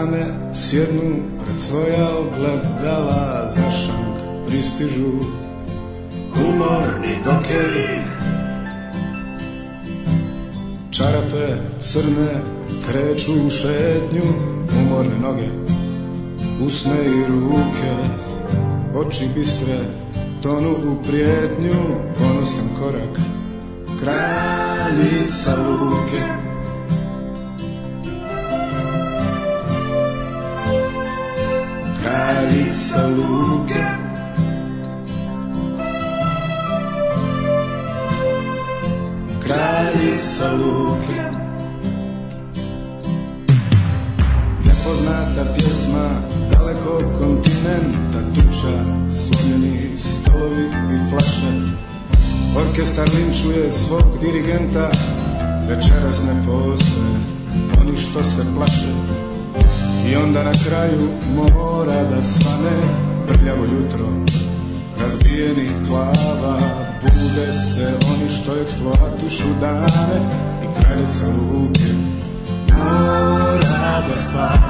strane sjednu pred svoja ogledala za šank pristižu umorni dokeri čarape crne kreću u šetnju umorne noge usne i ruke oči bistre tonu u prijetnju Ponosim korak kraljica luke Radi sa luke Kralji sa luke Nepoznata pjesma Daleko kontinenta Tuča, slomljeni stolovi i flaše Orkestar linčuje svog dirigenta Večeras ne postoje Oni što se plaše i onda na kraju mora da svane prljavo jutro Razbijenih glava bude se oni što eksploatišu dane I kraljica ruke mora da sva.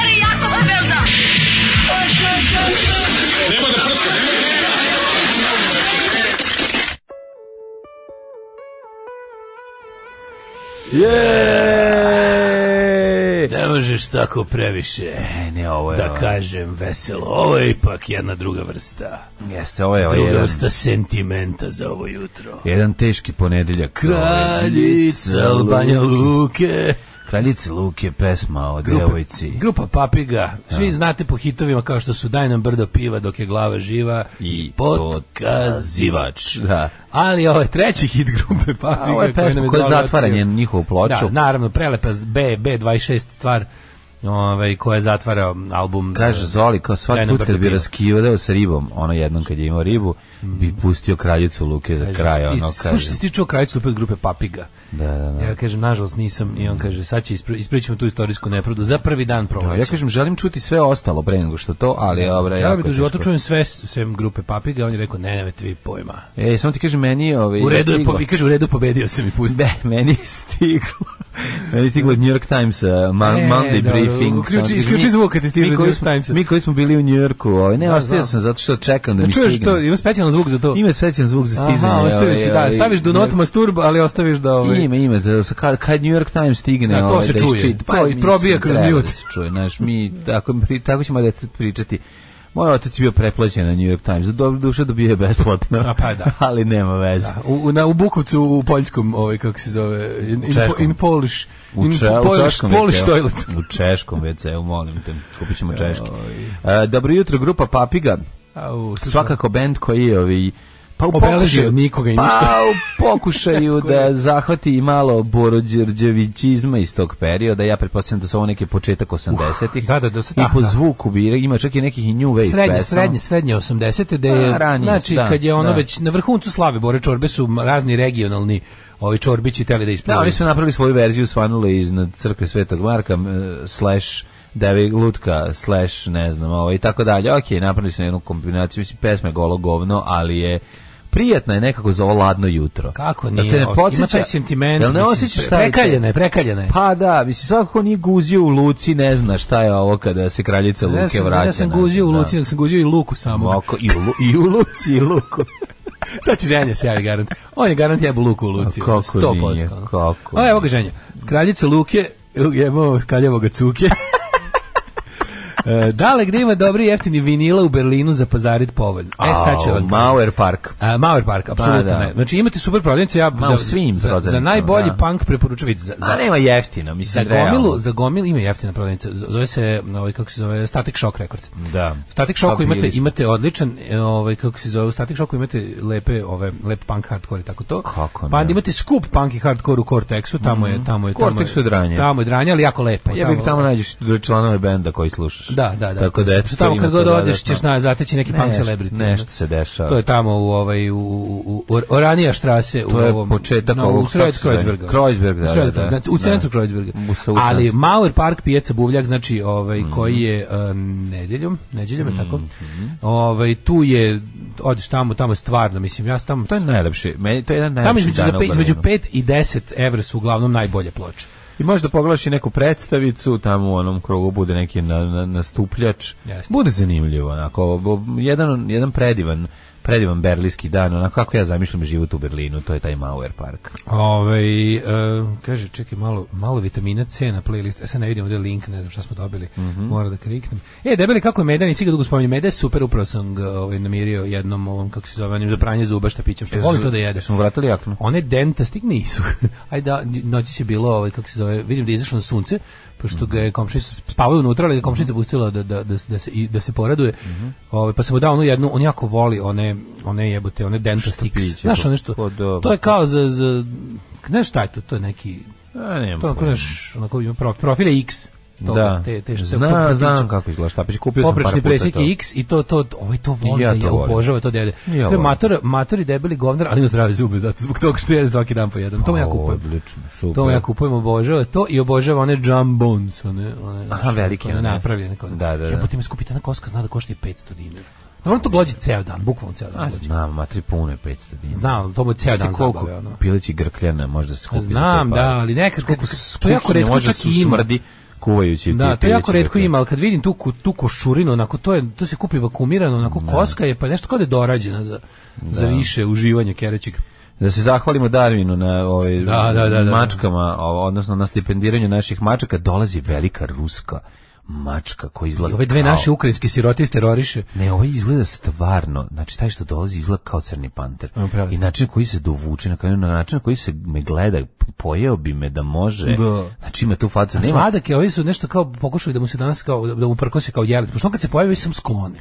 Je! Ne možeš tako previše. E, ne, ovo je da ono. kažem veselo. Ovo je ipak jedna druga vrsta. Jeste, ovo je druga vrsta sentimenta za ovo jutro. Jedan teški ponedeljak. Kraljica ovaj, Albanja Luke. Kraljice luke, pesma o djevojci. Grupa Papiga. Svi znate po hitovima kao što su Daj nam brdo piva dok je glava živa i Potkazivač. Da. Ali ovo je treći hit grupe Papiga. A ovo je pesma koja je zatvaranje njihovu ploču. Da, naravno, prelepa B, B26 stvar ovaj koja je zatvara album kaže e, Zoli kao svak put kad bi raskivao sa ribom ono jednom kad je imao ribu mm. bi pustio kraljicu Luke za kraj ono kaže slušaj ti čuo kraljicu opet grupe Papiga da, da, da. ja kažem nažalost nisam i on mm. kaže sad će ispričati tu istorijsku nepravdu za prvi dan prolazi ja kažem želim čuti sve ostalo pre nego što to ali obra ja bih u životu čujem sve sve grupe Papiga on je rekao ne ne, vi pojma ej samo ti kaže meni ovaj u redu je, kaže u redu pobedio sam i pusti ne meni stiglo meni stiglo od New York Times, uh, man, e, Monday da, briefing. Uključi, isključi zvuk kad ti stiglo New York Times. Mi koji smo bili u New Yorku, ovaj, ne, da, ostavio sam zato što čekam da, da mi stigne. Čuješ to, ima specijalan zvuk za to. Ima specijalan zvuk za stizanje. Aha, ostaviš, ovaj, da, ovaj, ovaj, staviš do not masturb, ali ostaviš da... Ovaj... Ima, ima, da, kad, kad New York Times stigne... Da, to ovaj, se da čuje, pa, i pa, probija kroz mute. Da se čuje, znaš, mi, tako, tako ćemo da pričati moj otac je bio preplaćen na New York Times. Dobro duše dobio je besplatno. A pa da. Ali nema veze. U, na, u Bukovcu, u Poljskom, ovaj, kako se zove, in, in, in Polish, u če, u češkom Polish toilet. U češkom WC-u, molim te, kupit ćemo češki. E, dobro jutro, grupa Papiga. u Svakako band koji je ovi pa u nikoga i pa ništa. Pa u pokušaju da zahvati malo Borođerđevićizma iz tog perioda, ja pretpostavljam da su ovo neki početak 80-ih. Uh, da, da, da, tako I po zvuku bi ima čak i nekih i new wave srednje, Srednje, srednje 80-te, pa, znači, da je, znači, kad je ono već na vrhuncu slave Bore Čorbe su razni regionalni ovi Čorbići teli da ispravljaju. Da, oni su napravili svoju verziju svanuli iznad crkve Svetog Marka, slash Devi Lutka, slash, ne znam, ovo, ovaj, i tako dalje. Ok, napravili su jednu kombinaciju, mislim, pesma je golo govno, ali je prijatno je nekako za ovo ladno jutro. Kako nije? te ne podsjeća, ima taj sentiment. Jel ne osjećaš šta je? Prekaljena je, Pa da, mislim, svakako nije guzio u Luci, ne zna šta je ovo kada se kraljica Luke vraća. Ja sam, sam guzio u Luci, nego sam guzio i Luku samo. Oko, i, u, I u Luci, i Luku. Sad će ženja se javi garant. On je garant jebu Luku u Luci. kako nije, ono. kako? O, evo ga ženja. Kraljica Luke, jebamo skaljamo ga cuke. E, da dale gde ima dobri jeftini vinila u Berlinu za pazarit povoljno. E sad vam. Mauer Park. A, Mauer Park, pa apsolutno ne. Znači imate super prodavnice, ja za, svim za, za najbolji da. punk preporučujem Za, za, A nema jeftina, mislim za gomilu, za gomilu ima jeftina prodavnica. Zove se, ovaj kako se zove, Static Shock Records. Da. Static Shock imate imate odličan, e, ovaj kako se zove, u Static Shock imate lepe, ove lep punk hardcore i tako to. Kako pa ne? Pa imate skup punk i hardcore u Cortexu, tamo je, mm. tamo je, tamo je, tamo je, tamo je dranje, ali jako lepo. Ja bih tamo nađeš članove benda koji slušaš. Da, da, da. Tako da eto, tamo kad god odeš ćeš na zateći neki punk celebrity. Nešto ono. se dešava. To je tamo u ovaj u u, Oranija štrase u ovom početak no, ovog u sred Kreuzberga. Kreuzberg, da, da, znači, U centru Kreuzberga. Ali Mauer Park pijaca Buvljak znači ovaj mhm. koji je e, nedeljom, nedeljom je tako. Mhm. Ovaj tu je odeš tamo, tamo je stvarno, mislim ja tamo to je najlepše. Meni to je jedan najlepši. Tamo između 5 i 10 evra su uglavnom najbolje ploče. I možda pogledaš neku predstavicu, tamo u onom krugu bude neki nastupljač. Na, Bude zanimljivo, onako. Jedan, jedan predivan predivan berlijski dan, onako kako ja zamišljam život u Berlinu, to je taj Mauer park. Ove, e, kaže, čekaj, malo, malo vitamina C na playlist, e, sad ne vidim ovdje link, ne znam šta smo dobili, mm -hmm. mora da kriknem. E, debeli kako je medan i sigurno dugo spominjem, medan je super, upravo sam ga ovaj, namirio jednom ovom, kako se zove, onim za pranje zuba šta pićem, što je voli to da jede. Smo vratili jakno. One dentastik nisu. Ajde, da, noći će bilo, ovaj, kako se zove, vidim da je izašlo na sunce, pošto ga je komšinica spavao unutra, ali komšinica pustila da, da, da, da, se, da se poreduje. Mm pa se mu dao onu jednu, on jako voli one, one jebote, one dental sticks. Znaš, pa nešto, to je kao za, za ne šta je to, to je neki, A, to je onako, onako, profil profile X to da. te, te što se Zna, znam kako izgleda štapić, kupio sam par puta X i to, to, ovaj to voli, ja, to ja obožava to dede. Ja to je mator, i debeli govnar, ali ima zdrave zube, zato zbog toga što jede svaki dan po jedan. To ja pa, kupujem. Odlično, super. To ja kupujem, obožava to i obožava one jambons one, one, Aha, velike. One, napravljene. Da, da, da. Ja potim skupite na koska, zna da košta 500 dinara. Dobro to glođi ceo dan, bukvalno ceo dan. znam, matri puno je 500 dinara. Znam, to mu ceo dan koliko zabave, ono. Pilići grkljene možda se kupi. Znam, da, ali nekaš koliko to jako retko čak i smrdi kuvajući da, to jako redko ima, ali kad vidim tu, tu koščurinu, onako, to, je, to se kupi vakumirano, onako koska je, pa nešto kao je dorađena za, za više uživanje kerećeg. Da se zahvalimo Darwinu na ovaj, da, mačkama, odnosno na stipendiranju naših mačaka, dolazi velika ruska mačka koji izgleda. I ove dve kao... naše ukrajinske sirote teroriše. Ne, ovo izgleda stvarno, znači taj što dolazi izgleda kao crni panter. I način koji se dovuče, na, kraju, na način koji se me gleda, pojeo bi me da može. Da. Znači ima tu facu. A sladak je, ovi su nešto kao pokušali da mu se danas kao, da mu kao jelic. Pošto kad se pojavi, sam skloni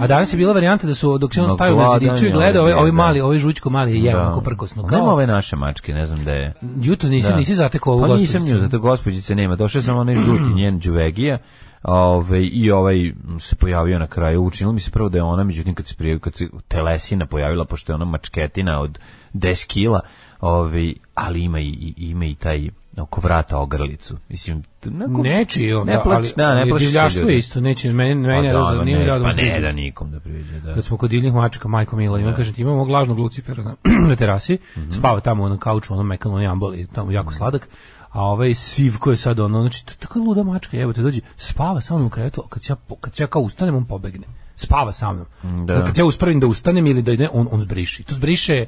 a danas je bila varijanta da su dok se on stavio na zidiću i gledao ovi mali, ovi žućko mali je jako prkosno. Kao nema ove naše mačke, ne znam da je. Jutros nisi da. nisi zatekao ovu pa, Pa nisam nju zato nema. Došao sam onaj žuti njen džuvegija Ove, ovaj, i ovaj se pojavio na kraju učinilo mi se prvo da je ona međutim kad se prijavio kad se telesina pojavila pošto je ona mačketina od 10 kila ove ovaj, ali ima i ima i taj oko vrata ogrlicu. Mislim, neko, Neči, on, ne ali, da, ne divljaštvo je isto, neće, meni, pa meni da, ono, pa da, nije radom. Pa ne da nikom da priđe, da. Kad smo kod divljih mačaka, majko Mila, imam, kažem ti, imamo glažnog Lucifera na, na terasi, mm -hmm. spava tamo na kauču, ono mekano, ono jamboli, tamo jako mm -hmm. sladak, a ovaj siv koji je sad ono, znači, to je tako luda mačka, evo te dođi, spava sa mnom u krevetu, a kad ja, kad ja kao ustanem, on pobegne. Spava sa mnom. Da. Kad ja uspravim da ustanem ili da ide, on, on zbriši. To zbriše,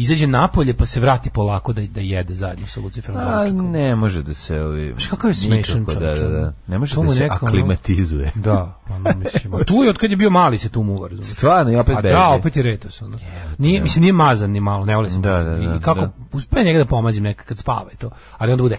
izađe napolje pa se vrati polako da, da jede zajedno sa Luciferom A, ne može da se... Ovi, Znaš kakav je smešan da, da, da. Ne može da se neko, ono, aklimatizuje. Ono, da, ono, mislim. a Tu je, od kad je bio mali se tu muva, razumiješ. Stvarno, i opet A beži. da, opet je retos. Ono. Nije, mislim, nije mazan ni malo, ne volim se Da, da, da, I kako, da. uspe njega da pomazim nekad kad spava i to. Ali onda bude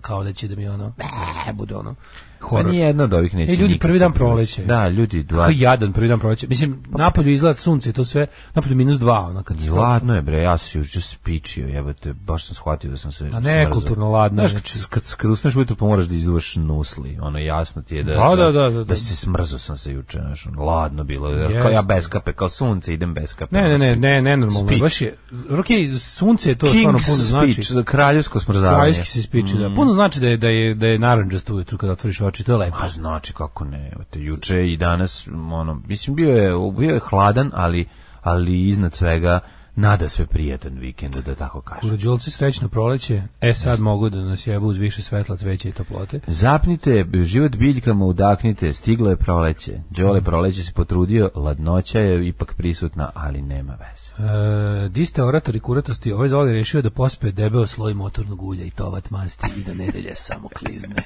kao da će da mi ono, bude ono horor. Pa ni jedna od ovih e, neće. E, ljudi prvi dan proleće. Da, ljudi dva. Kako jadan prvi dan proleće. Mislim, pa- napolju izgleda sunce i to sve, napolju minus dva, ona kad. Ladno je bre, ja se juče spičio, jebote, baš sam shvatio da sam se. A ne, kulturno ladno. Znaš, kad kad, kad ustaneš ujutro pomoraš pa da izduvaš nusli, ono jasno ti je da. Da, da, da, da. Da se smrzo sam se juče, znaš, ono, ladno bilo. Kao ja bez kape, kao sunce idem bez kape. Ne, ne, ono, ne, ne, ne, normalno. Baš je. Okej, sunce je to stvarno puno znači. Speech, kraljevsko smrzavanje. Kraljevski se spiče, da. Mm. Puno znači da je da je da je narandžasto ujutru kad otvoriš znači to je A znači kako ne, te juče i danas, ono, mislim, bio je, bio je hladan, ali, ali iznad svega, nada sve prijetan vikend, da tako kažem. Kurođolci srećno proleće, e sad mogu da nas jebu uz više svetla, cveće i toplote. Zapnite, život biljkama udaknite stiglo je proleće. Đole mm. proleće se potrudio, ladnoća je ipak prisutna, ali nema veze. E, di ste oratori kuratosti, ovaj zoli rešio da pospe debeo sloj motornog ulja i tovat masti i da nedelje samo klizne.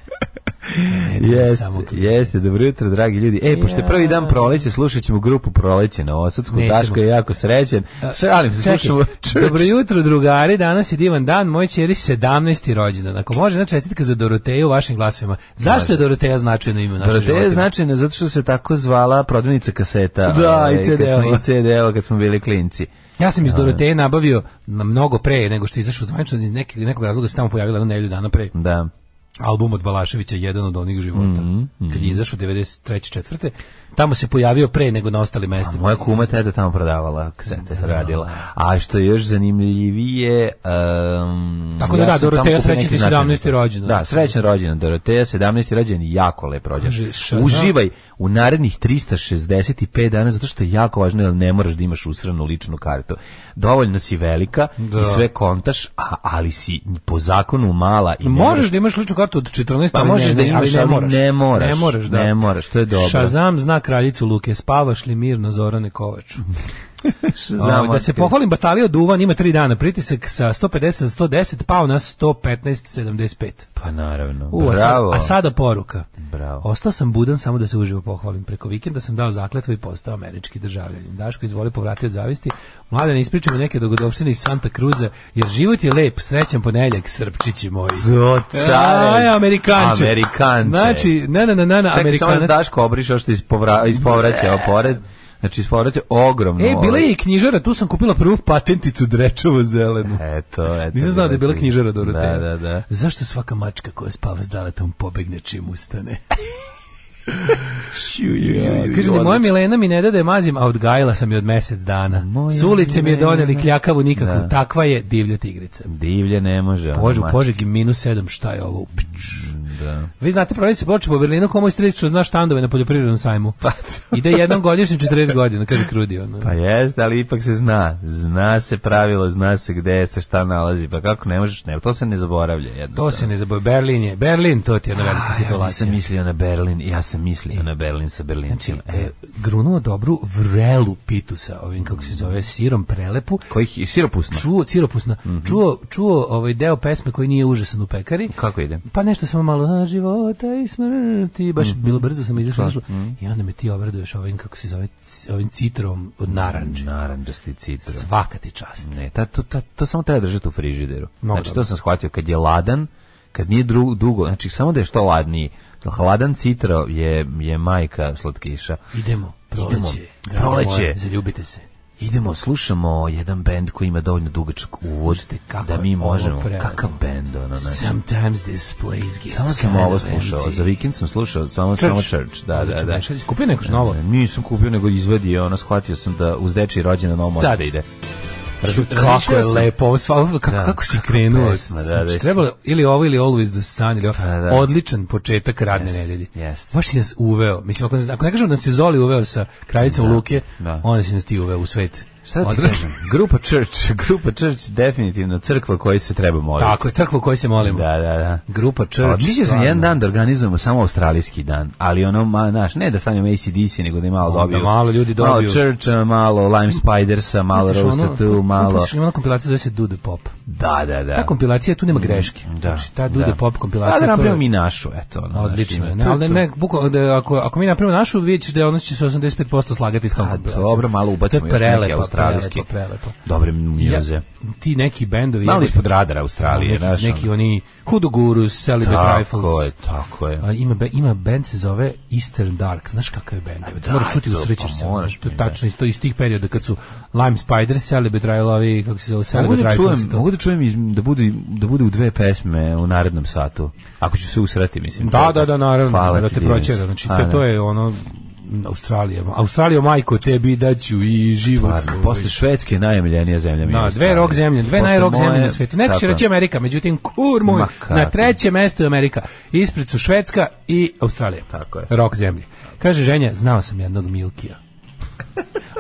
jeste, jeste, dobro jutro, dragi ljudi. E, pošto je prvi dan proleće, slušat ćemo grupu proleće na Osadsku. Taško je jako srećen. Šalim se, slušamo Dobro jutro, drugari, danas je divan dan, moj čeri 17. rođendan. Ako može, znači, čestitka za Doroteju u vašim glasovima. Zašto je Doroteja značajno ime u Doroteja je značajna zato što se tako zvala prodavnica kaseta. Da, i ovaj, cd o I cd kad smo bili klinci. Ja sam iz Doroteje nabavio mnogo pre nego što je izašao zvanično iz nekog, razloga se tamo pojavila jednu nedelju dana pre. Da album od Balaševića jedan od onih života mm -hmm. kad je izašao 93. četvrte tamo se pojavio pre nego na ostalim mestima. Moja kuma teda tamo prodavala te radila. A što je još zanimljivije... Um, Tako da ja da, Doroteja srećan ti 17. rođen. Da, srećan rođen, Doroteja, 17. rođen i jako lep rođen. Uživaj u narednih 365 dana, zato što je jako važno, jer ne moraš da imaš usranu ličnu kartu. Dovoljno si velika da. i sve kontaš, a, ali si po zakonu mala. I možeš moraš, da imaš ličnu kartu od 14, pa možeš ne, da imaš, ali ne moraš. Ne moraš, ne moraš, da. ne moraš, to je dobro. Shazam znak kraljicu Luke, spavaš li mirno Zorane Kovaču? Ovaj, da se pohvalim, batalio Duvan ima tri dana pritisak sa 150 na 110 pao na 115 75. Pa naravno. U, Bravo. A, sad, a sada poruka. Bravo. Ostao sam budan samo da se uživo pohvalim. Preko vikenda sam dao zakletvu i postao američki državljanin. Daško izvoli povratiti od zavisti. Mlade ne ispričamo neke dogodopštine iz Santa Cruza, jer život je lep, srećan ponedjeljak, srpčići moji. Aj, Amerikanče. Amerikanče. Znači, ne ne ne ne Čekaj, samo da Daško obrišao što iz ispovraćao opored Znači, sporate ogromno. E, bila ovaj. je i knjižara, tu sam kupila prvu patenticu drečovo zelenu. Eto, eto. Nisam znao da je bila knjižara Dorotea. Da, da, da. Zašto svaka mačka koja spava s daletom pobegne čim ustane? kaže moja Milena mi ne da da je mazim, a odgajila sam je od mjesec dana. Moja S ulice mi je doneli kljakavu nikakvu. Takva je divlja tigrica. Divlje ne može. požu, požeg minus sedam, šta je ovo? Da. Vi znate, se ploče po Berlinu, komu iz 30 zna štandove na poljoprivrednom sajmu. Pa Ide jednom godišnje 40 godina, kaže Krudi. Ono. Pa jeste, ali ipak se zna. Zna se pravilo, zna se gde se šta nalazi. Pa kako ne možeš, ne, to se ne zaboravlja. To se ne zaboravlja. Berlin je, Berlin, to ti je na velika situacija. Ja nisam mislio na Berlin, ja sam mislio na Berlin sa Berlinčima. Znači, e, e grunuo dobru vrelu pitu sa ovim kako se mhm. zove, sirom prelepu. koji je siropusna? Čuo, siropusna. Mm -hmm. Čuo, čuo ovaj deo pesme koji nije užasan u pekari. Kako ide? Pa nešto samo malo na života i smrti, baš mm bilo brzo sam izašao. Pa, mm -hmm. I onda me ti obraduješ ovim kako se zove, ovim citrom od naranđe. Naranđasti citrom. Svaka ti čast. Ne, ta, to, ta, to samo treba držati u frižideru. Mogu znači, to sam shvatio kad je ladan, kad nije drugo, dugo, znači samo da je što ladniji, Hladan citro je, je majka slatkiša. Idemo, proleće. Idemo, proleće. Moja, zaljubite se. Idemo, slušamo jedan bend koji ima dovoljno dugačak uvod kako da mi možemo, kakav bend ono znači. Sometimes this place gets Samo sam ovo slušao, za vikend sam slušao samo Church. samo Church, da, da, da. da. Kupio neko novo? Nisam kupio, nego izvedio, ono, shvatio sam da uz deči rođendan novo može da ide. Sad kako je lepo, ovo kako, da, kako si krenuo. Pesma, da, znači, da, trebalo ili ovo ili Always the Sun ili ovo. Pa, da, Odličan početak radne jest, nedelje. Jest. Baš si nas uveo. Mislim ako, ako ne kažemo da se Zoli uveo sa kraljicom da, Luke, da. onda si nas ti uveo u svet Šta da ti kažem? Grupa Church, grupa Church definitivno crkva kojoj se treba moliti. Tako je, crkva kojoj se molimo. Da, da, da. Grupa Church. Pa, mislio sam jedan dan da organizujemo samo australijski dan, ali ono, ma, naš, ne da sanjamo ACDC, nego da je malo dobiju. Da malo ljudi dobiju. Malo Church, malo Lime Spidersa, malo ono, tu pa, pa, malo... Ima ona kompilacija zove se Do Pop. Da, da, da. Ta kompilacija, tu nema mm, greške. Da, znači, ta dude the Pop kompilacija... Da, da napravimo mi našu, eto. Ono, znači, odlično Ne, Ali ne, buko, da, ako, ako mi napravimo našu, vidjet ćeš da ono će se 85% slagati s tom kompilacijom. Dobro, malo ubacimo još australijski. Prelepo, prelepo. Dobre mjuze. Ja, ti neki bendovi... Malo ispod radara Australije. Neki, znaš, neki ono. oni Hoodoo Gurus, Celebrate Rifles. Tako je, tako je. A, ima, be, ima band se zove Eastern Dark. Znaš kakav je band? Da, da moraš čuti, usrećeš pa se. Moraš, ono, to je tačno isto iz tih perioda kad su Lime Spiders, Celibate Rifles, kako se zove, Celebrate Rifles. Mogu da čujem, mogu da, čujem da, bude, da bude u dve pesme u narednom satu. Ako ću se usreti, mislim. Da, da, da, naravno. Hvala da te proći, Znači, to je ono Australija. Australija, majko tebi da ću i život. Stvarno, posle Švedske najemljenija zemlja Na, dve rok zemlje, dve najrok zemlje na svetu. Neko će reći Amerika, međutim kur moj, na trećem mestu je Amerika. Ispred su Švedska i Australija. Tako je. Rok zemlje. Kaže ženja, znao sam jednog Milkija.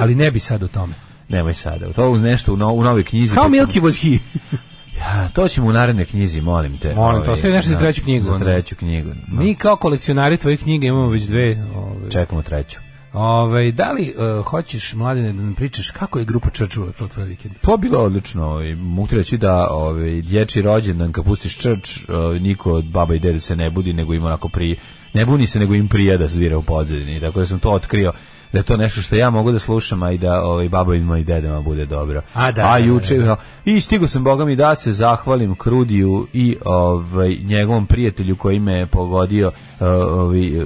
Ali ne bi sad o tome. Nemoj sada. To je nešto u, no, u novoj knjizi. How Milky was he? Ja, to ćemo u narednoj knjizi, molim te. Molim te, ovaj, ostavi nešto za treću knjigu. Ono. treću knjigu. No. Mi kao kolekcionari tvojih knjige imamo već dve. Ove. Ovaj. Čekamo treću. Ove, ovaj, da li eh, hoćeš, mladine, da nam pričaš kako je grupa Črčula tvoj vikend? To pa, bilo odlično. I mogu reći da ove, dječi rođendan kad pustiš Črč, niko od baba i dede se ne budi, nego ima onako pri... Ne buni se, nego im prije da svira u podzirini. Tako da sam to otkrio da je to nešto što ja mogu da slušam, a i da ovaj, babovima i dedama bude dobro. A, da, a juče, i stigao sam, Bogami i da se zahvalim Krudiju i ovaj, njegovom prijatelju koji me pogodio, eh, ovaj, eh,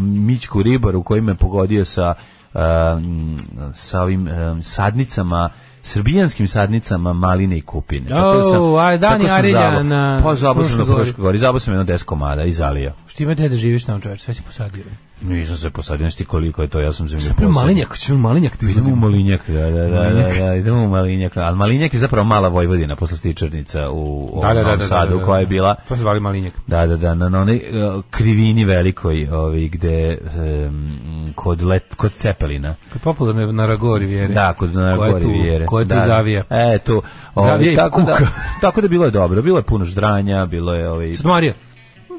Mićku Ribaru koji me pogodio sa, eh, sa ovim sadnicama, srbijanskim sadnicama maline i kupine. Oh, tako sam, aj, Dani na... Pa sam na jedno komada i zalio. Što ima da živiš tamo čoveč, sve si posadio. Nisam se posadio, nešto koliko je to, ja sam zemlju posadio. Malinjak, ćemo malinjak ti Idemo u malinjak, da, da, da, da, idemo u malinjak. Ali malinjak je zapravo mala Vojvodina, posle stičarnica u da, da, da, sadu koja je bila. To se zvali malinjak. Da, da, da, na, onoj e, krivini velikoj, ovi, gde, kod, let, kod Cepelina. Kod popularne na Ragori vjere. Da, kod na Ragori vjere. Koja tu zavija. E, tu. Zavija i kuka. Tako da bilo je dobro, bilo je puno ždranja, bilo je... Ovi,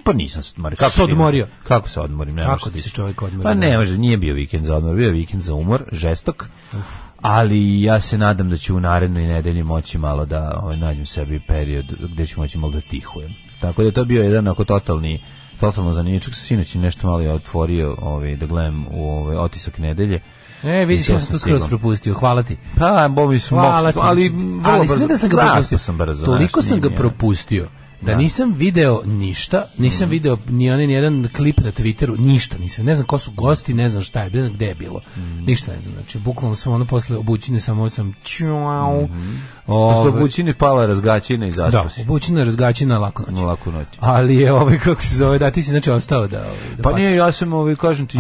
pa nisam se odmorio. Kako se odmorio? Kako se odmorim? Ne Kako ti se čovjek odmorio? Pa ne može, nije bio vikend za odmor, bio je vikend za umor, žestok. Ali ja se nadam da ću u narednoj nedelji moći malo da ovaj, nađem sebi period gdje ću moći malo da tihujem. Tako da je to bio jedan ako totalni totalno zanimljiv. Sinoć nešto malo otvorio ovaj, da gledam u ovaj, otisak nedelje. E, vidiš, ja sam to skroz propustio, hvala ti. Pa, smo, ali, ali, znači, ali sve da sam ga propustio. Sam brzo, toliko sam ga propustio da nisam video ništa, nisam mm. video ni onaj ni jedan klip na Twitteru, ništa nisam. Ne znam ko su gosti, ne znam šta je, ne znam gde je bilo. Mhm. Ništa ne znam. Znači bukvalno sam ono posle obućine samo sam čuau. Mm -hmm. obućine pala razgaćina i zašto Da, obućina razgaćina lako noć. Lako noć. Ali je ovaj kako se zove, da ti si znači ostao da, ovaj, da Pa nije, ja sam ovaj kažem ti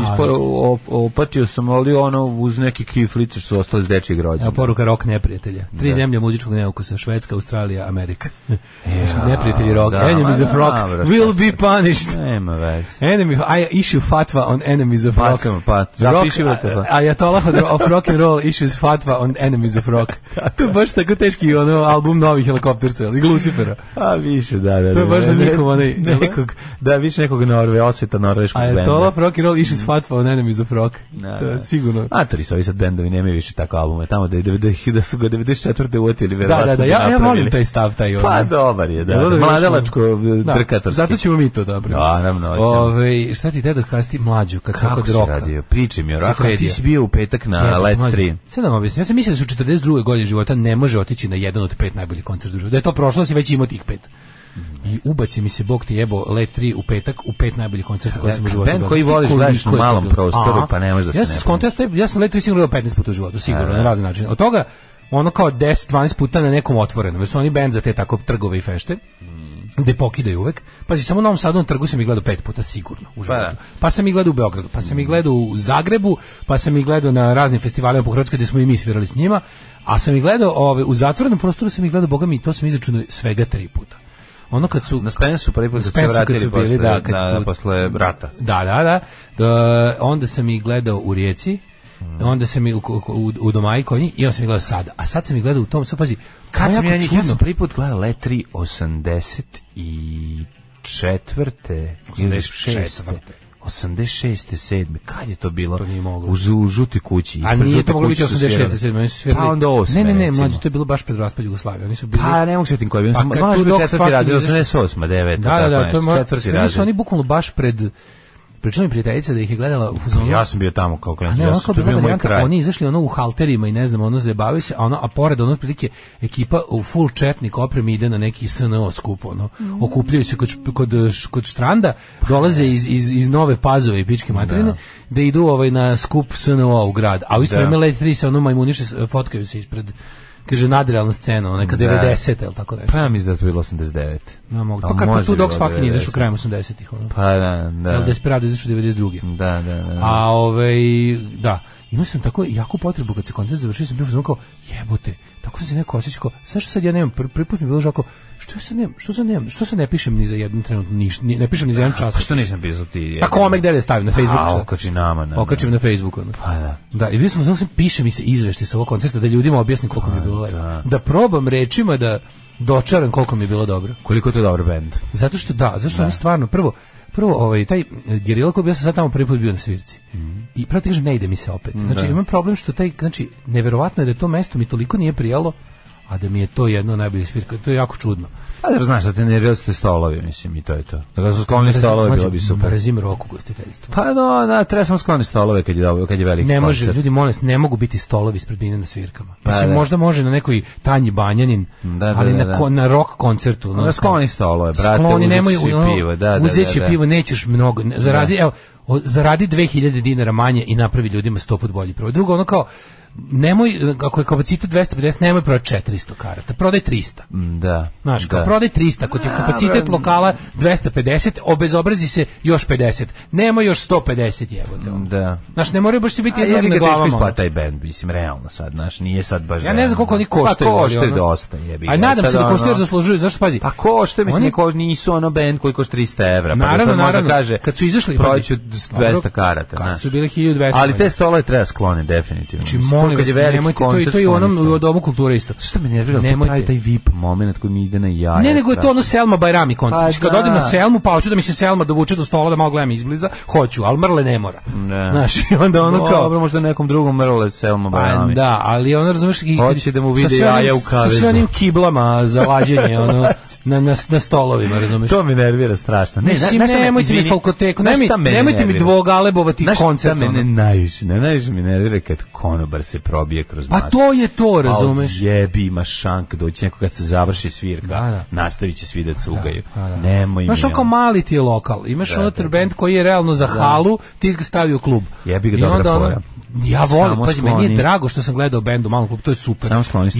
opatio sam, ali ono uz neki kiflice što su ostale s dečijeg rođenja. poruka rok neprijatelja. Tri zemlje muzičkog neukusa, Švedska, Australija, Amerika. Ja. E, neprijatelji enemy rock, da, enemies of rock da, will be punished. Nema već. Enemy, I issue fatwa on enemies of rock. Pacamo, pat. zapiši rock, pa. to. Pa. Ayatollah of, of rock and roll issues fatwa on enemies of rock. to je baš tako teški ono, album novih helikoptersa, ili Lucifera. A više, da, da. To je baš za nikom, onaj... Nekog, da, više nekog Norve, osvjeta norveškog benda. Ayatollah of rock and roll issues mm. fatwa on enemies of rock. to sigurno. A to su ovi sad bendovi, nemaju više tako albume. Tamo da, je, da, da su ga 94. uotili, Da, da, da, ja, ja volim taj stav, taj pa, ono. Pa dobar je, da stradalačko drkatorski. E, Zato ćemo mi to dobro. Naravno. Ove, šta ti deda kasti mlađu kad kako si Radio? Priči mi, Raka, ti si bio u petak na Let 3. Sve nam objasnim. Ja sam mislio da su 42. godine života ne može otići na jedan od pet najboljih koncerta u životu. Da je to prošlo, si već imao tih pet. Mhm. I ubaci mi se Bog ti jebo Let 3 u petak u pet najboljih koncerta koje sam u životu. Ben koji voliš u malom prostoru, pa ne može da se ja ne. Skontest, ja sam Let 3 sigurno 15 puta u životu, sigurno, na razni način. Od toga ono kao 10-12 puta na nekom otvorenom. Jer su oni bend za te tako trgove i fešte. Mhm gde pokidaju uvek. Pazi, samo na ovom Sadu na trgu sam ih gledao pet puta sigurno u Pa, sam ih gledao u Beogradu, pa sam ih gledao u Zagrebu, pa sam ih gledao na raznim festivalima po Hrvatskoj gdje smo i mi svirali s njima, a sam ih gledao ove, u zatvorenom prostoru sam ih gledao, boga mi, to sam izračunao svega tri puta ono kad su na Spensu prvi put se vratili da, da, posle rata. Da, da, da, onda sam ih gledao u Rijeci, onda sam ih u, u, u, i onda sam ih gledao sada. A sad sam ih gledao u tom, sad pazi, kad sam ja njih, ja sam prvi put gledao Letri 84. 86. 86. 7. Kad je to bilo? To nije moglo. U, u žuti kući. A nije to moglo biti 86. 7. Oni su svirali. Pa onda 8. Ne, ne, ne, mlađe, to je bilo baš pred raspad Jugoslavije. Oni su bili... Pa ne mogu sjetiti koji je. Pa, Mlađe četvrti razred, 88. 9. Da, da, da, to je moj... Četvrti razred. Oni su oni bukvalno baš pred pričala mi prijateljica da ih je gledala u fuzonu. Ja sam bio tamo kao Ne, Ja sam to bio moj kraj. Oni izašli ono u halterima i ne znam, ono zabavi se, a ono a pored ono prilike ekipa u full četnik opremi ide na neki SNO skup ono. Mm. Okupljaju se kod kod kod štranda, dolaze iz, iz, iz Nove Pazove i pičke materine da. idu ovaj na skup SNO u grad. A u isto vreme leti 3 se ono majmuniše fotkaju se ispred kaže nadrealna scena, ona kad 90 el tako nešto. Pa ja mislim da je to bilo 89. Ja mogu. Pa, pa kako tu Dogs fucking izašao krajem 80-ih, ono. Pa da, da. El Desperado izašao 92. Da, da, da. A ovaj da imao sam tako jaku potrebu kad se koncert završio, sam bio znam kao, jebote, tako sam se neko osjećao, zašto što sad ja nemam, prvi put mi je bilo žako, što se nemam, što sad nemam, što sad ne pišem ni za jednu trenutak ni, ne pišem ni za jedan čas. Pa što nisam pisao ti? Pa kome gde da stavim na Facebooku? A, okačim nama. Ne, okačim na Facebooku. Ono. Pa da. Da, i bilo sam, znam pišem i se izvešti sa ovog koncerta, da ljudima objasnim koliko mi je pa bilo lepo. Da probam rečima da dočaram koliko mi je bilo dobro. Koliko je to dobar bend. Zato što da, zato što stvarno prvo prvo ovaj taj eh, gerila koji ja sam sad tamo prvi put bio na svirci. Mm -hmm. I kažem, ne ide mi se opet. Znači imam problem što taj znači neverovatno je da to mesto mi toliko nije prijalo a da mi je to jedno najbolje svirka, to je jako čudno. A da znaš da te ne ste stolovi, mislim, i to je to. Da ga su sklonili stolovi, bilo bi super. Mrzim roku gostiteljstva. Pa no, da, treba sam skloniti stolove kad je, dobro, kad je veliki Ne može, koncert. ljudi, molim ne mogu biti stolovi ispred na svirkama. Pa, mislim, da. možda može na nekoj Tanji Banjanin, da, da, ali na, da. na rock koncertu. No, da, skloni stolove, brate, skloni, nemoj, ono, pivo, da, da, da, da. pivo, nećeš mnogo, zaradi, evo, zaradi 2000 dinara manje i napravi ljudima 100 bolji prvo. Drugo, ono kao, nemoj, ako je kapacitet 250, nemoj prodaj 400 karata, prodaj 300. Mm, da. Znaš, kao da. prodaj 300, ako ti je kapacitet lokala 250, obezobrazi se još 50. Nemoj još 150 jebote. Ono. Da. Znaš, ne moraju baš ti biti jednog na glavama. Ja teško taj band, mislim, realno sad, znaš, nije sad baš... Ja ne znam koliko oni pa koštaju. Pa koštaju ono. dosta, jebi. A nadam se da koštaju ono... zaslužuju, zašto pazi? Pa koštaju, mislim, oni... nisu ono band koji košta 300 evra. Pa naravno, da naravno. Kaže, kad su izašli, proću 200 karata. Kad su bile 1200. Ali te stole treba skloniti, definitivno. Znači, molim vas, nemojte, koncert, to, to je ono u onom u domu kulture isto. Što me nervira, nemojte. taj, taj VIP moment koji mi ide na jaja. Ne, nego je to ono Selma Bajrami koncert. Pa, znači, kad odim na Selmu, pa hoću da mi se Selma dovuče do stola da malo gledam izbliza, hoću, ali mrle ne mora. Ne. Znaš, i onda ono kao... Dobro, možda nekom drugom mrle Selma pa Bajrami. Da, ali ono, razumiješ... Hoće da mu vide jaja u kavezu. Sa sve onim kiblama za lađenje, ono, na, na, na stolovima, razumiješ? To mi nervira strašno. Ne, Mislim, ne, nemojte mi folkoteku, nemojte mi dvogalebovati ne, Znaš šta mene ono. najviše, najviše mi nervira kad konobar se probije kroz masu. Pa to je to, razumeš? je jebi ima šank doći neko kad se završi svirka, da, nastavit će svi da cugaju. Da, da. Nemoj oko mali ti je lokal, imaš da, ono koji je realno za halu, ti ga stavi u klub. Jebi ga I dobra onda, fora. Ono ja volim, pazi, meni je drago što sam gledao Bendu malo, to je super. Samo skloni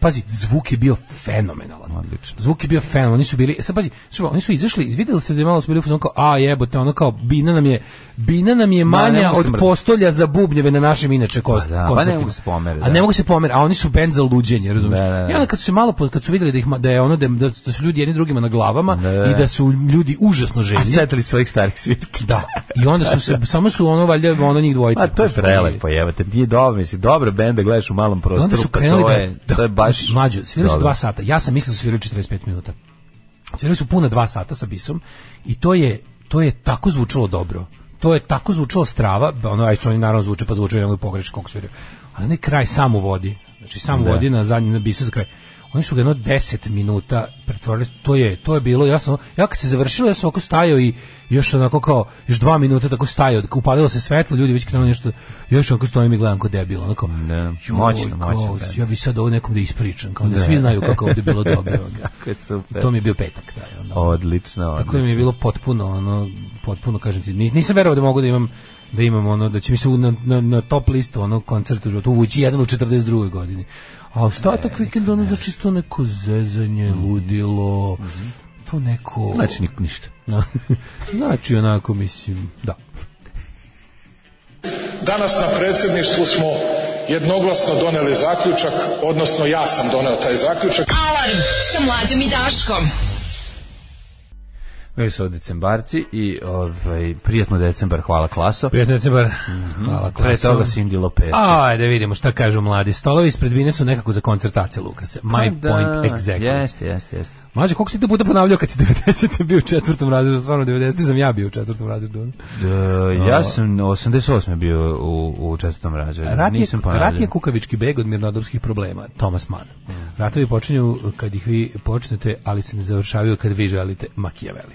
pazi, zvuk je bio fenomenalan. Odlično. Zvuk je bio fenomenalan, oni su bili, sad pazi, su, oni su izašli, vidjeli ste da je malo su bili u kao, a jebote, ono kao, bina nam je, bina nam je manja od postolja za bubnjeve na našem inače kost, pa da, mogu se A ne mogu se pomer a oni su bend za luđenje, razumiješ? I onda kad su se malo, kad su vidjeli da, ih, da je ono, da, da su ljudi jedni drugima na glavama i da su ljudi užasno željni. A setili svojih starih svitki. Da, i onda su se, samo su ono, valjda, ono njih dvojice pa to je pa jeva, te je dobro, misli, dobro bende gledaš u malom prostoru. Onda su pa krenuli to je, to je baš svirali su dva sata. Ja sam mislio da su svirali 45 minuta. Svirali su puna dva sata sa bisom i to je to je tako zvučalo dobro. To je tako zvučalo strava, ono aj oni naravno zvuče pa zvuče i pogreći kako sviraju. Ali ne kraj u vodi. Znači samo vodi na zadnji na bisu za kraj oni su ga jedno deset minuta pretvorili, to je, to je bilo, ja sam, ja kad se završilo, ja sam ovako stajao i još onako kao, još dva minuta tako stajao, upalilo se svetlo, ljudi već krenuo nešto, još onako stojim i gledam kod debila, onako, ne, moćno, moćno. Ja bi sad ovo nekom da ispričam, kao da svi znaju kako ovdje bilo dobro. Ono. kako To mi je bio petak, da. Onda. Odlično, odlično. Tako mi je bilo potpuno, ono, potpuno, kažem ti, nisam verovao da mogu da imam da imamo ono da će mi se na, na, na top listu ono koncert u životu uvući jedan u 42. godini. A ostatak ne, vikenda ono znači to neko zezanje, mhm. ludilo, mhm. to neko... Znači niko ništa. znači onako mislim, da. Danas na predsjedništvu smo jednoglasno doneli zaključak, odnosno ja sam doneo taj zaključak. Alarm sa mlađom i Daškom. Mi su decembarci i ovaj, prijatno decembar, hvala klaso. Prijatno decembar, mm -hmm. hvala klaso. Pre toga Cindy Lopez. Ajde vidimo šta kažu mladi. Stolovi ispred bine su nekako za koncertacije Lukase. My pa da, point exactly. Jeste, jeste, jeste. Mlađe, koliko si to puta ponavljao kad si 90. bio u četvrtom razredu? Stvarno, 90. sam ja bio u četvrtom razredu. Ono. Da, ja ovaj. sam 88. bio u, u četvrtom razredu. Rat je, Nisam ponavljao. Rat je kukavički beg od mirnodopskih problema. Thomas Mann. Mhm. Ratovi počinju kad ih vi počnete, ali se ne završavaju kad vi želite Machiavelli.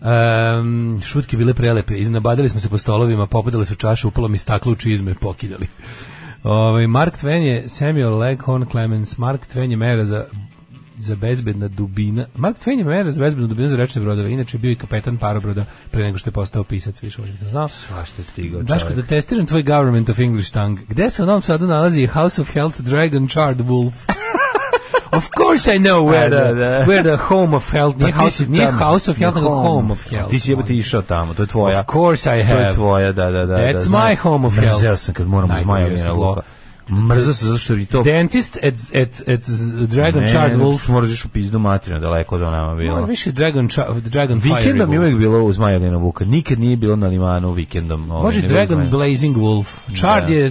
Um, šutke bile prelepe, iznabadili smo se po stolovima, popadale su čaše, upalo mi staklo u čizme, pokidali. Ove, ovaj, Mark Twain je Samuel Leghorn Clemens, Mark Twain je mera za za bezbedna dubina. Mark Twain je mera za bezbednu dubinu za rečne brodove. Inače bio i kapetan parobroda pre nego što je postao pisac, više ovdje to znao. Svašta stigao Daško, da testiram tvoj government of English tongue. Gde se u Novom Sadu nalazi House of Health Dragon Charred Wolf? Of course I know where e, the, where the home of health, nije house, nije house of health, nego home of health. Ti si jebati išao tamo, to je tvoja. Of course I have. To je tvoja, da, da, da. That's my home of health. Mrzeo sam kad moram uz Maja ono, Mrzeo se zašto bi to... Dentist at, at, at Dragon Charred Wolf. Ne, moraš u pizdu materinu, daleko do nama bilo. Moram više Dragon, Dragon Fire Vikendom je uvijek bilo uz Majavljena Vuka. Nikad nije bilo na limanu vikendom. Ovaj, Može Dragon Blazing Wolf.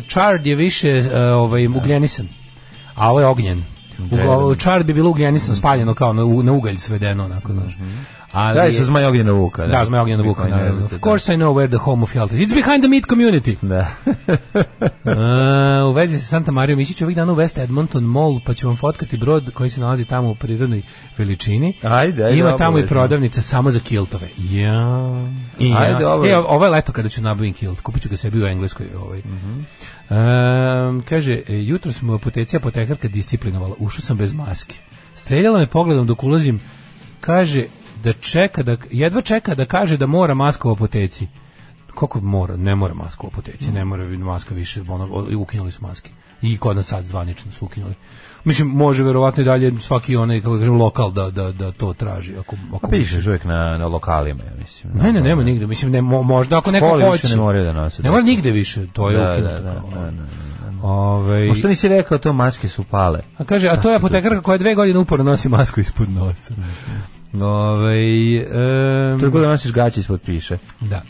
Charred, je, je više eh, ovaj, ugljenisan. A ovo je ognjen. U, čar bi bilo nisam spaljeno kao na, na ugalj svedeno, onako, znaš. Mhm. Ali, da, je Zmaj Ognjena Vuka. Da, da Zmaj Ognjena Vuka, Of course I know where the home of health is. It's behind the meat community. Da. uh, u vezi sa Santa Mario Ićić ovih dana u West Edmonton Mall, pa ću vam fotkati brod koji se nalazi tamo u prirodnoj veličini. Ajde, ajde. Ima tamo i prodavnica samo za kiltove. Ja. I Ajde, E, ovo je leto kada ću nabavim kilt. Kupit ću ga sebi u Engleskoj. Ovaj. Mhm. kaže, e, jutro smo apotecija apotekarka disciplinovala. Ušao sam bez maske. Streljala me pogledom dok ulazim. Kaže, da čeka da jedva čeka da kaže da mora masku u apoteci. Koliko mora? Ne mora masku u apoteci, ne mora maska više, ono, ukinuli su maske. I kod nas sad zvanično su ukinuli. Mislim, može verovatno i dalje svaki onaj, kako kažem, lokal da, da, da to traži. Ako, ako pa pišeš na, na lokalima, mislim. Ne, ne, nema nigde. Mislim, ne, mo, možda ako neko hoće. ne mora da nose. Ne mora nigde više, to je da, ukinuto. Da, da, ono. ovaj, nisi rekao to, maske su pale. A kaže, a to je apotekarka koja dve godine uporno nosi masku ispod nosa. Ovaj um, Tako da nosiš ispod piše. Da.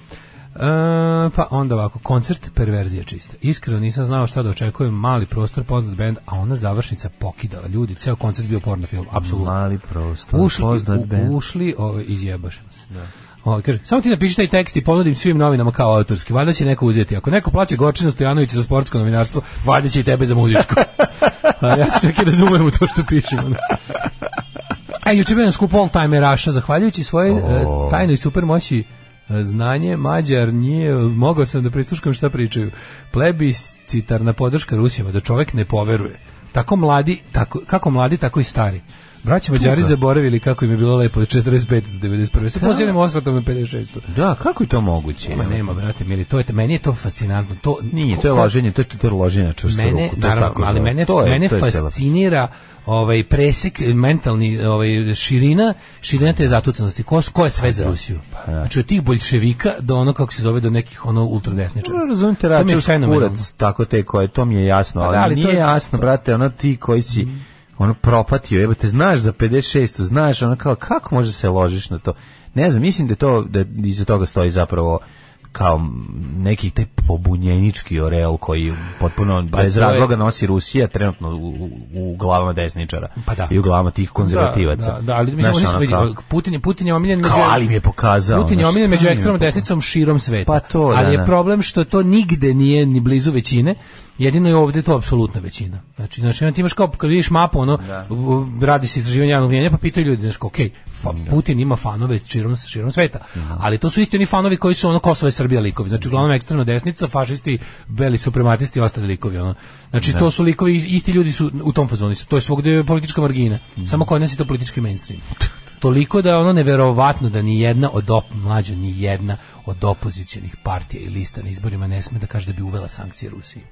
pa onda ovako, koncert perverzija čista. Iskreno nisam znao šta da očekujem, mali prostor, poznat bend, a ona završnica pokidala ljudi, ceo koncert bio porno film, apsolutno. Mali prostor, ušli, poznat Ušli, ovaj, izjebaš Da. O, ovaj, kaže, samo ti napiši taj tekst i ponudim svim novinama kao autorski, valjda će neko uzeti. Ako neko plaća Gorčina Stojanovića za sportsko novinarstvo, valjda će i tebe za muzičko. ja se čak i razumijem u to što pišemo. Ono. E, juče bio na zahvaljujući svoje oh. uh, tajnoj supermoći e, znanje, Mađar nije, mogao sam da prisluškam šta pričaju. Plebiscitarna podrška Rusijama, da čovjek ne poveruje. Tako mladi, tako, kako mladi, tako i stari. Braća Mađari zaboravili kako im je bilo lepo od 45 do 91. Sa posebnim osvrtom na 56. Da, kako je to moguće? Ma nema, brate, mili, to je meni je to fascinantno. To nije, to je loženje, to je to loženje na čvrstu mene, ruku. naravno, ali mene to je, mene to je fascinira ovaj presik eh, mentalni ovaj širina širina te zatucenosti. ko, ko je sve za Rusiju pa znači od tih boljševika do ono kako se zove do nekih ono ultradesničara no, razumite račun tako te koje to mi je jasno pa ali, ali, nije je, jasno brate ono ti koji si mm ono propatio, te znaš za 56, znaš, ono kao, kako može se ložiš na to? Ne znam, mislim da to, da iza toga stoji zapravo kao neki taj pobunjenički orel koji potpuno pa bez razloga nosi Rusija trenutno u, u, u glavama desničara pa i u glavama tih konzervativaca. Da, da, da ali mislim Znaš, ono kao... Putin, Putin je omiljen među... ali mi je pokazao. Putin je omiljen među ekstremom desnicom širom sveta. Pa to, da, ali je problem što to nigde nije ni blizu većine Jedino je ovdje to apsolutna većina. Znači, znači ti imaš kao, kad vidiš mapu, ono, radi se izraživanje javnog mnjenja, pa pitaju ljudi, znači, ok, Putin ima fanove širom, širom sveta, mhm. ali to su isti oni fanovi koji su ono Kosovo i Srbija likovi, znači uglavnom ekstremna desnica, fašisti, beli suprematisti i ostali likovi, ono. Znači, to su likovi, isti ljudi su u tom fazonu, to je svogde politička margina, mhm. samo kod nas to politički mainstream. Toliko da je ono neverovatno da ni jedna od op, mlađa, ni jedna od opozicionih partija i lista na izborima ne sme da kaže da bi uvela sankcije Rusiji.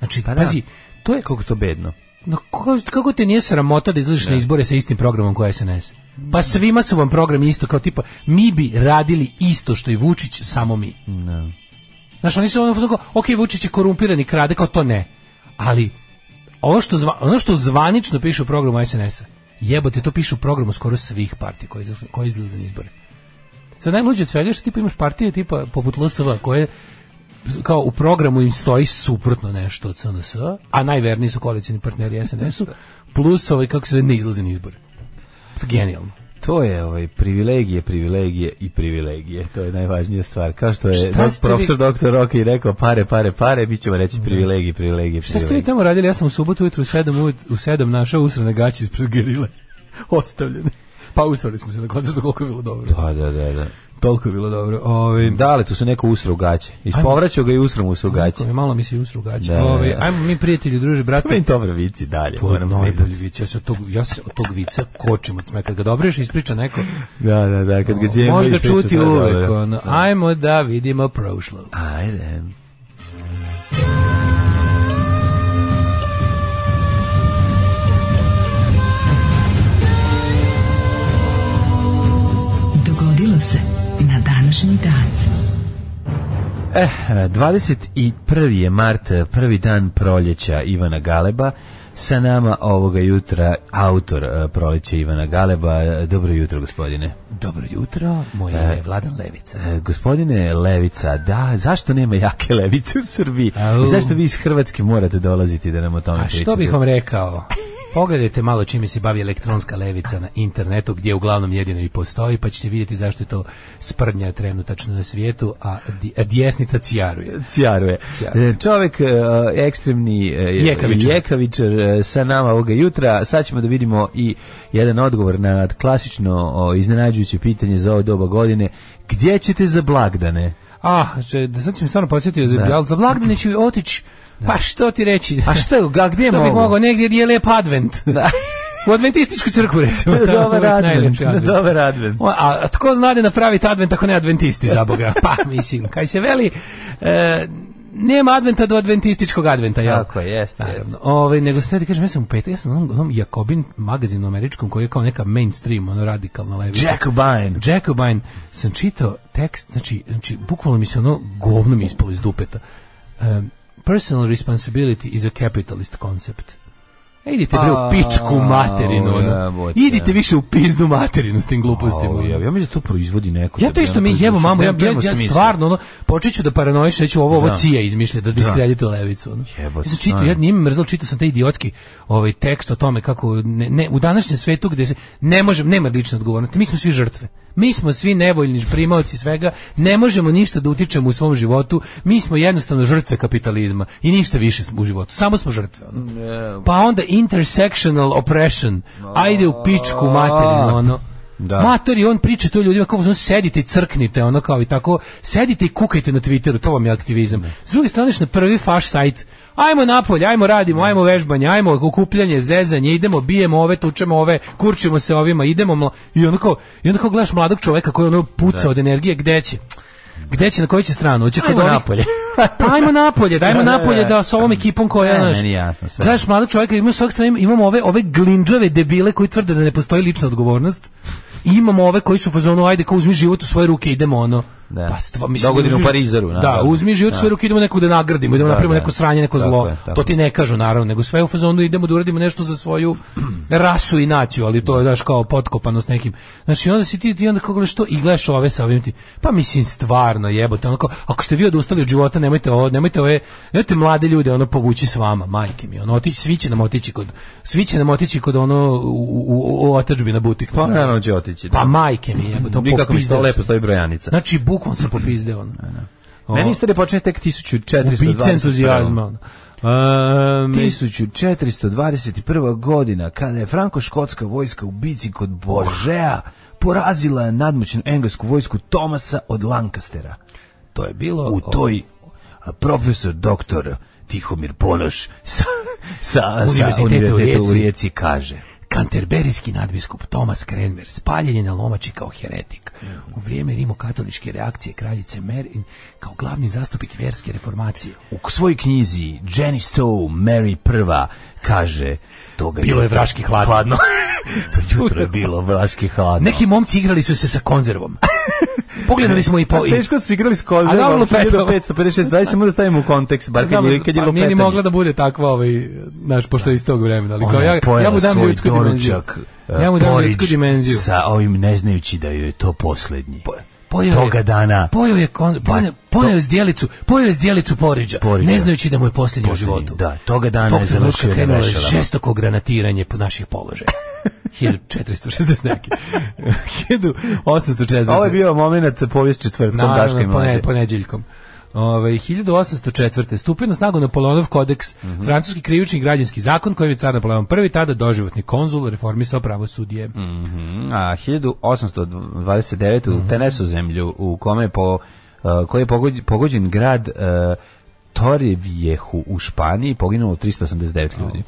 Znači, pa pazi, to je kako to bedno. No, kako, kako te nije sramota da izlaziš na izbore sa istim programom koja SNS? Pa svima su vam program isto kao tipa mi bi radili isto što i Vučić, samo mi. Ne. Znaš, oni su ono, ok, Vučić je korumpiran i krade, kao to ne. Ali, ono što, zva, ono što zvanično piše u programu SNS-a, jebote, to piše u programu skoro svih partija koje, izlaze na izbore. Sad najluđe od svega što tipa imaš partije tipa poput LSV koje kao u programu im stoji suprotno nešto od SNS, a najverniji su koalicijni partneri SNS-u, plus ovaj kako se ne izlazi na izbore. Genijalno. To je ovaj privilegije, privilegije i privilegije. To je najvažnija stvar. Kao što je profesor vi... doktor Roki rekao pare, pare, pare, mi ćemo reći privilegije, privilegije, Šta ste vi tamo radili? Ja sam u subotu ujutru u sedam u 7 našao usrane gaće ispred gerile. Ostavljene. Pa usrali smo se na koncertu koliko je bilo dobro. Da, da, da, da. Toliko je bilo dobro. Ovi... da, ali tu se neko u gaće. Ispovraćao ga i se u gaće. Malo mi se usro gaće. Ovi, ajmo mi prijatelji, druže, brate. To je dobro vici dalje. To je najbolji vici. Ja se od tog, ja se od tog vica kočim od smeka. Kad ga dobro ispriča neko. Da, da, da. Kad ga ispriča. Možda čuti uvek. Ono, ajmo da vidimo prošlo. Ajde. Ajde. današnji dan. Eh, 21. je mart, prvi dan proljeća Ivana Galeba. Sa nama ovoga jutra autor eh, proljeća Ivana Galeba. Dobro jutro, gospodine. Dobro jutro, moje eh, ime je Vladan Levica. Eh, gospodine Levica, da, zašto nema jake levice u Srbiji? zašto vi iz Hrvatske morate dolaziti da nam o tome A što bih vam rekao? Pogledajte malo čime se bavi elektronska levica na internetu, gdje uglavnom jedino i postoji, pa ćete vidjeti zašto je to sprdnja trenutačno na svijetu, a, djesnica cijaruje. Cijaruje. E, čovjek e, ekstremni e, jekavičar sa nama ovoga jutra. Sad ćemo da vidimo i jedan odgovor na klasično iznenađujuće pitanje za ovo doba godine. Gdje ćete za blagdane? Ah, da sad mi stvarno podsjetio, ali za blagdane ću otići, pa što ti reći? A što ga, gdje što mogu? bih mogao, negdje je lijep advent. U adventističku crkvu recimo. Dobar ovaj advent. Dobar advent. A, a tko zna da napraviti advent ako ne adventisti za Boga? Pa mislim, kaj se veli, e, nema adventa do adventističkog adventa, ja. Tako je, jeste, jeste. Ovaj, nego se ti kažem, ja sam u petak, ja sam onom, onom Jakobin magazinu američkom koji je kao neka mainstream, ono radikalno levi. Jacobine. Jacobine. Sam čitao tekst, znači, znači bukvalno mi se ono govno mi ispalo iz dupeta. Um, personal responsibility is a capitalist concept. E, idite bre u pa, pičku materinu. Ono. Idite više u piznu materinu s tim glupostima. Ono. Ja, Ja mislim da to proizvodi neko. Ja to isto mi jebo mamo ja, ja, stvarno ono, počeću da paranojiš, ću ovo, ovo cija izmišlja, da diskredite levicu. Ono. Jebo, ja, čitao, ja nije mrzlo, čitao sam te idiotski ovaj, tekst o tome kako ne, ne, u današnjem svetu gdje se ne možem, nema lične odgovornosti, mi smo svi žrtve. Mi smo svi nevoljni primaoci svega, ne možemo ništa da utičemo u svom životu, mi smo jednostavno žrtve kapitalizma i ništa više u životu, samo smo žrtve. Ono. Mm, pa onda intersectional oppression. Ajde u pičku materinu, ono. Da. on priča to ljudima kao znači, sedite i crknite, ono kao i tako, sedite i kukajte na Twitteru, to vam je aktivizam. S druge strane, na prvi faš sajt, ajmo napolje, ajmo radimo, ajmo vežbanje, ajmo okupljanje, zezanje, idemo, bijemo ove, tučemo ove, kurčimo se ovima, idemo, i ono kao, i onda kao gledaš mladog čoveka koji ono puca od energije, gde će? Gde će, na koju će stranu? Hoće kod napolje. Pa, ajmo napolje, dajmo napolje da s ovom ekipom koja je naš. Meni jasno, sve. Znaš, mladi čovjek, imamo svog imamo ove, ove glinđave debile koji tvrde da ne postoji lična odgovornost. I imamo ove koji su u fazonu, ajde, kao uzmi život u svoje ruke, idemo ono da. Pa stva, mislim, Dogodinu u Parizaru. Da, da uzmi život svoje ruke, idemo nekog da nagradimo, idemo da, napravimo neko sranje, neko zlo. To ti ne kažu, naravno, nego sve u fazonu idemo da uradimo nešto za svoju rasu i naciju, ali to je, daš, kao potkopano s nekim. Znači, onda si ti, ti onda kako što i gledaš ove sa ovim ti, pa mislim, stvarno jebote, onako, ako ste vi odustali od života, nemojte ovo, nemojte ove, nemojte mlade ljude, ono, povući s vama, majke mi, ono, otići, svi će nam otići kod, svi će nam otići kod ono, u, u, u, u na butik. Pa, naravno će otići. Pa, majke mi, jebote, ono, lepo stoji brojanica. Znači, bukvalno se popizde ono. E, o, Meni istorija počinje tek 1420. Ubica 1421. godina, kada je franko-škotska vojska u bici kod Božea porazila nadmoćnu englesku vojsku Tomasa od Lancastera. To je bilo... U toj profesor doktor Tihomir Ponoš sa, sa sa univerziteta u Rijeci kaže Kanterberijski nadbiskup Thomas Cranmer spaljen je na lomači kao heretik. Mhm. U vrijeme rimokatoličke reakcije kraljice Merin kao glavni zastupnik vjerske reformacije. U svojoj knjizi Jenny Stowe, Mary prva, kaže toga bilo je vraški hladno. hladno. jutro je bilo vraški hladno. Neki momci igrali su se sa konzervom. Pogledali smo i po... I... Teško su igrali s Kozevom, 556, daj se možda stavimo u kontekst, bar kad je, kad je pa Nije ni mogla da bude takva, ovaj, znaš, pošto je iz tog vremena, ali kao ja, ja mu dam ljudsku dimenziju. Eh, ja mu dam ljudsku dimenziju. Sa ovim, ne znajući da je to poslednji. Pa, pojeo toga dana. Pojeo je, kon, je zdjelicu, pojeo je zdjelicu poriđa, poriđa, ne znajući da mu je posljednji u životu. Da, toga dana je završio krenulo je žestoko granatiranje po naših položaja. 1460 neki. 1840. Ovo je bio moment povijest četvrtkom Daška i poneđeljkom. Ovaj 1804. stupio na snagu Napoleonov kodeks, mhm. francuski krivični i građanski zakon koji je car Napoleon prvi tada doživotni konzul reformisao pravosudje. Mm -hmm. A 1829 mm -hmm. u mhm. zemlju u kome je po eh, koji je pogođen, grad uh, u Španiji poginulo 389 ljudi.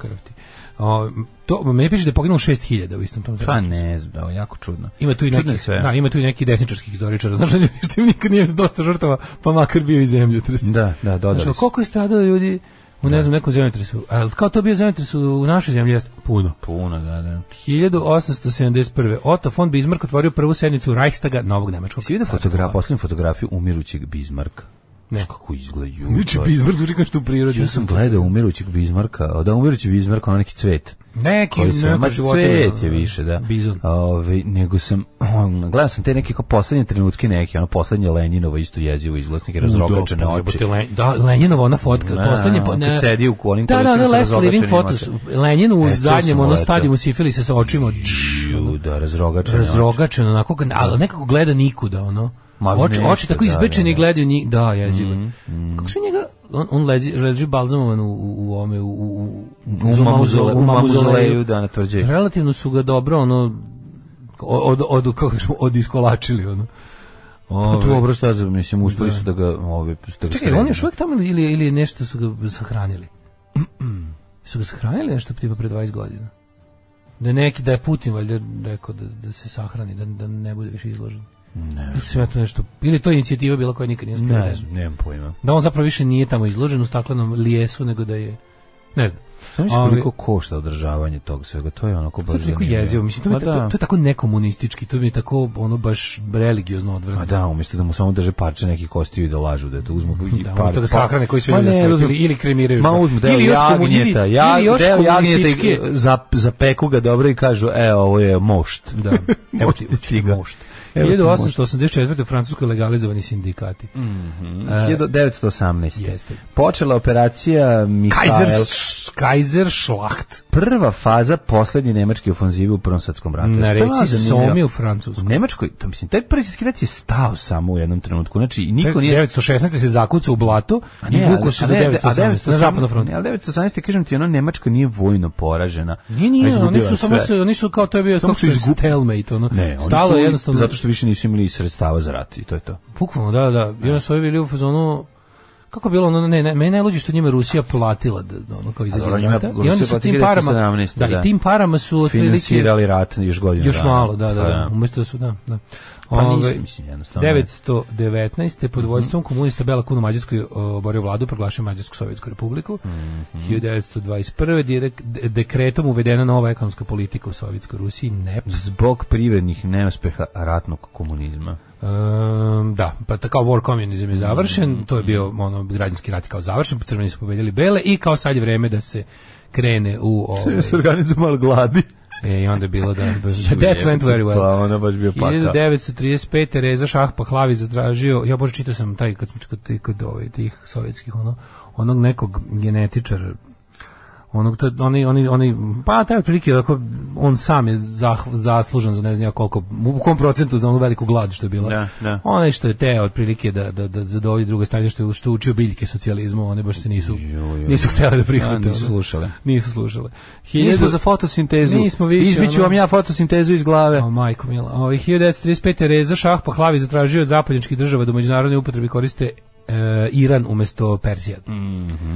O, to meni piše da je poginulo 6000 u istom tom zraku. Pa ne, znam, jako čudno. Ima tu i neki, sve. Da, ima tu i neki desničarskih historičara. znači ljudi što nikad nije dosta žrtava, pa makar bio i zemljotres. Da, da, dodali. Znaš, ono, koliko je stradalo ljudi u ne znam nekom zemljotresu. Al kao to bio zemljotres u našoj zemlji jeste puno. Puno, da, da. 1871. Otto von Bismarck otvorio prvu sednicu Reichstaga Novog Nemačkog. Si vidio fotograf, posljednju fotografiju umirućeg Bismarcka? Ne. Kako izgledaju? Niče znači, Bizmark zvuči kao što u prirodi. Ja sam gledao umirućeg Bizmarka, da umirući Bizmark onaj neki cvet. Neki, koji sam, neko Cvet je više, da. Bizon. Ove, ovaj, nego sam, on, gledao sam te neke kao poslednje trenutke neke, ono poslednje Lenjinova isto jezivo izglasnike, razrogačene pa oči. Le, da, Lenjinova ona fotka, na, poslednje... Ono, ne, ne, kad sedi u onim da, da, da, last living photos, Lenjinu u e, zadnjem, ono stadijumu sifilisa sa očima. Čš, da, razrogačene, razrogačene onako, ali nekako gleda nikuda, ono. Oči, oči tako izbečeni da, da, gledaju njih. Da, jezivo. Mm, mm. Kako su njega on, on leži, leži balzamovan u, u, ome, u, u, u, u, mamuzole, u mamuzoleju, da, na Relativno su ga dobro, ono, od, od, od, kako odiskolačili, ono. Ove, pa tu obro pa šta mislim, uspeli su da ga... Ove, da ga Čekaj, on je još uvijek tamo ili, ili nešto su ga sahranili? su ga sahranili nešto tipa pre 20 godina? Da neki, da je Putin valjda rekao da, da se sahrani, da, da ne bude više izložen. Ne. Sve to nešto. Ili to inicijativa bila koja nikad nije uspela. Ne, nemam pojma. Da on zapravo više nije tamo izložen u staklenom lijesu, nego da je ne znam. Samo mislim koliko košta održavanje tog svega, to je onako baš zanimljivo. To je jezivo, mislim, to, je, to, to je tako nekomunistički, to mi je tako ono baš religiozno odvrno. A da, umjesto da mu samo drže parče neki kostiju i da lažu, da to uzmu i da, to da sahrane koji sve ne, ili, ili, ili kremiraju. Ma uzmu, ili još jagnjeta, ja, ili za, za peku ga dobro i kažu, e, ovo je mošt. Da, evo ti, mošt. 1884. u Francuskoj legalizovani sindikati. Mm -hmm. uh, 1918. Jeste. Počela operacija Mikael... Kaiser Schlacht. Prva faza poslednje nemačke ofenzive u Prvom svetskom ratu. Na reci Somi u Francuskoj U Nemačkoj, to mislim, taj prvi svjetski rat je stao samo u jednom trenutku. Znači, niko nije... 1916. se zakuca u blatu ne, i vuku se do 1918. Na zapadnom frontu. Ali 1918. kažem ti, ono, Nemačka nije vojno poražena. Nije, nije, oni su samo se, oni su kao to je bio, kako su stalemate, ono. Ne, Stalo jednostavno. Zato što više nisu imali sredstava za rat i to je to. Bukvalno, da, da. I onda su bili u fazonu kako bilo ono ne ne meni najluđe što njima Rusija platila da ono kao izađe iz rata i oni su tim parama 17, da, da i tim parama su otprilike rat još godinu još malo da da, da, pa da. umjesto da su da da pa nisi, mislim, pod mhm. vojstvom komunista Bela Kun u Mađarskoj oborio vladu, proglašio Mađarsku Sovjetsku republiku. Mm -hmm. 1921. je dekretom uvedena nova ekonomska politika u Sovjetskoj Rusiji, Zbog privrednih neuspeha ratnog komunizma. Ehm, da, pa tako war communism je mhm. završen, to je mhm. bio ono, građanski rat kao završen, crveni su pobedili bele i kao sad je vreme da se krene u... Ovaj... Se gladi. E, I onda je bilo da... that went very well. Pa, ona baš bio pakao. 1935. Reza Šah Hlavi zatražio, ja bože čitao sam taj, kad sam čekao kod, kod, tih sovjetskih, ono, onog nekog genetičara, onog oni oni oni pa taj otprilike ako on sam je za, zaslužan za ne znam koliko u kom procentu za onu veliku glad što je bila. Da, da. Onaj što je te otprilike da da da zadovolji drugo stanje što je što učio biljke socijalizmu, one baš se nisu jo, jo. nisu htjeli da prihvate. Nisu slušale. Nisu slušale. nismo za fotosintezu. Nismo više. Izbiću ono- vam ja fotosintezu iz glave. O majko mila. Ovi 1935 Reza Šah po hlavi zatražio zapadnički država da međunarodne upotrebi koriste e, Iran umjesto Perzija. Mhm.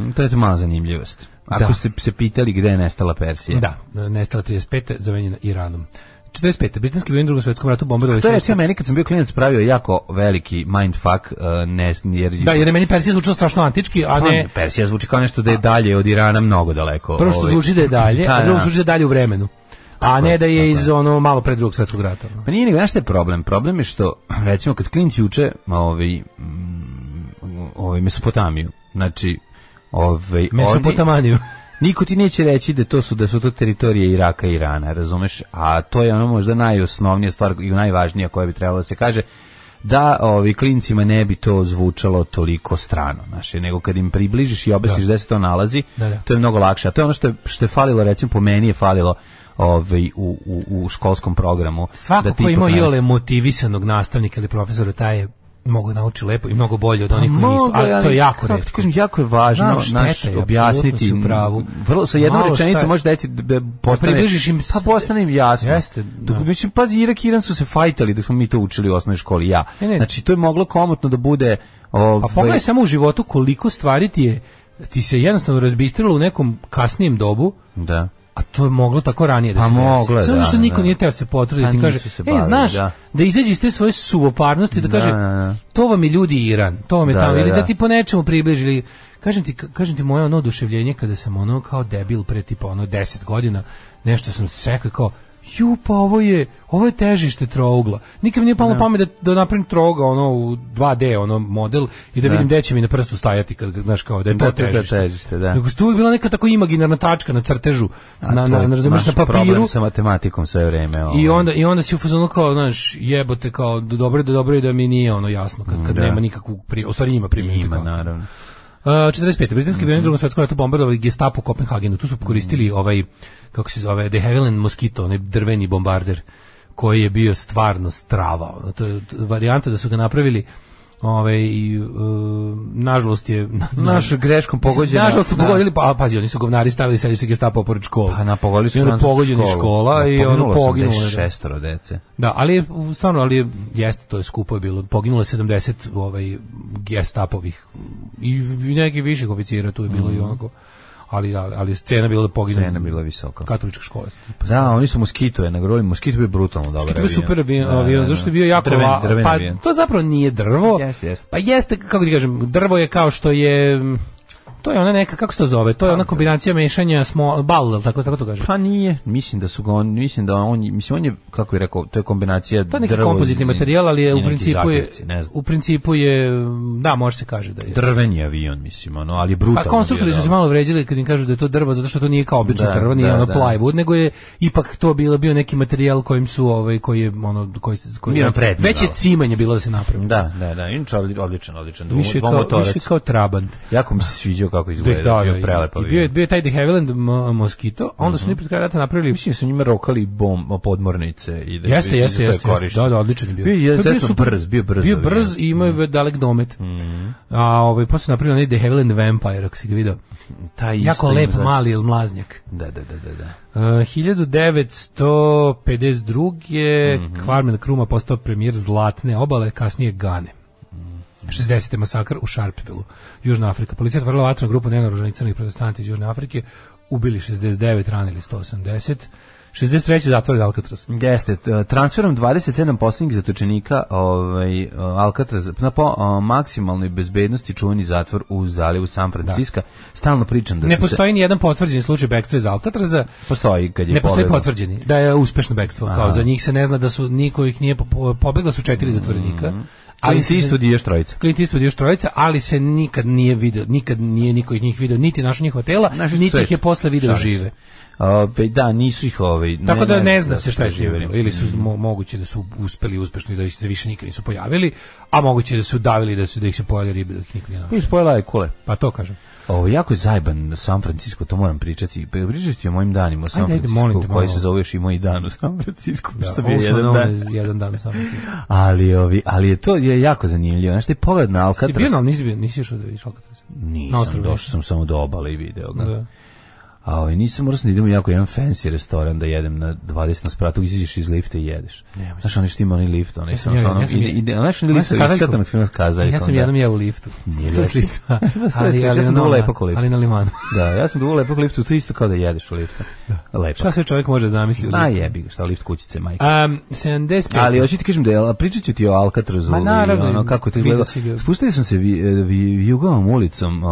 Mm to je zanimljivost. Ako da. ste se pitali gde je nestala Persija. Da, nestala 35. zamenjena Iranom. 45. Britanski vojni u drugom svjetskom ratu bombardovali sve. To je recimo meni kad sam bio klinac pravio jako veliki mindfuck, uh, ne, jer... Da, jer meni Persija zvučila strašno antički, a ne... Pa, Persija zvuči kao nešto da je dalje od Irana mnogo daleko. Prvo što ovaj. zvuči da je dalje, a drugo zvuči da je dalje u vremenu. A ne da je iz ono malo pred drugog svjetskog rata. Ono. Pa nije nego, znaš je problem? Problem je što, recimo, kad klinci uče ovaj, mm, ovi ovaj, Mesopotamiju, znači Ovaj Mesopotamaniju. Niko ti neće reći da to su da su to teritorije Iraka i Irana, razumeš? A to je ono možda najosnovnija stvar i najvažnija koja bi trebalo da se kaže da ovi klincima ne bi to zvučalo toliko strano, naše nego kad im približiš i objasniš da. se to nalazi, to je mnogo lakše. A to je ono što je, falilo, recimo po meni je falilo ovaj u, u, u školskom programu. Svako da ko ima jole motivisanog nastavnika ili profesora taj je mogu nauči lepo i mnogo bolje od onih pa koji nisu, ali to je jako retko. jako je važno objasniti pravu. Vrlo sa jednom rečenicom možeš deci da postane približiš im pa postane jasno. Jeste. Dok mislim pazi Irak Iran su se fajtali da smo mi to učili u osnovnoj školi ja. Znači to je moglo komotno da bude ovaj Pa pogledaj samo u životu koliko stvari je ti se jednostavno razbistrilo u nekom kasnijem dobu. Da a to je moglo tako ranije da pa se. A moglo, Samo što niko nije teo se potruditi, pa kaže, ej, znaš, da, da izađe iz te svoje suvoparnosti, da kaže, to vam je ljudi Iran, to vam je tamo, ili da ti po nečemu približili, kažem ti, kažem ti moje ono oduševljenje kada sam ono kao debil pre tipa ono 10 godina, nešto sam sekao kao ju pa ovo je ovo je težište trougla. Nikad mi nije palo pamet da, da napravim troga ono u 2D ono model i da vidim gde će mi na prstu stajati kad znaš kao da je to težište. Da, težište da. Nego tu je bila neka tako imaginarna tačka na crtežu A, na na na, na papiru. sa matematikom sve vreme. Ovo. I ovaj. onda i onda si u kao znaš jebote kao dobro da dobro je da mi nije ono jasno kad kad nema nikakvu pri, stvari ima primjenu. Ima naravno. 45. Britanski mm -hmm. drugom svjetskom ratu bombardovali gestapo u Kopenhagenu. Tu su koristili mhm. ovaj, kako se zove, The Havilland Mosquito, onaj drveni bombarder koji je bio stvarno strava. to je varijanta da su ga napravili Ove, i, e, nažalost je naš greškom pogođena. Nažalost su pogodili, pa pazi, oni su govnari stavili se se gestapo pored škola Pa na pogodili su pogođeni škola da, i ono poginulo je šestoro dece. Da, ali stvarno ali jeste to je skupo je bilo. Poginulo je 70 ovaj gestapovih i neki viših oficira tu je bilo mm -hmm. i mhm. onako ali, ali, ali cena bila da pogine. Cena bila visoka. Katolička škola. Pa da, oni su moskito je nagrojili, moskito je brutalno dobar. Moskito je super avion, zašto je bio jako drven, drven pa to zapravo nije drvo. Jeste, jeste. Pa jeste kako ti kažem, drvo je kao što je to je ona neka kako se to zove? To je ona kombinacija mešanja smo bal, tako tako to kaže. Pa nije, mislim da su ga on, mislim da on, mislim on je kako je rekao, to je kombinacija To je neki drvo, kompozitni materijal, ali je u principu je u principu je da, može se kaže da je drveni avion, mislim, ono, ali brutalno. Pa konstruktori su se ono. malo vređili kad im kažu da je to drvo zato što to nije kao obično drvo, nije ono plywood, nego je ipak to bilo bio neki materijal kojim su ovaj koji je ono koji se koji je, cimanje bilo da se napravi. Da, da, da, inče odličan, odličan. Više kao, više Jako mi se sviđa kako izgleda, bio prelepo. Bio je, bio taj The Havilland Mosquito, onda su mhm. oni pred kraj rata napravili... Mislim su njima rokali bom, podmornice. I da jeste, jeste, jeste, Da, da, odličan je bio. Bio je, brz, bio brz. Bio brz i imao je dalek mhm. domet. Mhm. A ovaj, pa su napravili The Havilland Vampire, ako si ga vidio. Taj jako lep, mali ili mlaznjak. Da, da, da, da. da. Uh, 1952. Mm -hmm. Kvarmen Kruma postao premijer Zlatne obale, kasnije Gane. 60. masakr u Sharpevilleu, Južna Afrika. Policija otvorila vatrenu grupu nenaruženih crnih protestanti iz Južne Afrike, ubili 69, ranili 180. 63. je Alcatraz. Jeste, transferom 27 posljednjih zatočenika ovaj, Alcatraz na po o, maksimalnoj bezbednosti čuveni zatvor u zalivu San Francisco. Stalno pričam da... Ne postoji ni jedan potvrđeni slučaj bekstva iz Alcatraza. Postoji kad je Ne postoji potvrđeni, da je uspešno bekstvo. Kao za njih se ne zna da su, niko ih nije pobegla, su četiri mhm. zatvorenika ali ti isto diješ trojica. Clint Eastwood trojica, ali se nikad nije vidio, nikad nije niko od njih video, niti našo njihova tela, niti ih je posle video žive. da, nisu ih ove... Tako da ne, zna se šta je živjelo. Ili su mm. moguće da su uspeli uspešno i da se više nikad nisu pojavili, a moguće da su davili da su da ih se pojavili ribe da ih nikad nije našao. spojela je kule. Pa to kažem. Ovo, jako je zajban San Francisco, to moram pričati. Pa pričati o mojim danima u San Francisco, ajde, koji se još i moj dan u San Francisco. Da, je jedan, dan. jedan dan u San Francisco. ali, ovi, ali je to je jako zanimljivo. Znaš, te pogled na Alcatraz... Ti bio, nisi, nisi išao da vidiš Alcatraz? Nisam, došao sam samo do obale i video ga. Da. A ovaj nisam morao da idemo jako jedan fancy restoran da jedem na 20 na spratu, iziđeš iz lifta i jedeš. Znaš, oni što ima lift, oni sam ono, ono ide Ja sam u liftu. To je slično. Ali ono liftu. Ali na limanu. Da, ja sam dovolj lepo liftu, to isto kao da jedeš u liftu. Šta se čovjek može zamisliti? A jebi ga, šta lift kućice majke. Um 75. Ali ti kažem da je ću ti o Alcatrazu naravno ono, kako to izgleda. Spustio sam se vi, ulicom,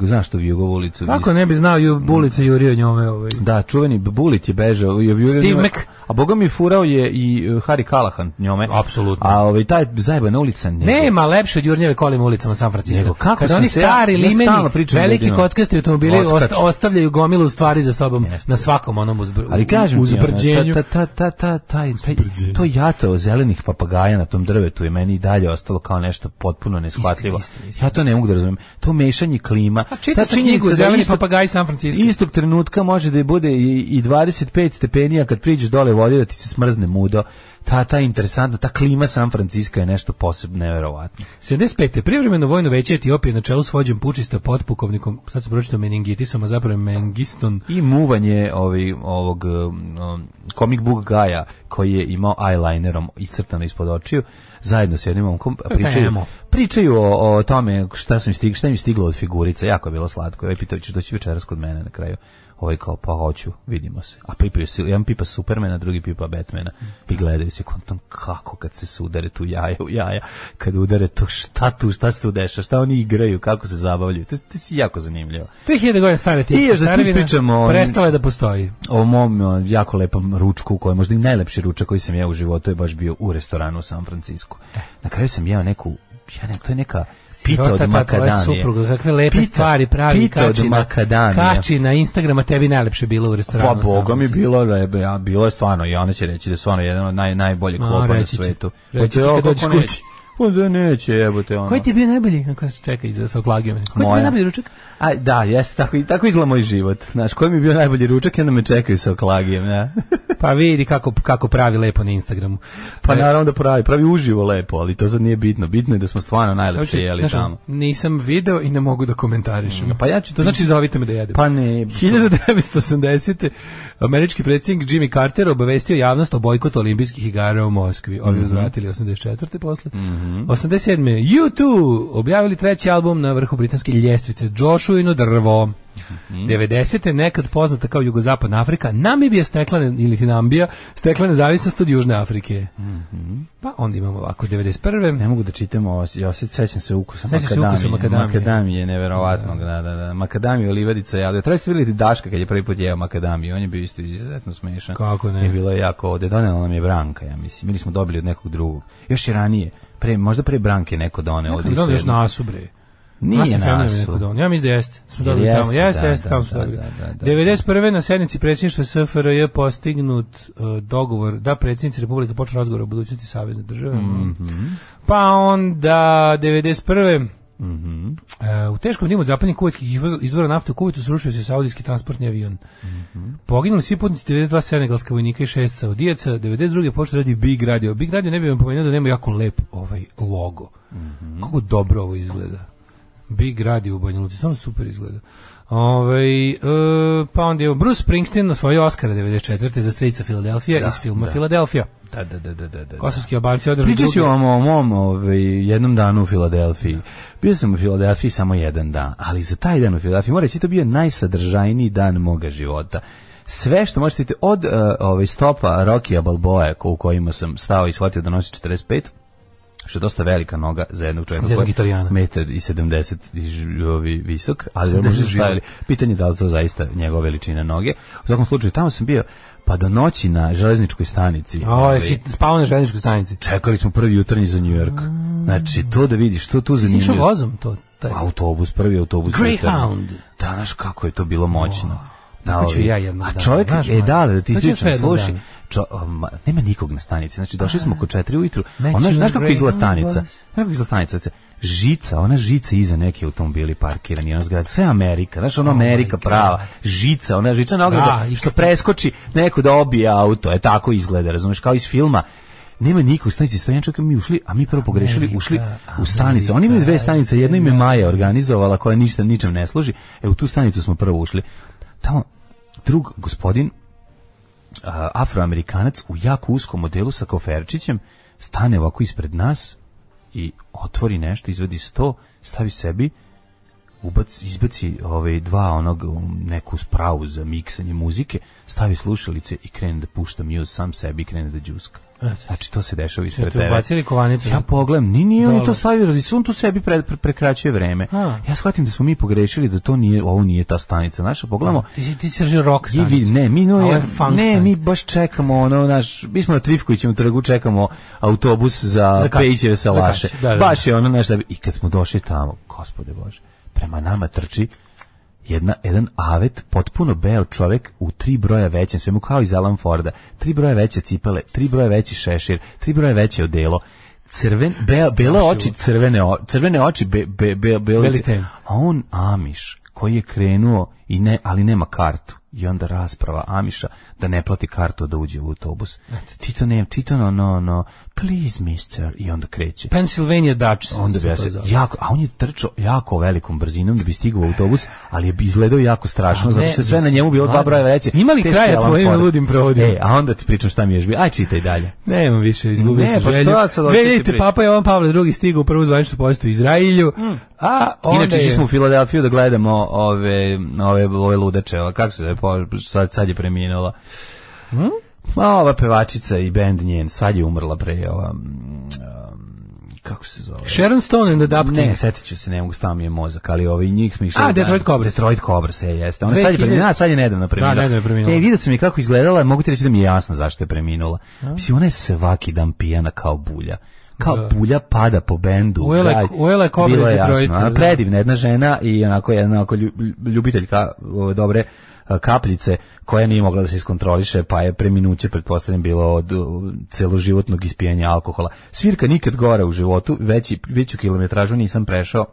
znaš bi vi Kako ne bi znao mm jurio njome. Ovaj. Da, čuveni Bulit je bežao. i ovaj, jurio Steve A boga mi furao je i eh, Harry Callahan njome. Apsolutno. A ovaj, taj zajebana ulica njegov. Nema lepše od jurnjeve kolima ulicama San Francisco. Kako da oni se stari, ja, limeni, veliki kockasti automobili ostavljaju gomilu stvari za sobom na svakom onom uzbr, Ali kažem ono, uzbrđenju. Ta, ta, to jato zelenih papagaja na tom drvetu je meni i dalje ostalo kao nešto potpuno neshvatljivo. Ja to ne mogu da razumijem. To mešanje klima. Pa čitaš knjigu Zeleni papagaj San Francisco. Istog trenutka može da bude i 25 stepenija kad priđeš dole vodi da ti se smrzne mudo ta ta interesantna ta klima San Francisco je nešto posebno nevjerovatno. 75. privremeno vojno veće Etiopije na čelu s vođem pučista potpukovnikom, sad se pročito meningitisom, a zapravo Mengiston. i muvanje ovi, ovog um, comic um, book gaja koji je imao eyelinerom iscrtano ispod očiju zajedno s jednim momkom pričaju, o, o tome šta, sam stig, šta im stiglo od figurice, jako je bilo slatko. Ja pitao ću doći večeras kod mene na kraju ovaj kao pa hoću, vidimo se. A pipaju se, jedan pipa Supermana, drugi pipa Batmana i gledaju se kontom kako kad se sudare tu jaja u jaja, kad udare to šta tu, šta se tu deša, šta oni igraju, kako se zabavljaju. To, je si jako zanimljivo. 3000 godina stare ti. da ti pričamo, prestala je da postoji. O mom jako lepom ručku, koji je možda i najlepši ručak koji sam ja u životu je baš bio u restoranu u San Francisku. E. Na kraju sam jeo neku ja ne, to je neka Pita od makadamije. supruga, kakve lepe pita, stvari pravi, pita kači, od na, kači na Instagrama, tebi najlepše bilo u restoranu. Pa boga mi bilo lebe, a bilo je stvarno, i ona će reći da je stvarno jedan od naj, najboljih klopa na svetu. Reći reći pa kad dođeš kući. Pa da neće, jebote ono. Koji ti je bio najbolji? Kako se čeka, iz, sa me. Koji ti je bio najbolji ručak? A, da, jeste, tako, tako izgleda moj život. Znaš, koji mi je bio najbolji ručak i onda me čekaju sa oklagijem, ja. pa vidi kako, kako pravi lepo na Instagramu. Pa e, naravno da pravi, pravi uživo lepo, ali to sad nije bitno. Bitno je da smo stvarno najlepše znači, jeli znači, tamo. Nisam video i ne mogu da komentarišem. Mm, pa ja ću to... Znači, zovite me da jedem. Pa ne... 1980. Američki predsjednik Jimmy Carter obavestio javnost o bojkotu olimpijskih igara u Moskvi. Ovi mm -hmm. uzvratili 84. posle. Mm -hmm. 87. U2 objavili treći album na vrhu britanske ljestvice. Joshua čujno drvo. Mm -hmm. 90. nekad poznata kao Jugozapadna Afrika, Namibija stekla ili Namibija stekla nezavisnost od Južne Afrike. Mm -hmm. Pa onda imamo ovako 91. Ne mogu da čitam ovo, ja se sećam se ukusa makadamije. Se makadamije. Makadamije, neverovatno, da, da, da. Makadamije, livadica, ja, treba ste vidjeti Daška kad je prvi put jeo makadamije, on je bio isto izuzetno smešan. Kako ne? Je bilo jako ovde, donela nam je Branka, ja mislim, mi smo dobili od nekog drugog. Još i ranije, pre, možda pre Branke neko da Nekam ode nasu, bre. Nije nas. Ja mislim da jeste. Smo dobili jeste, tamo. Jeste, da, jeste, tamo smo dobili. Da, 91. na sednici predsjedništva SFRJ postignut uh, dogovor da predsjednici Republike počne razgovor o budućnosti Savezne države. Mm -hmm. Pa onda 91. Mm -hmm. uh, u teškom dimu zapadnih kuvetskih izvora nafte u Kuvetu srušio se saudijski transportni avion. Mm -hmm. Poginuli svi putnici 92 senegalska vojnika i šest saudijaca. 92. počeo radi Big Radio. Big Radio ne bi vam pomenuo da nema jako lep ovaj logo. Mm -hmm. Kako dobro ovo izgleda. Big Radi u Banja Luci, stvarno super izgleda. Ove, ovaj, e, pa onda je Bruce Springsteen na svoju Oscara 94. za strica Filadelfija da, iz filma Filadelfija. Da, da, da, da, da. Kosovski obanci održali drugi. Pričat vam o mom ovaj, jednom danu u Filadelfiji. Bio sam u Filadelfiji samo jedan dan, ali za taj dan u Filadelfiji, mora reći, to bio najsadržajniji dan moga života sve što možete vidjeti od uh, ovaj stopa Rokija Balboa u kojima sam stao i shvatio da nosi 45 što je dosta velika noga za jednog čovjeka za jednog italijana metar i sedamdeset visok ali da pitanje da li to zaista njegova veličina noge u svakom slučaju tamo sam bio pa do noći na železničkoj stanici. O, jesi ovaj. spavao na železničkoj stanici? Čekali smo prvi jutarnji za New York. Mm. Znači, to da vidiš, to tu zanimljivo. Si vozom to? Taj. Autobus, prvi autobus. Greyhound. Da, znaš kako je to bilo moćno. A čovjek, znaš, e, da, da ti čo, nema nikog na stanici. Znači, došli smo pa, oko četiri ujutru. Ona, oh, znaš kako izgleda stanica? Znaš kako izgleda stanica? Žica, ona žica iza neki automobili parkirani, ona zgrada, sve Amerika, znaš, ona oh Amerika prava, žica, ona žica na ogledu što preskoči neko da obije auto, e tako izgleda, razumiješ kao iz filma, nema niko u stanici stojan čovjek mi ušli, a mi prvo pogrešili, ušli u stanicu. Oni imaju dve stanice, jedna im je Maja organizovala koja ništa ničem ne služi. E u tu stanicu smo prvo ušli tamo drug gospodin afroamerikanac u jako uskom modelu sa koferčićem stane ovako ispred nas i otvori nešto, izvadi sto, stavi sebi, ubac, izbaci ove ovaj, dva onog um, neku spravu za miksanje muzike, stavi slušalice i krene da pušta muse sam sebi i krene da džuska. Znači, to se dešava ispred tebe. Bacili kovanicu. Ja pogledam, ni nije on to stavio, sun tu sebi pre, pre, prekraćuje vreme. A. Ja shvatim da smo mi pogrešili da to nije, ovo nije ta stanica naša. Pogledamo. Ti ti srži rock stanicu. ne, mi no, ja, ne, mi baš čekamo ono naš, mi smo na Trifkovićem trgu čekamo autobus za, za Pejićeve salaše. Baš je ono naš da bi, i kad smo došli tamo, gospode Bože, prema nama trči jedna, jedan avet, potpuno beo čovjek u tri broja većem svemu, kao iz Alan Forda. Tri broja veće cipele, tri broja veći šešir, tri broja veće odelo crven oči crvene crvene oči be, a on Amiš koji je krenuo i ne ali nema kartu i onda rasprava Amiša da ne plati kartu da uđe u autobus ti to ne ti to no no please mister i onda kreće. Pennsylvania Dutch. Onda ja se a on je trčao jako velikom brzinom da bi stigao autobus, ali je izgledao jako strašno, zato što sve na njemu bilo dva broja veće. Imali kraja tvojim ludim provodima e, a onda ti pričam šta mi je bi. Aj čitaj dalje. nema više, izgubio ne, sam pa želju. Vidite, papa je Pavle II stigao u prvu zvaničnu posetu Izraelju. Mm. A onda Inače, išli smo u Filadelfiju da gledamo ove, ove, ove ludeče kako se pa, sad, sad je preminula. Hm? Ma ova pevačica i bend njen, sad je umrla pre ova... Mm, um, kako se zove? Sharon Stone and the Dapkins. Ne, setit ću se, ne mogu mi je mozak, ali ovi njih smo išli... A, Detroit Cobra. Detroit Cobra se jeste. Ona sad je preminula, sad je nedavno preminula. Da, nedavno je preminula. E, vidio sam je kako izgledala, mogu ti reći da mi je jasno zašto je preminula. Mislim, ona je svaki dan pijana kao bulja kao bulja pada po bendu. Ujela, ujela je kobra iz Detroita. Predivna jedna žena i onako jedna ljubiteljka dobre E, kapljice koja nije mogla da se iskontroliše, pa je preminuće pretpostavljam bilo od celoživotnog ispijanja alkohola. Svirka nikad gore u životu, veći veću kilometražu nisam prešao.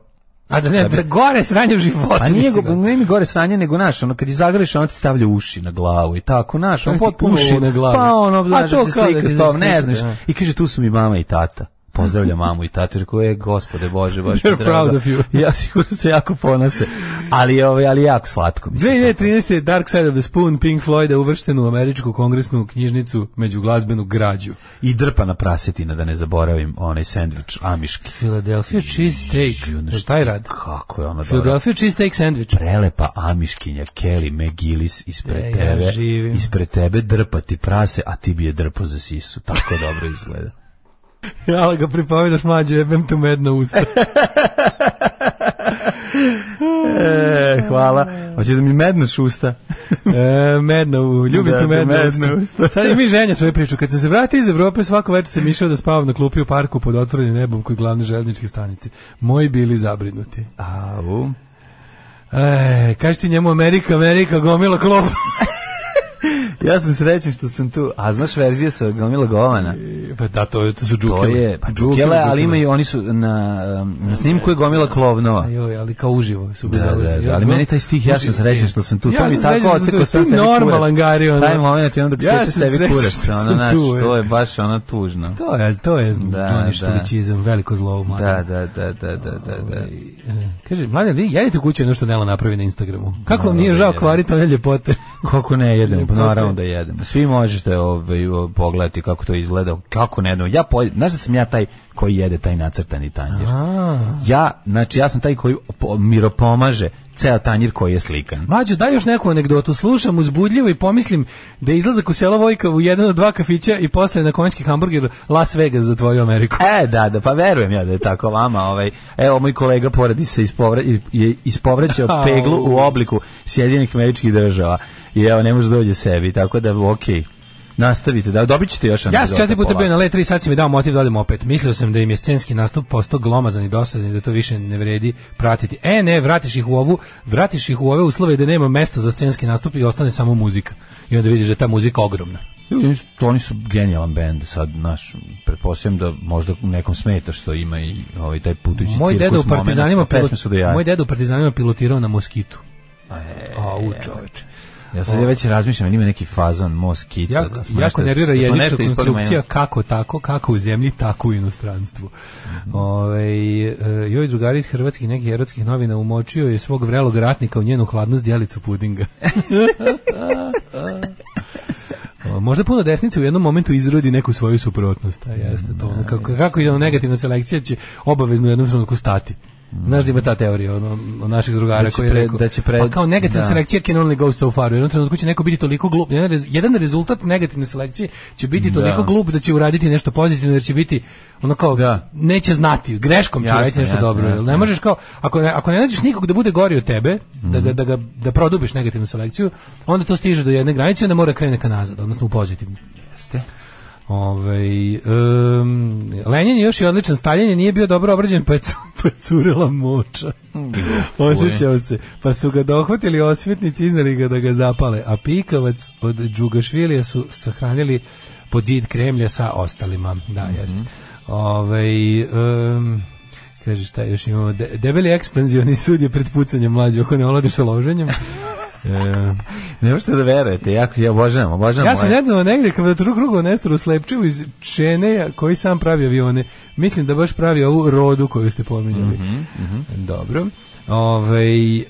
A da ne, gore sranje u životu. A pa nije, go, mi gore sranje, nego, naš, ono, kad izagreš, ono ti stavlja uši na glavu i tako, naš, on ono potpuno... Uši na glavu. Pa ono, pa znaš, se slika s ne znaš. I kaže, tu su mi mama i tata. Pozdravlja mamu i tatu, rekao je gospode Bože, baš proud of ja sigurno se jako ponose, ali je ovaj, ali jako slatko. 2013. je Dark Side of the Spoon Pink je uvršten u američku kongresnu knjižnicu među glazbenu građu. I drpa na prasetina, da ne zaboravim, onaj sandvič amiški. Philadelphia cheese steak, ono je rad? Kako je ona dobra Philadelphia Prelepa amiškinja Kelly McGillis ispred tebe, ispred tebe drpati prase, a ti bi je drpo za sisu. Tako dobro izgleda. Ali ga pripovedaš mlađe, jebem tu medna usta. e, hvala. Hoćeš da mi medno šusta? e, medno, ljubi tu usta. Sad i mi ženja svoje priču. Kad sam se vrati iz Evrope, svako večer sam išao da spavam na klupi u parku pod otvorenim nebom kod glavne železničke stanice. Moji bili zabrinuti. u. E, kaži ti njemu Amerika, Amerika, gomila klopu ja sam srećen što sam tu. A znaš verzije sa Gomila Govana? E, pa da, to, je, to su džukele. To je, pa džukele, ali imaju, oni su na, um, na snimku je Gomila Klovnova. Joj, ali kao uživo su bez da, da, da, ali meni taj stih, ja sam srećen što sam tu. Ja to mi tako oceko sam sebi kurac. Normalan gari, ono. Taj moment i onda ja se sebi kuraš Ono, naš, e. to je baš ono tužno. To je, to je Johnny Štubićizam, veliko zlo u Da, da, da, da, da, da. Ovaj, e, kaže, mladen, vi jedite kuću ono što Nela napravi na Instagramu. Kako vam nije žao kvariti one ljepote? Kako ne jedem, pa naravno da jedemo. Svi možete ovaj, pogledati kako to izgleda, kako ne jedemo. Ja pojedem, znaš da sam ja taj koji jede taj nacrtani tanjir. Ja, znači ja sam taj koji miropomaže ceo tanjir koji je slikan. Mlađo, daj još neku anegdotu, slušam uzbudljivo i pomislim da je izlazak u selo Vojka u jedan od dva kafića i poslije na konjski hamburger Las Vegas za tvoju Ameriku. E, da, da, pa verujem ja da je tako vama. Ovaj. Evo, moj kolega poradi se ispovra, je ispovraćao peglu u obliku Sjedinih američkih država i evo, ne može dođe sebi, tako da, okej. Okay. Nastavite, da dobit ćete još Ja sam četiri puta bio na let, tri sati si mi dao motiv da opet. Mislio sam da im je scenski nastup posto glomazan i dosadan i da to više ne vredi pratiti. E ne, vratiš ih u ovu, vratiš ih u ove uslove da nema mesta za scenski nastup i ostane samo muzika. I onda vidiš da je ta muzika ogromna. to oni su genijalan bend, sad naš pretpostavljam da možda nekom smeta što ima i ovaj taj putujući cirkus. Moj deda u Partizanima, moj u Partizanima pilotirao na Moskitu. E, u ja sam već razmišljam, ima neki fazan moskita. Ja, da smo jako nervira konstrukcija kako tako, kako u zemlji, tako u inostranstvu. Mm ovaj, eh, joj drugari iz hrvatskih nekih erotskih novina umočio je svog vrelog ratnika u njenu hladnu zdjelicu pudinga. Možda puno desnice u jednom momentu izrodi neku svoju suprotnost, to. Ono, kako, kako je ono negativna selekcija će obavezno u jednom trenutku stati. Znaš da ima ta teorija od ono, ono, naših drugara koji je rekao, da će pa kao negativna da. selekcija can only go so far. U jednom trenutku će neko biti toliko glup. Jedan, rezultat negativne selekcije će biti toliko da. glup da će uraditi nešto pozitivno jer će biti ono kao da. neće znati, greškom će raditi nešto dobro. Jasne, ne možeš kao ako ne, ako ne nađeš nikog da bude gori od tebe, da ga, mhm. da ga da produbiš negativnu selekciju, onda to stiže do jedne granice ne mora krene ka nazad, odnosno u pozitivnu. Jeste. Ovaj um, Lenin je još i odličan, Staljen je nije bio dobro obrađen, pa je, pa je curila moča. Mm, Osjećao se. Pa su ga dohvatili osvetnici, iznali ga da ga zapale, a Pikavac od Đugašvilija su sahranili pod zid Kremlja sa ostalima. Da, mm -hmm. jeste. um, kaže šta još imamo, debeli ekspanzioni sud je pred pucanjem mlađe, ako ne oladiš sa loženjem. E, ne možete da verujete, jako ja obožavam, obožavam. Ja sam jedno negdje kada drug drugo Nestoru Slepčivu iz Čeneja koji sam pravi avione. Mislim da baš pravi ovu rodu koju ste pominjali. Mm Dobro. Ove, e,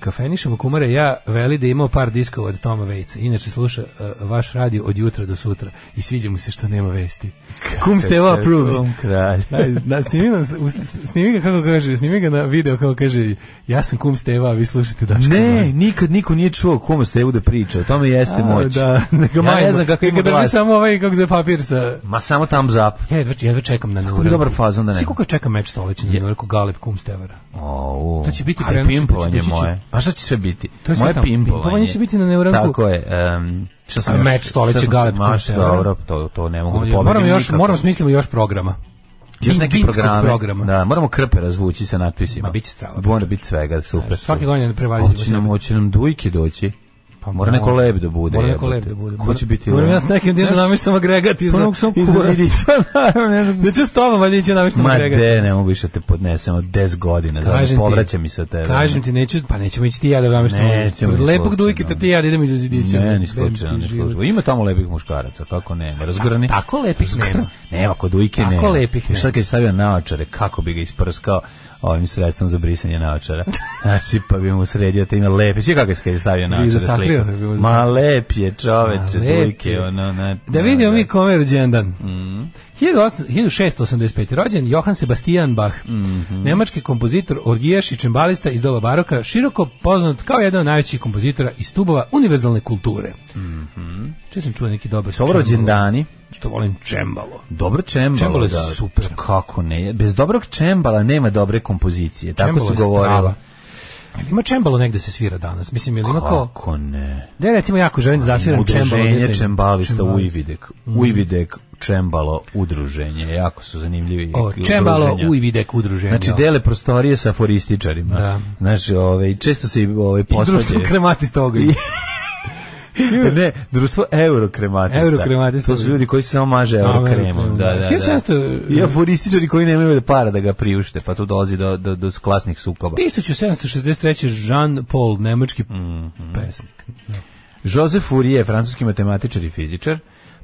kafenišemo kumare, ja veli da je imao par diskova od Toma Vejca. Inače sluša e, vaš radio od jutra do sutra i sviđa mu se što nema vesti. Kum Steva approves. Kum na, snimi, ga kako kaže, snimi ga na video kako kaže, ja sam Kum Steva, vi slušate da Ne, nikad niko nije čuo Kum Stevu da priča, o tome jeste a, moć. Da, ja ne znam kako ima glas. samo ovaj kako zove papir sa... Ma samo tam zap. Ja jedva, jedva čekam na Nure. Dobar da ne. Svi kako čekam meč stoleći na Nure, Kum Stevara će biti Ali pa pimpovanje moje. Pa šta će sve biti? To je moje tam, pimpovanje. će biti na neuranku. Tako je. Um, šta sam meč stoleće galeb. Maš, dobro, to, to ne mogu da Moram još, moram smislimo još programa. Još neki programe, programa. Da, moramo krpe razvući sa natpisima. Ma biće strava. Mora biti svega, super. Svake godine ne prevazimo. Hoće hoće nam dujke doći. Pa mora neko lep da bude. Mora neko lep da bude. Ko će biti? Moram ja s nekim dinom namištam agregat pa iza, iza zidića. Pa da ću s tobom valjda ići agregat. Ma de, ne mogu više te podnesem od 10 godina. Znači, povraćam mi se od tebe. Kažem ti, neću, pa nećemo ići ti ja da namištam. agregat. lepog dujke te ti ja idemo idem iza zidića. Ne, ni slučajno, ni slučajno. Ima tamo lepih muškaraca, kako ne, razgrani. Tako lepih nema. Nema, kod dujke nema. Tako lepih nema. Šta kad je stavio naočare, kako bi ga isprskao ovim sredstvom za brisanje naočara. Znači, pa bi mu sredio te ima lepe. Svi kako je stavio naočare sliku. Ma lep je čoveče, dujke, ono, Da vidimo mi kome je mm. rođen dan. 1685. rođen Johan Sebastian Bach, mhm. nemački kompozitor, orgijaš i čembalista iz doba baroka, široko poznat kao jedan od najvećih kompozitora iz tubova univerzalne kulture. Mm Čuo sam čuo neki dobar... rođendani. Što volim čembalo. Dobro čembalo, čembalo je super. Pa kako ne? Bez dobrog čembala nema dobre kompozicije. Čembalo tako se govorilo. Ima čembalo negde se svira danas. Mislim, ili ima Kako Kako ne? Da, recimo, jako želim da zasviram čembalo. Udruženje čembalista u Ujvidek. U Ujvidek čembalo udruženje. Jako su zanimljivi. O, čembalo Ujvidek udruženje. Znači, dele prostorije sa forističarima. Da. Znači, ove, ovaj, često se ove, ovaj, posvađe. I društvo toga ne, društvo eurokrematista Eurokrematista. To su ljudi koji se samo maže samo eurokremom. Da, da, I aforističari koji nemaju para da ga priušte, pa to dolazi do, do, do klasnih sukoba. 1763. Jean Paul, nemački mm -hmm. pesnik. Joseph Fourier, francuski matematičar i fizičar.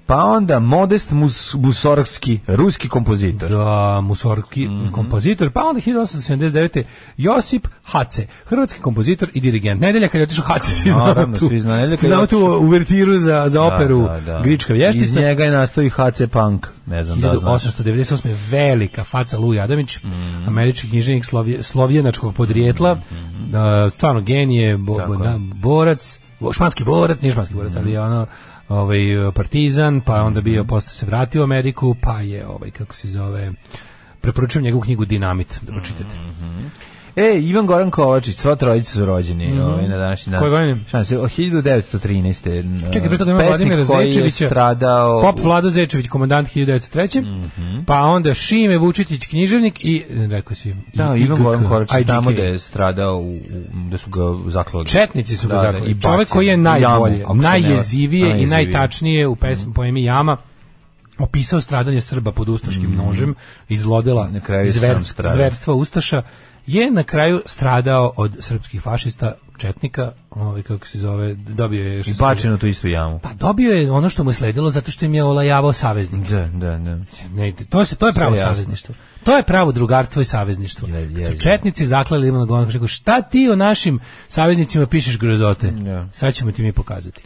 Pa onda Modest Mus, Musorgski, ruski kompozitor. Da, Musorgski mm -hmm. kompozitor. Pa onda 1879. Josip Hace, hrvatski kompozitor i dirigent. Nedelja kad je otišao Hace, svi znamo tu. Svi uvertiru za, za operu da, da, Grička vještica. Iz njega je nastoji Hace Punk. Ne znam 1898. Da velika faca Lui Adamić, mm -hmm. američki knjiženik Slovje, slovjenačkog podrijetla, mm -hmm. stvarno genije, bo, bo, borac, španski borac, nije španski borac, ali mhm. je ono ovaj Partizan, pa onda bio posle se vratio u Ameriku, pa je ovaj kako se zove preporučujem njegovu knjigu Dinamit da pročitate. Mm E, Ivan Goran Kovačić, sva trojica su rođeni mm -hmm. na današnji dan. Koje godine? 1913. Čekaj, pre toga ima Vladimira Zečevića, stradao... pop Vlado Zečević, komandant 1903. Mm -hmm. Pa onda Šime Vučitić, književnik i, rekao si, da, i, Ivan Goran Kovačić, znamo da je stradao, u, da su ga zaklali. Četnici su ga da, zaklali. Čovek koji je najbolje, jamu, najjezivije, i najtačnije u pesmi mm -hmm. poemi Jama, opisao stradanje Srba pod ustaškim mm. nožem izlodela, lodela zverstva ustaša je na kraju stradao od srpskih fašista četnika, ovaj kako se zove, dobio je I tu istu jamu. Pa dobio je ono što mu je sledilo zato što im je olajavao saveznik Da, da, da. Ne, to se to je pravo savezništvo. To je pravo drugarstvo i savezništvo. Je, su četnici zaklali Ivana Govornika, rekao, šta ti o našim saveznicima pišeš grozote? Ja. Sad ćemo ti mi pokazati.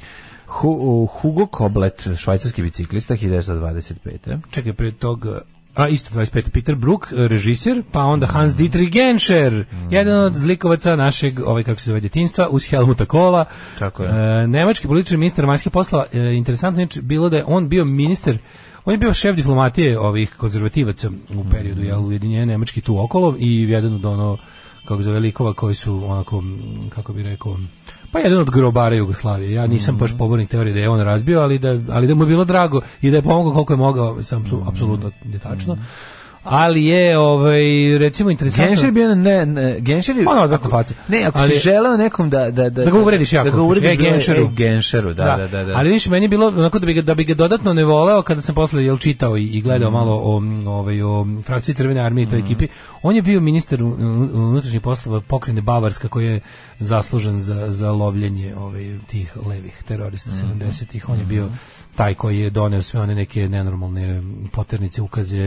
Hugo Koblet, švajcarski biciklista, 1925. Čekaj, prije toga a isto 25. Peter Brook, e, režisir, pa onda Hans Dietrich Genscher, jedan od zlikovaca našeg, ovaj kako se zove, djetinstva, uz Helmuta Kola. Tako je. E, nemački politički ministar vanjskih poslova, e, interesantno je bilo da je on bio ministar on je bio šef diplomatije ovih konzervativaca u periodu mm. jel nemački tu okolo i jedan od ono kako zove likova koji su onako kako bi rekao pa jedan od grobara Jugoslavije. Ja nisam mm baš mhm. pobornik teorije da je on razbio, ali da, ali da mu je bilo drago i da je pomogao koliko je mogao, sam su, mm apsolutno netačno. Mm ali je ovaj recimo interesantno Genšer bio ne, ne Genšer je pa, ono zato faca ne ako ali, si želeo nekom da da da da ga uvrediš jako da ga uvrediš e, Genšeru e, Genšeru da, da da da, da. ali viš meni je bilo onako da bi ga, da bi ga dodatno ne voleo kada sam posle jel čitao i, i gledao mm. malo o ovaj o frakciji Crvene armije i toj mm. ekipi on je bio ministar unutrašnjih poslova pokrene Bavarska koji je zaslužen za, za lovljenje ovaj, tih levih terorista mm -hmm. 70-ih. On je mhm. bio taj koji je doneo sve one neke nenormalne poternice, ukaze,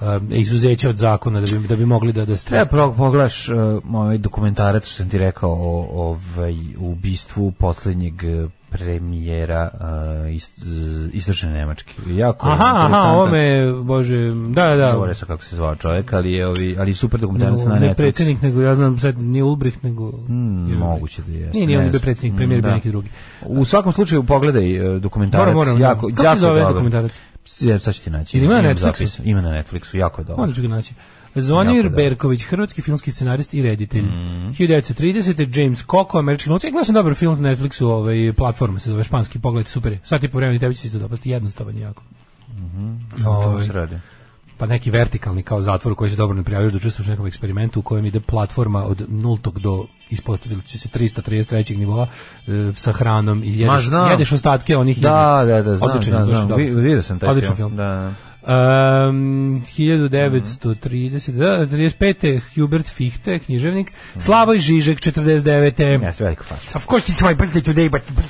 eh, izuzeće od zakona da bi, da bi mogli da... da Treba prvog pogledaš uh, ovaj dokumentarac, što sam ti rekao, o, ovaj, ubistvu posljednjeg eh, premijera uh, ist, istočne Nemačke. Jako aha, aha, me, bože, da, da. Govore sa kako se zvao čovjek, ali je ovi, ali super dokumentarac no, na Netflix. Ne predsjednik, nego ja znam sad, nije Ulbricht, nego... Mm, moguće da je. Nije, nije on bio predsjednik, premijer mm, bio neki drugi. U svakom slučaju, pogledaj e, dokumentarac. Moram, moram, jako, kako jako se zove dokumentarac? Ja, sad ću ti naći. ima na Netflixu? ima na Netflixu, jako je dobro. Onda ću ga naći. Zvonimir Berković, hrvatski filmski scenarist i reditelj. Mm. 1930. James Coco, američki glumac. Ja sam dobar film na Netflixu, ovaj, platforma se zove Španski pogled, super je. Sad ti po vremeni tebi će se dopasti jednostavno jako. Mm -hmm. Ovo se radi? Pa neki vertikalni kao zatvor koji se dobro ne prijavljaš da čustiš nekom eksperimentu u kojem ide platforma od nultog do ispostavili će se 333. nivoa e, sa hranom i jedeš, jedeš ostatke onih da, Da, da, da, znam, Odličan, da, znam. Vidio sam taj Odličan film. film. Da, da. 1935. Ehm, Hubert Fichte, književnik. Mhm. Slavoj Žižek, 49. Yes, Of course, it's my birthday today, but the uh,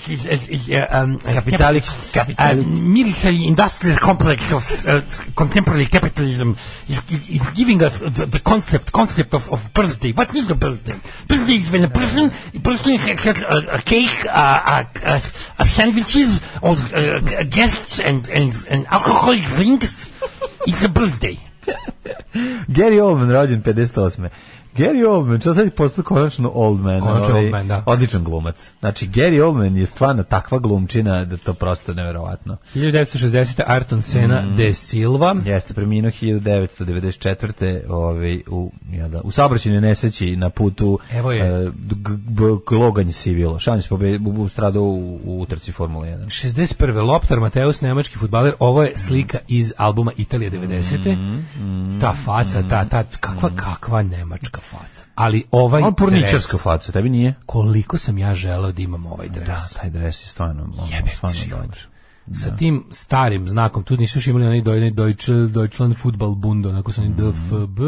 um, capitalist, uh, capitalist. Uh, military industrial complex of uh, contemporary capitalism is, is giving us the, the concept concept of, of birthday. What is the birthday? Birthday is when a person, a person has a, a cake, a, a, a, a sandwiches, or uh, guests and, and, and alcoholic drinks It's a birthday. Gary Oldman rođen 58. Gary Oldman, što sad postao konačno Oldman. Konačno ovaj, Oldman, da. Odličan glumac. Znači, Gary Oldman je stvarno takva glumčina da to prosto nevjerovatno. 1960. Arton Sena mm. de Silva. Jeste, preminuo 1994. Ovaj, u, ja da, u nesreći na putu Evo je. Uh, eh, Loganj Sivilo. Šalim se u stradu u, u utrci Formula 1. 61. Loptar Mateus, nemački futbaler. Ovo je mm. slika iz albuma Italija 90. Mm, mm, ta faca, ta, ta, mm. kakva, kakva nemačka faca. Ali ovaj On purničarska faca, tebi nije. Koliko sam ja želeo da imam ovaj dres. Da, taj dres je stvarno, ono, Jebe, Sa tim starim znakom, tu nisu još imali onaj Deutsche, Deutsche, Deutschland Football Bund, onako su oni mhm. DFB,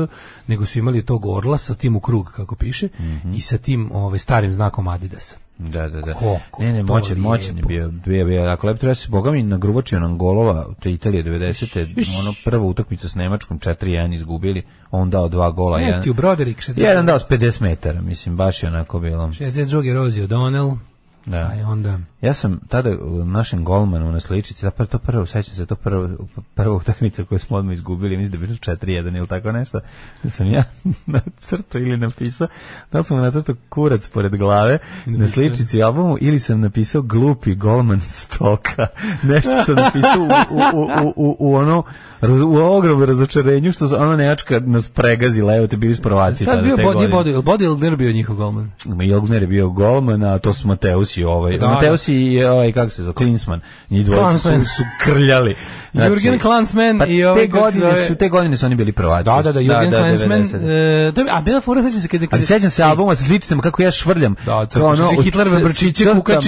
nego su imali to orla sa tim u krug, kako piše, mhm. i sa tim ovaj, starim znakom Adidasa. Da, da, da. Koko, ne, ne, moćan, moćan je bio, bio, bio. Ako lepo treba se, boga mi, nagrubačio nam golova te Italije 90. ono prva utakmica s Nemačkom, 4-1 izgubili, on dao dva gola. Ne, jedan, ti u Broderick. Jedan dao s 50 metara, mislim, baš je onako bilo. 62. Rozi O'Donnell, da. onda. Ja sam tada u našem golmanu na sličici, zapravo to prvo, sećam se to prvo, prvo utakmica koju smo odmah izgubili, mislim da je bilo 4-1 ili tako nešto, da sam ja nacrtao ili napisao, da sam na nacrtao kurac pored glave na sličici albumu ili sam napisao glupi golman stoka. Nešto sam napisao u, u, u, u, ono u ogromnom razočarenju što ona nejačka nas pregazila, evo te bili sprovaci. Sad bio Bodi, Bodi, bio njihov golman. Elgner je bio golman, a to su Mateus Mateus i ovaj, da, Mateus i ovaj, kako se zove, Klinsman. Njih dvojica su, su krljali. Znači, Jurgen Klansman pa i ovaj te godine su te godine su oni bili prvaci. Da, da, da, Klansman. Da, da, e, bila fora se se albuma S da, kako ja švrljam. Da, ono, da,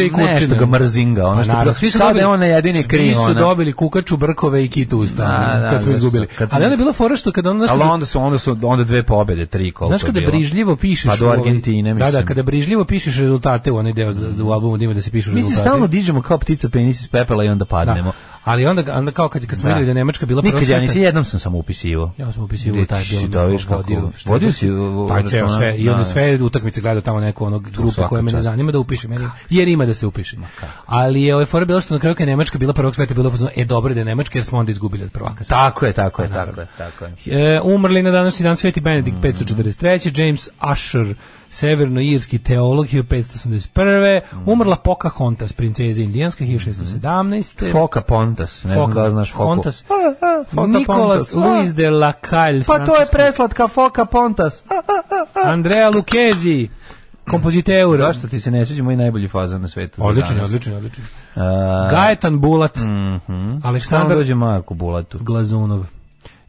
i da, da ga mrzinga, ono pa svi su dobili su dobili kukaču brkove i kitu ono, da, kad smo izgubili. Ali onda je bilo fora kada su onda su onda dve pobede, tri koliko. da, da brižljivo pišeš pa do Argentine Da, da, kada brižljivo pišeš rezultate u da, da da se pišu Mi se stalno dižemo kao ptica da, iz pepela i onda padnemo. Ali onda, onda kao kad, kad smo vidjeli da je Nemačka bila Nikad ja nisi jednom sam samo upisivao. Ja sam upisivao taj bilo ono, vodio. Kako, vodio si taj sve i onda sve utakmice gledao tamo neko onog grupa koja me ne zanima da upišem, meni, jer ima da se upišem. Ali je ovaj fora bilo što na kraju kad je Nemačka bila prvog sveta bilo e dobro da je Nemačka jer smo onda izgubili od prvaka. Tako je, tako je, pa, tako je, tako je. E, umrli na današnji dan Sveti Benedikt 543, mhm. James Asher severnoirski teolog 1581. Umrla Pocahontas, princeza indijanska 1617. Foka Pontas, ne Foka, znam da znaš Foku. Hontas. Nikolas Luis de la Calle. Pa to je preslatka Foka Pontas. Andrea Lucchesi, kompoziteur. Zašto ti se ne sviđa moj najbolji fazan na svetu? Odličan, odličan, odličan. Uh, Gajetan Bulat. Mm -hmm. Aleksandar dođe Marko Bulatu. Glazunov.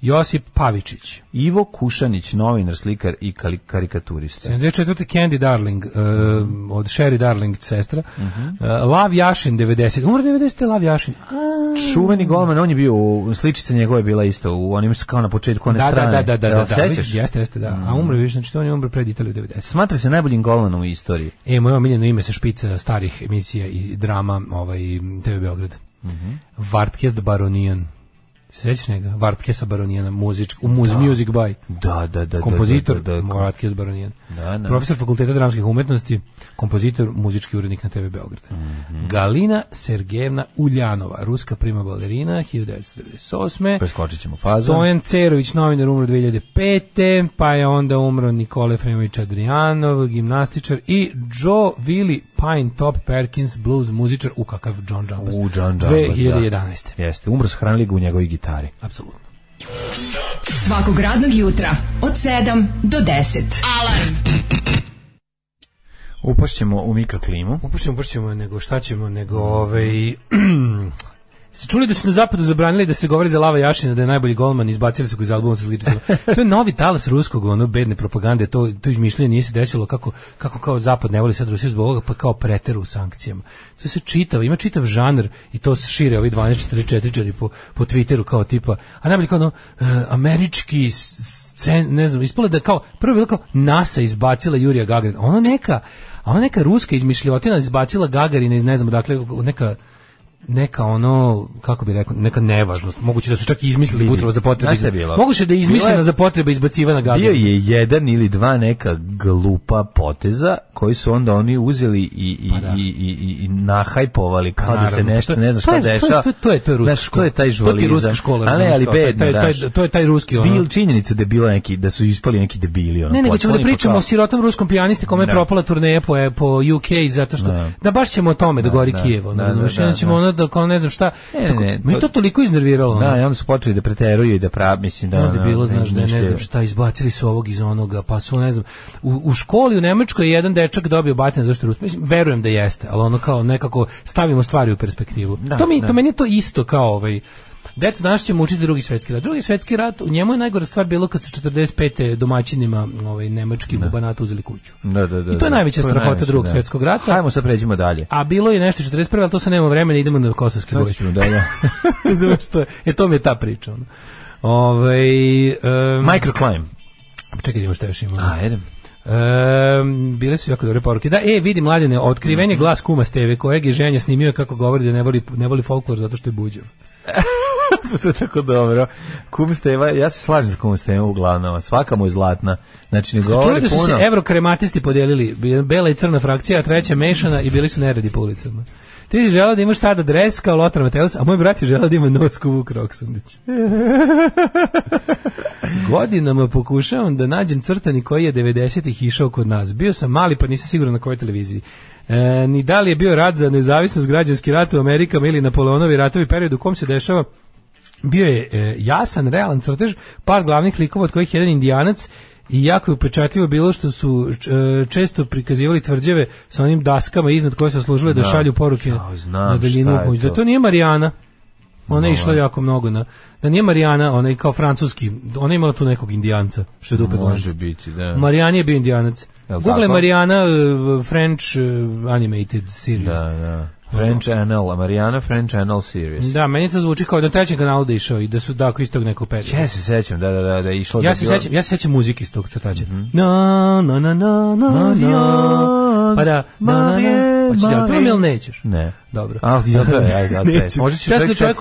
Josip Pavičić. Ivo Kušanić, novinar, slikar i karikaturista. 74. Candy Darling, uh, od Sherry Darling, sestra. Uh -huh. uh, Lav Jašin, 90. Umro 90. Lav Jašin. A... Čuveni golman, on je bio, sličica njegove je bila isto, u onim kao na početku one da, strane. Da, da, da, da, da, da, jeste, jeste, da. A umro, više, znači on je umro pred Italiju 90. Smatra se najboljim golmanom u istoriji. E, moje omiljeno ime se špica starih emisija i drama ovaj, TV Beograd. Uh mhm. -huh. Vartkest Baronijan. Sećaš njega? Vartkesa Baronijana, u muz, da. Music by. Da, da, da. Kompozitor, da, da, da, da. Vartkes Profesor fakulteta dramskih umetnosti, kompozitor, muzički urednik na TV Beograd. Mm -hmm. Galina Sergejevna Uljanova, ruska prima balerina, 1998. Preskočit ćemo fazu. Stojan Cerović, novinar, umro 2005. Pa je onda umro Nikole Fremović Adrijanov, gimnastičar i Joe Vili Pine Top Perkins blues muzičar u kakav John Jambas. U John Jambas, 2011. Da. Jeste, umro s hranligu u njegovoj gitari. Apsolutno. Svakog radnog jutra od 7 do 10. Alarm! Upošćemo u mikroklimu. Upošćemo, upošćemo, nego šta ćemo, nego i... Ovaj, Ste čuli da su na zapadu zabranili da se govori za Lava Jašina da je najbolji golman, izbacili su ga za albuma sa To je novi talas ruskog, ono bedne propagande, to to izmišljanje nije se desilo kako kako kao zapad ne voli sad Rusiju zbog ovoga, pa kao preteru u sankcijama. To se čitava, ima čitav žanr i to se šire ovi 1244 po po Twitteru kao tipa, a najbolji kao ono, eh, američki scen, ne znam, ispalo da kao prvo bilo kao NASA izbacila Jurija Gagarina. Ono neka, a ona neka ruska izmišljotina izbacila Gagarina iz ne znam dakle neka neka ono kako bi rekao neka nevažnost moguće da su čak i izmislili Butrova za potrebe bilo? moguće da je izmislena za potrebe izbacivana Gabi bio je jedan ili dva neka glupa poteza koji su onda oni uzeli i i pa i i, i nahajpovali kao da se nešto ne znam šta dešava to je to je to je taj žvalizam škola ali ali bedno to je to je taj ruski ono bil činjenica da je bilo neki da su ispali neki debili ono ne nego ćemo da pričamo o sirotom ruskom pijanisti kome je propala turneja po e- po UK zato što da baš ćemo o tome da gori Kijevo ono, ćemo ono da on ne znam šta. Ne, tako, to, toliko iznerviralo. Da, ono. i onda su počeli da preteruju i da pravi mislim da... Onda ono, bilo, znaš, da ne znam šta, izbacili su ovog iz onoga, pa su, ne znam, u, u školi u Nemačkoj je jedan dečak dobio batin zašto Rus. Mislim, verujem da jeste, ali ono kao nekako stavimo stvari u perspektivu. to, mi, to meni je to isto kao ovaj, Deco, danas ćemo učiti drugi svjetski rat. Drugi svjetski rat, u njemu je najgora stvar bilo kad su 45. domaćinima ovaj, nemačkim da. u Banatu uzeli kuću. Da, da, da, I to je najveća da, strahota drugog svjetskog rata. Hajmo sad pređimo dalje. A bilo je nešto 41. ali to se nema vremena, idemo na Kosovski boj. Da, da. Zašto? E, to mi je ta priča. Ono. ovaj Ove, um, Microclimb. Pa čekaj, imamo još imamo. A, idem. Um, bile su jako dobre poruke. Da, e, vidi mladine, otkriven je mhm. glas kuma Steve kojeg je ženja snimio kako govori da ne voli, ne voli folklor zato što je buđev to je tako dobro. Kum Steva, ja se slažem sa Kum Stevom uglavnom, svaka mu je zlatna. Znači, ne govori su se podijelili, bela i crna frakcija, a treća mešana i bili su neredi po ulicama. Ti si želao da imaš tada dres kao Lothar Mateus, a moj brat je želao da ima nosku Vuk Roksandić. Godinama pokušavam da nađem crtani koji je 90-ih išao kod nas. Bio sam mali pa nisam siguran na kojoj televiziji. E, ni da li je bio rad za nezavisnost građanski rat u Amerikama ili Napoleonovi ratovi period u kom se dešava bio je e, jasan, realan crtež, par glavnih likova od kojih jedan indijanac i jako je upečatljivo bilo što su e, često prikazivali tvrđave sa onim daskama iznad koje se služile da, šalju poruke ja, na daljinu Da to nije Marijana. Ona je išla jako mnogo na... Da nije Marijana, ona je kao francuski, ona je imala tu nekog indijanca, što je dupe Može biti, da. Marijan je bio indijanac. Google Marijana e, French e, animated series. Da, da. French Channel, Mariana French Channel series. Da, meni to zvuči kao da trećem kanalu da išao i da su da istog nekog perioda. Ja se sećam, da da da, da išlo Ja se sećam, ja se sećam muzike iz tog Na na na na na na. Pa da, na na na. nećeš. Ne. Dobro. A, ja da, ajde, ajde. Možeš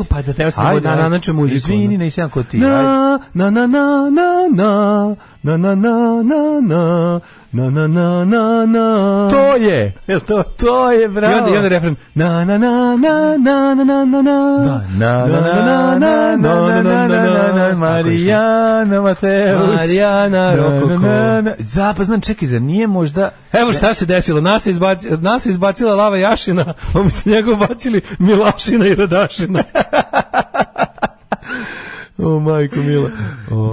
pa da teo se na na muziku. Izvini, ne sam kod ti. Na na na na na na na na na na na na na na na. To je. to? To je bravo na na na na na na na na na na na na na na na Marijana Mateus Marijana Rokoko Zapa znam čekaj zar nije možda Evo šta se desilo nas izbacila nas izbacila Lava Jašina mi ste njega bacili Milašina i Radašina O majko mila.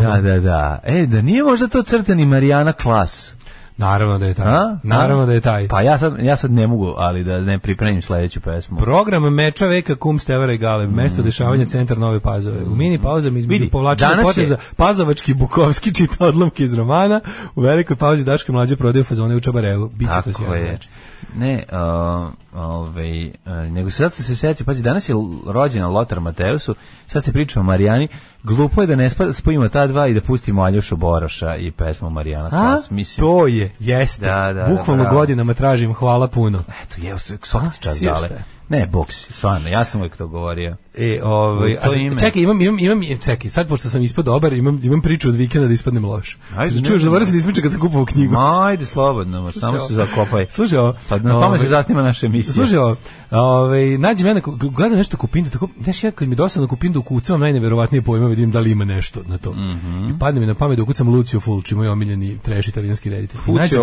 Da, da, da. E, da nije možda to crteni Marijana Klas? Naravno da je taj. A? Naravno da je taj. Pa ja sad, ja sad ne mogu, ali da ne pripremim sljedeću pesmu. Program meča veka kum Stevara i Gale, mesto dešavanja centar Nove Pazove. U mini pauzama između povlačenja poteza Pazovački Bukovski čita odlomke iz romana, u velikoj pauzi Daške mlađe prodaju fazone u Čabarevu. Biće Tako to sjajno. Ne, uh, ovaj, nego sad se sjetio, pazi, danas je rođena Lotar Mateusu, sad se priča o Marijani, glupo je da ne spojimo ta dva i da pustimo Aljošu Boroša i pesmu Marijana Kras, mislim. To je, jeste. Da, Bukvalno godinama tražim, hvala puno. Eto, je, dale. Ne, boks, stvarno, ja sam uvijek to govorio. E, ovaj, to ime. Čekaj, imam, imam, imam, čekaj, sad pošto sam ispod dobar, imam, imam priču od vikenda da ispadnem loš. Ajde, Sada čuješ da moram se da kad sam kupovao knjigu. Ajde, slobodno, Slušaj, samo se zakopaj. Slušaj ovo. Pa na tome ove, se ovaj, zasnima naša emisija. Slušaj ovo, ovaj, nađem jedna, gledam nešto kupindu, tako, znaš ja kad mi dosadno kupindu ukucam najneverovatnije pojma, vidim da li ima nešto na to. Mm -hmm. I padne mi na pamet da ukucam Lucio Fulci, moj omiljeni treš italijanski reditelj. Fulci,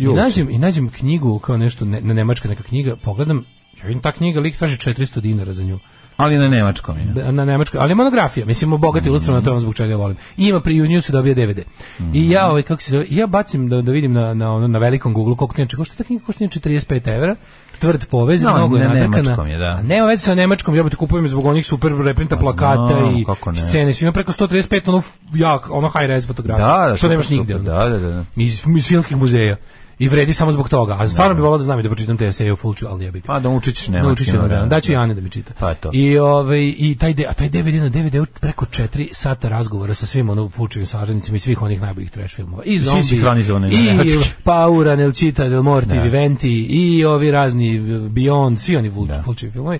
I nađem, i nađem knjigu kao nešto, ne, na nemačka neka knjiga, pogledam, ja vidim ta knjiga, lik traži 400 dinara za nju. Ali na nemačkom je. Na nemačkom, ali monografija. Mislim, bogati mm -hmm. na to ono zbog čega ja volim. I ima pri uz nju se dobije DVD. Mm -hmm. I ja, ovaj, kako se zove, ja bacim da, da vidim na, na, ono, na velikom Google koliko knjiga, košta ta knjiga, košta 45 evra tvrd povez, no, mnogo je nadrkana. Je, da. Nema veze sa nemačkom, ja bih te kupujem zbog onih super reprinta pa plakata no, i scene. Ima preko 135 ono, ja, ono high res fotografija. Da, da, što nemaš nigdje ono. Da, da, da. Iz, iz filmskih muzeja i vredi samo zbog toga. A stvarno bi volio da znam i da pročitam te eseje u Fulču, ali ja bih. Pa da učićeš ne. Da učiš Da ću i Ani da mi čita. Pa to. I ovaj i taj de, a taj DVD na DVD preko 4 sata razgovora sa svim onim Fulčevim saradnicima i svih onih najboljih trash filmova. I zombi. Svi sinhronizovani. I Paura pa Nelčita, Del Morti, Viventi i ovi razni Beyond, svi oni Fulčevi filmovi.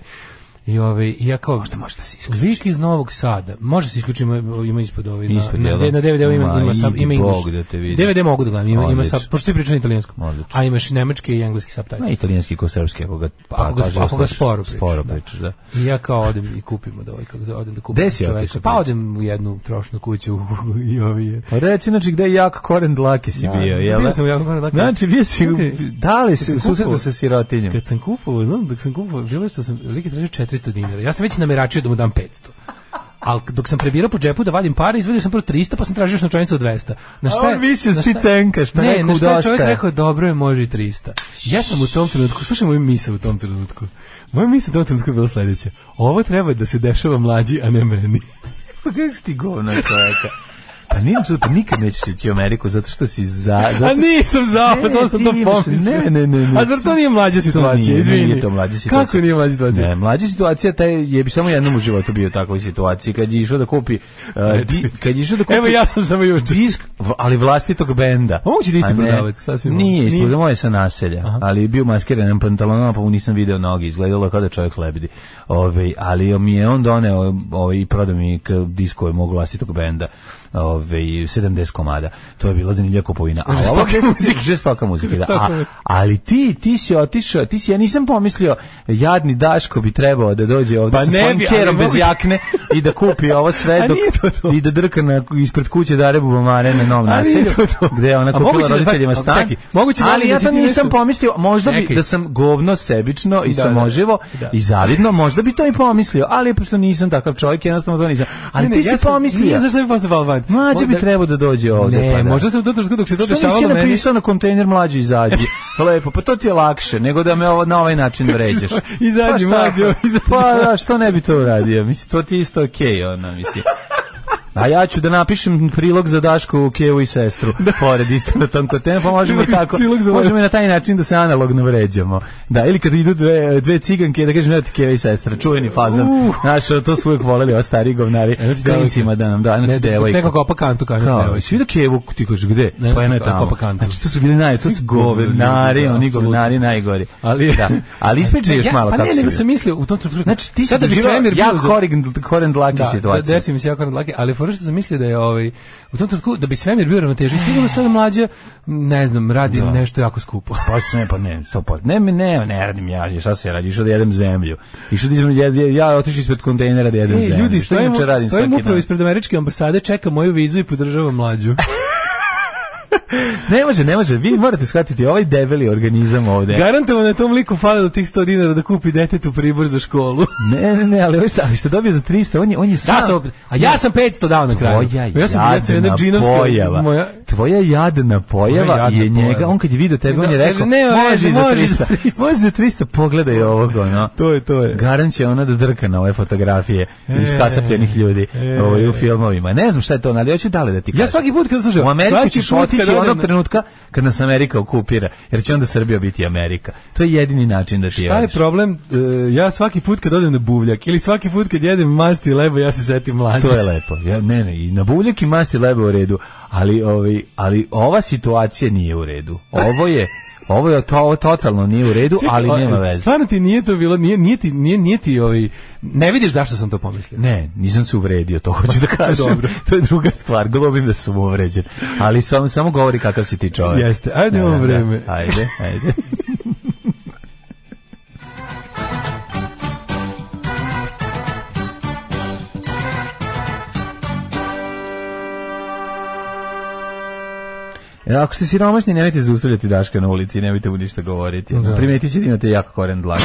I ove, i ja kao što može da se isključi. Lik iz Novog Sada. Može se isključiti ima, ima ispod ove. na, ispod, na, na, na dvd ima ima sam ima English. Da te vidi. DVD mogu da gledam, ima ima sa pošto se priča na italijanskom. Odlič. A imaš nemački i engleski subtitle. Na italijanski ko srpski ako ga pa, ako ga, ako ga sporo pričaš. Sporo pričaš, da. I ja kao odem i kupim od ovaj kako za odem da kupim. Desi čoveka. Pa odem u jednu trošnu kuću i ovaj. Pa reći znači gde jak koren dlake si bio, jel? l' Bio sam jak koren dlake. Znači bio si da li se susretao sa sirotinjem? Kad sam kupovao, znam, dok sam kupovao, bilo što sam lik je tražio 400 dinara. Ja sam već nameračio da mu dam 500. Al dok sam prebirao po džepu da vadim pare, izvadio sam prvo 300, pa sam tražio još novčanicu od 200. Na šta? A on mislio ti cenkaš, pa ne, na šta je čovjek rekao dobro je, može i 300. Ja sam u tom trenutku, slušaj moju misao u tom trenutku. Moja misao u tom trenutku je bila sljedeće. Ovo treba da se dešava mlađi, a ne meni. Pa kako si ti govna čovjeka? Pa nijem se, pa nikad nećeš ići u Ameriku zato što si za... Zato... A nisam za, pa ne, samo sam to pomislio. Ne, ne, ne, ne. A zar to nije mlađa situacija, izvini? Nije to mlađa situacija. Kako nije mlađa situacija? Ne, mlađa situacija taj je bi samo jednom u životu bio u takvoj situaciji kad je išao da kupi uh, di, kad je išao da kupi Evo ja sam samo juče. Disk, ali vlastitog benda. Pa on će isti prodavac, sasvim. Nije, isto da moje sa naselja, Aha. ali je bio maskiran pantalonama, pa mu nisam video noge, izgledalo kao da čovjek lebdi. Ovaj, ali mi je on doneo ovaj, i prodao mi diskove mog vlastitog benda ove, 70 komada. To je bila zanimljiva kupovina. A žestoka muzika. Žestoka muzika, da. A, ali ti, ti si otišao, ti si, ja nisam pomislio, jadni Daško bi trebao da dođe ovdje pa sa svojim kerom bez jakne i da kupi ovo sve dok, to to. i da drka na, ispred kuće Darebu na novom naselju, gde je ona kupila roditeljima pa, stan. Čekaj, ali ja to nisam pomislio, možda bi, da sam govno sebično i samoživo i zavidno, možda bi to i pomislio, ali pošto nisam takav čovjek, jednostavno to nisam. Ali ti si ja pomislio. Nije zašto bi postupao van. Mlađe bi trebao da dođe ovdje. Ne, pa možda sam to dok se to dešavalo meni. Što nisi napisao na kontejner mlađi izađi? Lepo, pa to ti je lakše nego da me ovo, na ovaj način pa vređaš. izađi mlađi pa mlađe, izađi. Pa da, što ne bi to uradio? Mislim, to ti je isto okej, okay, ona, mislim. A ja ću da napišem prilog za Dašku, Kevu i sestru. Da. Pored isto na tom kotenu, pa možemo i tako. Možemo i na taj način da se analogno vređamo. Da, ili kad idu dve, dve ciganke, da kažem, evo ti Keva i sestra, čuveni fazan. Uh. Znaš, to su uvijek voleli o stari govnari. E, znači, Klincima da nam da, znači ne, devojka. Neko kopa kantu, kaže devojka. Svi da Kevu, ti kažeš, gde? Ne, pa jedna je pa tamo. Znači, to su bili naj, to su govnari, oni govnari najgori. Ali, da. Ali ispričaj e, još malo kako Pa ne, nego sam mislio u tom trenutku. Znači, ti si doživao, ja korendlaki situacija. Da, desim se ja korendlaki, ali Prvo što sam mislio da je ovaj u tom trenutku da bi svemir bio ravnoteži, sigurno sve mlađe ne znam, radi da. nešto jako skupo. Pa što ne pa ne, 100%. Ne, ne, ne radim ja, šta se radi, što da jedem zemlju. I što da ja, ja otišao ispred kontejnera da jedem e, zemlju. Ljudi, stojim, stojim upravo ispred američke ambasade, čekam moju vizu i podržavam mlađu. ne može, ne može. Vi morate shvatiti ovaj debeli organizam ovde. da je tom liku fale do tih 100 dinara da kupi detetu pribor za školu. ne, ne, ne, ali ovo šta, što dobio za 300, on je, on je sam... Ja sam, a ja sam 500 dao na kraju. Tvoja ja sam, ja sam jedna Pojava. Moja... Tvoja jadna pojava Tvoja jadna je njega, pojava. on kad je vidio tebe, on je rekao, ne, može, za 300, može za 300, pogledaj ovog, ono. To je, to je. Garant će ona da drka na ove fotografije e, kacapljenih ljudi e, ovaj, u filmovima. Ne znam šta je to, ali hoću dalje da ti kažem. Ja svaki put kad slušam, u Ameriku ćeš otići onog trenutka kad nas Amerika okupira, jer će onda Srbija biti Amerika. To je jedini način da ti Šta je problem? E, ja svaki put kad odem na buvljak ili svaki put kad jedem masti lebo, ja se setim mlađe. To je lepo. Ja, ne, ne, i na buvljak i masti lebo u redu, ali, ovaj, ali ova situacija nije u redu. Ovo je ovo je to, ovo totalno nije u redu, ali nema veze. Stvarno ti nije to bilo, nije, nije ti, nije, nije ti ovaj, ne vidiš zašto sam to pomislio. Ne, nisam se uvredio, to hoću da pa kažem. Dobro. To je druga stvar, globim da sam uvređen. Ali samo, samo govori kakav si ti čovjek. Jeste, ajde imamo vreme. Ajde, ajde. E, ako ste siromašni, nemojte zaustavljati Daška na ulici, nemojte mu ništa govoriti. Da. Primeti će imate jako koren dlake.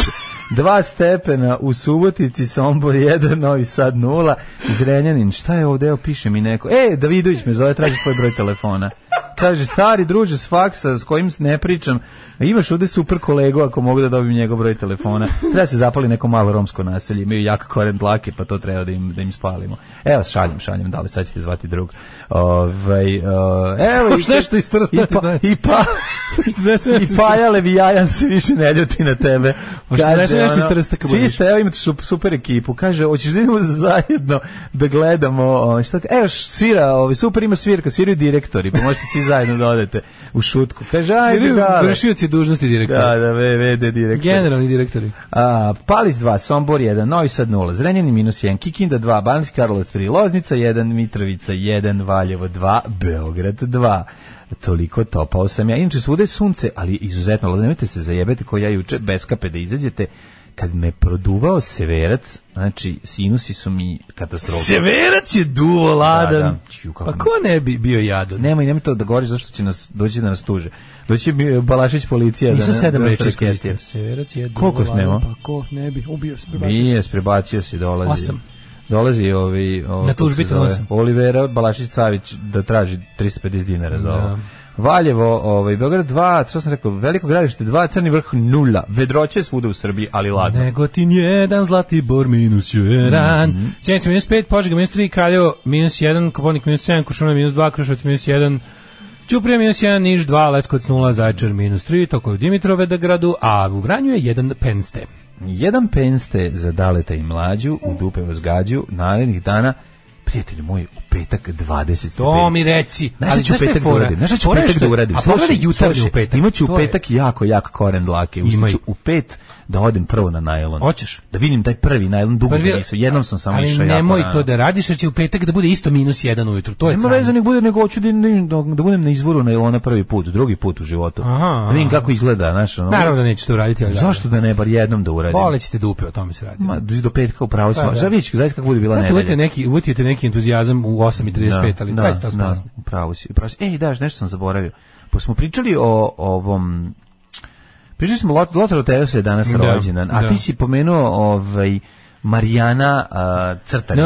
Dva stepena u Subotici, Sombor jedan, Novi Sad nula. Zrenjanin. Šta je ovdje, evo piše mi neko. E, Davidović me zove, traži svoj broj telefona. Kaže, stari druže s faksa s kojim ne pričam, Imaš ovde super kolegu, ako mogu da dobijem njegov broj telefona. Treba se zapali neko malo romsko naselje, imaju jako koren dlake, pa to treba da im, da im spalimo. Evo, šaljem, šaljem, da li sad ćete zvati drug. Ovaj e, evo, i nešto istrstati. I pa, i pa, i pa ja jajan se više ne ljuti na tebe. Kaže, nešto istrstati. Svi ste, evo imate super ekipu. Kaže, hoćeš da idemo zajedno da gledamo, ovaj, šta, evo, svira, ovi, ovaj, super ima svirka, sviraju direktori, pa možete svi zajedno da odete u šutku. Kaže, ajde, da, dužnosti direktora. Da, da, de, direktor. Generalni direktori. A, Palis 2, Sombor 1, Novi Sad 0, Zrenjanin minus 1, Kikinda 2, Banski Karlovac 3, Loznica 1, Mitrovica 1, Valjevo 2, Beograd 2 toliko topao sam ja. Inače, svude sunce, ali izuzetno, nemojte se zajebete ko ja juče, beskape da izađete, kad me produvao severac, znači sinusi su mi katastrofa. Severac je duo ladan. Da, da. pa ko ne bi bio jadan? Nemoj, nemoj to da govoriš zašto će nas doći da nas tuže. Doći bi e, Balašić policija Nisa da sedam reči iskoristio. Severac je duo Koliko smemo? Pa ko ne bi? Ubio se, prebacio Nije, se. prebacio se, dolazi. Osam. Dolazi ovi, ovi na tužbitu Olivera Balašić Savić da traži 350 dinara za ovo. Valjevo, ovaj, Beograd 2, što sam rekao, Veliko gradište 2, Crni vrh 0. Vedroće je svuda u Srbiji, ali ladno. Negotin 1, Zlatibor minus 1, mm -hmm. Sjenica minus 5, Požega minus 3, Kraljevo minus 1, Koponik minus 7, Košuna minus 2, Krušovac minus 1, Ćuprija minus 1, Niš 2, Leskovac 0, Zajčar minus 3, toko je u Dimitrove da gradu, a u Vranju je 1 penste. Jedan penste za daleta i mlađu, u dupe vas narednih dana Prijatelji moj, u petak 20. To mi reci. Znaš ali, ću znaš petak da uradim? Znaš ću petak da uradim? A pogledaj jutarnje u petak. Imaću u petak jako, jako koren dlake. Imaju. u pet da odem prvo na najlon. Hoćeš? Da vidim taj prvi najlon dugo prvi, nisam. Jednom sam samo išao ja. nemoj to da radiš, jer će u petak da bude isto minus jedan ujutru. To je Nema veze nek bude, nego hoću da, da budem na izvoru najlona prvi put, drugi put u životu. Aha, da vidim kako izgleda, znaš. Ono, Naravno da nećeš uraditi. Ali zašto da ne, bar jednom da uradim? Bolećete dupe, o tome se radi. Ma, do petka u pravo smo. Pa Za vidiš, zaista kako bude bila nedelja. Zato neki, uvjetite neki entuzijazam u 8.35, ali zaista smo. Da, pravo si. Ej, daš, nešto sam zaboravio. Pa smo pričali o ovom Pričali smo Lot, Lotar Teos je danas rođendan, a ti si pomenuo ovaj Marijana uh, Crtari,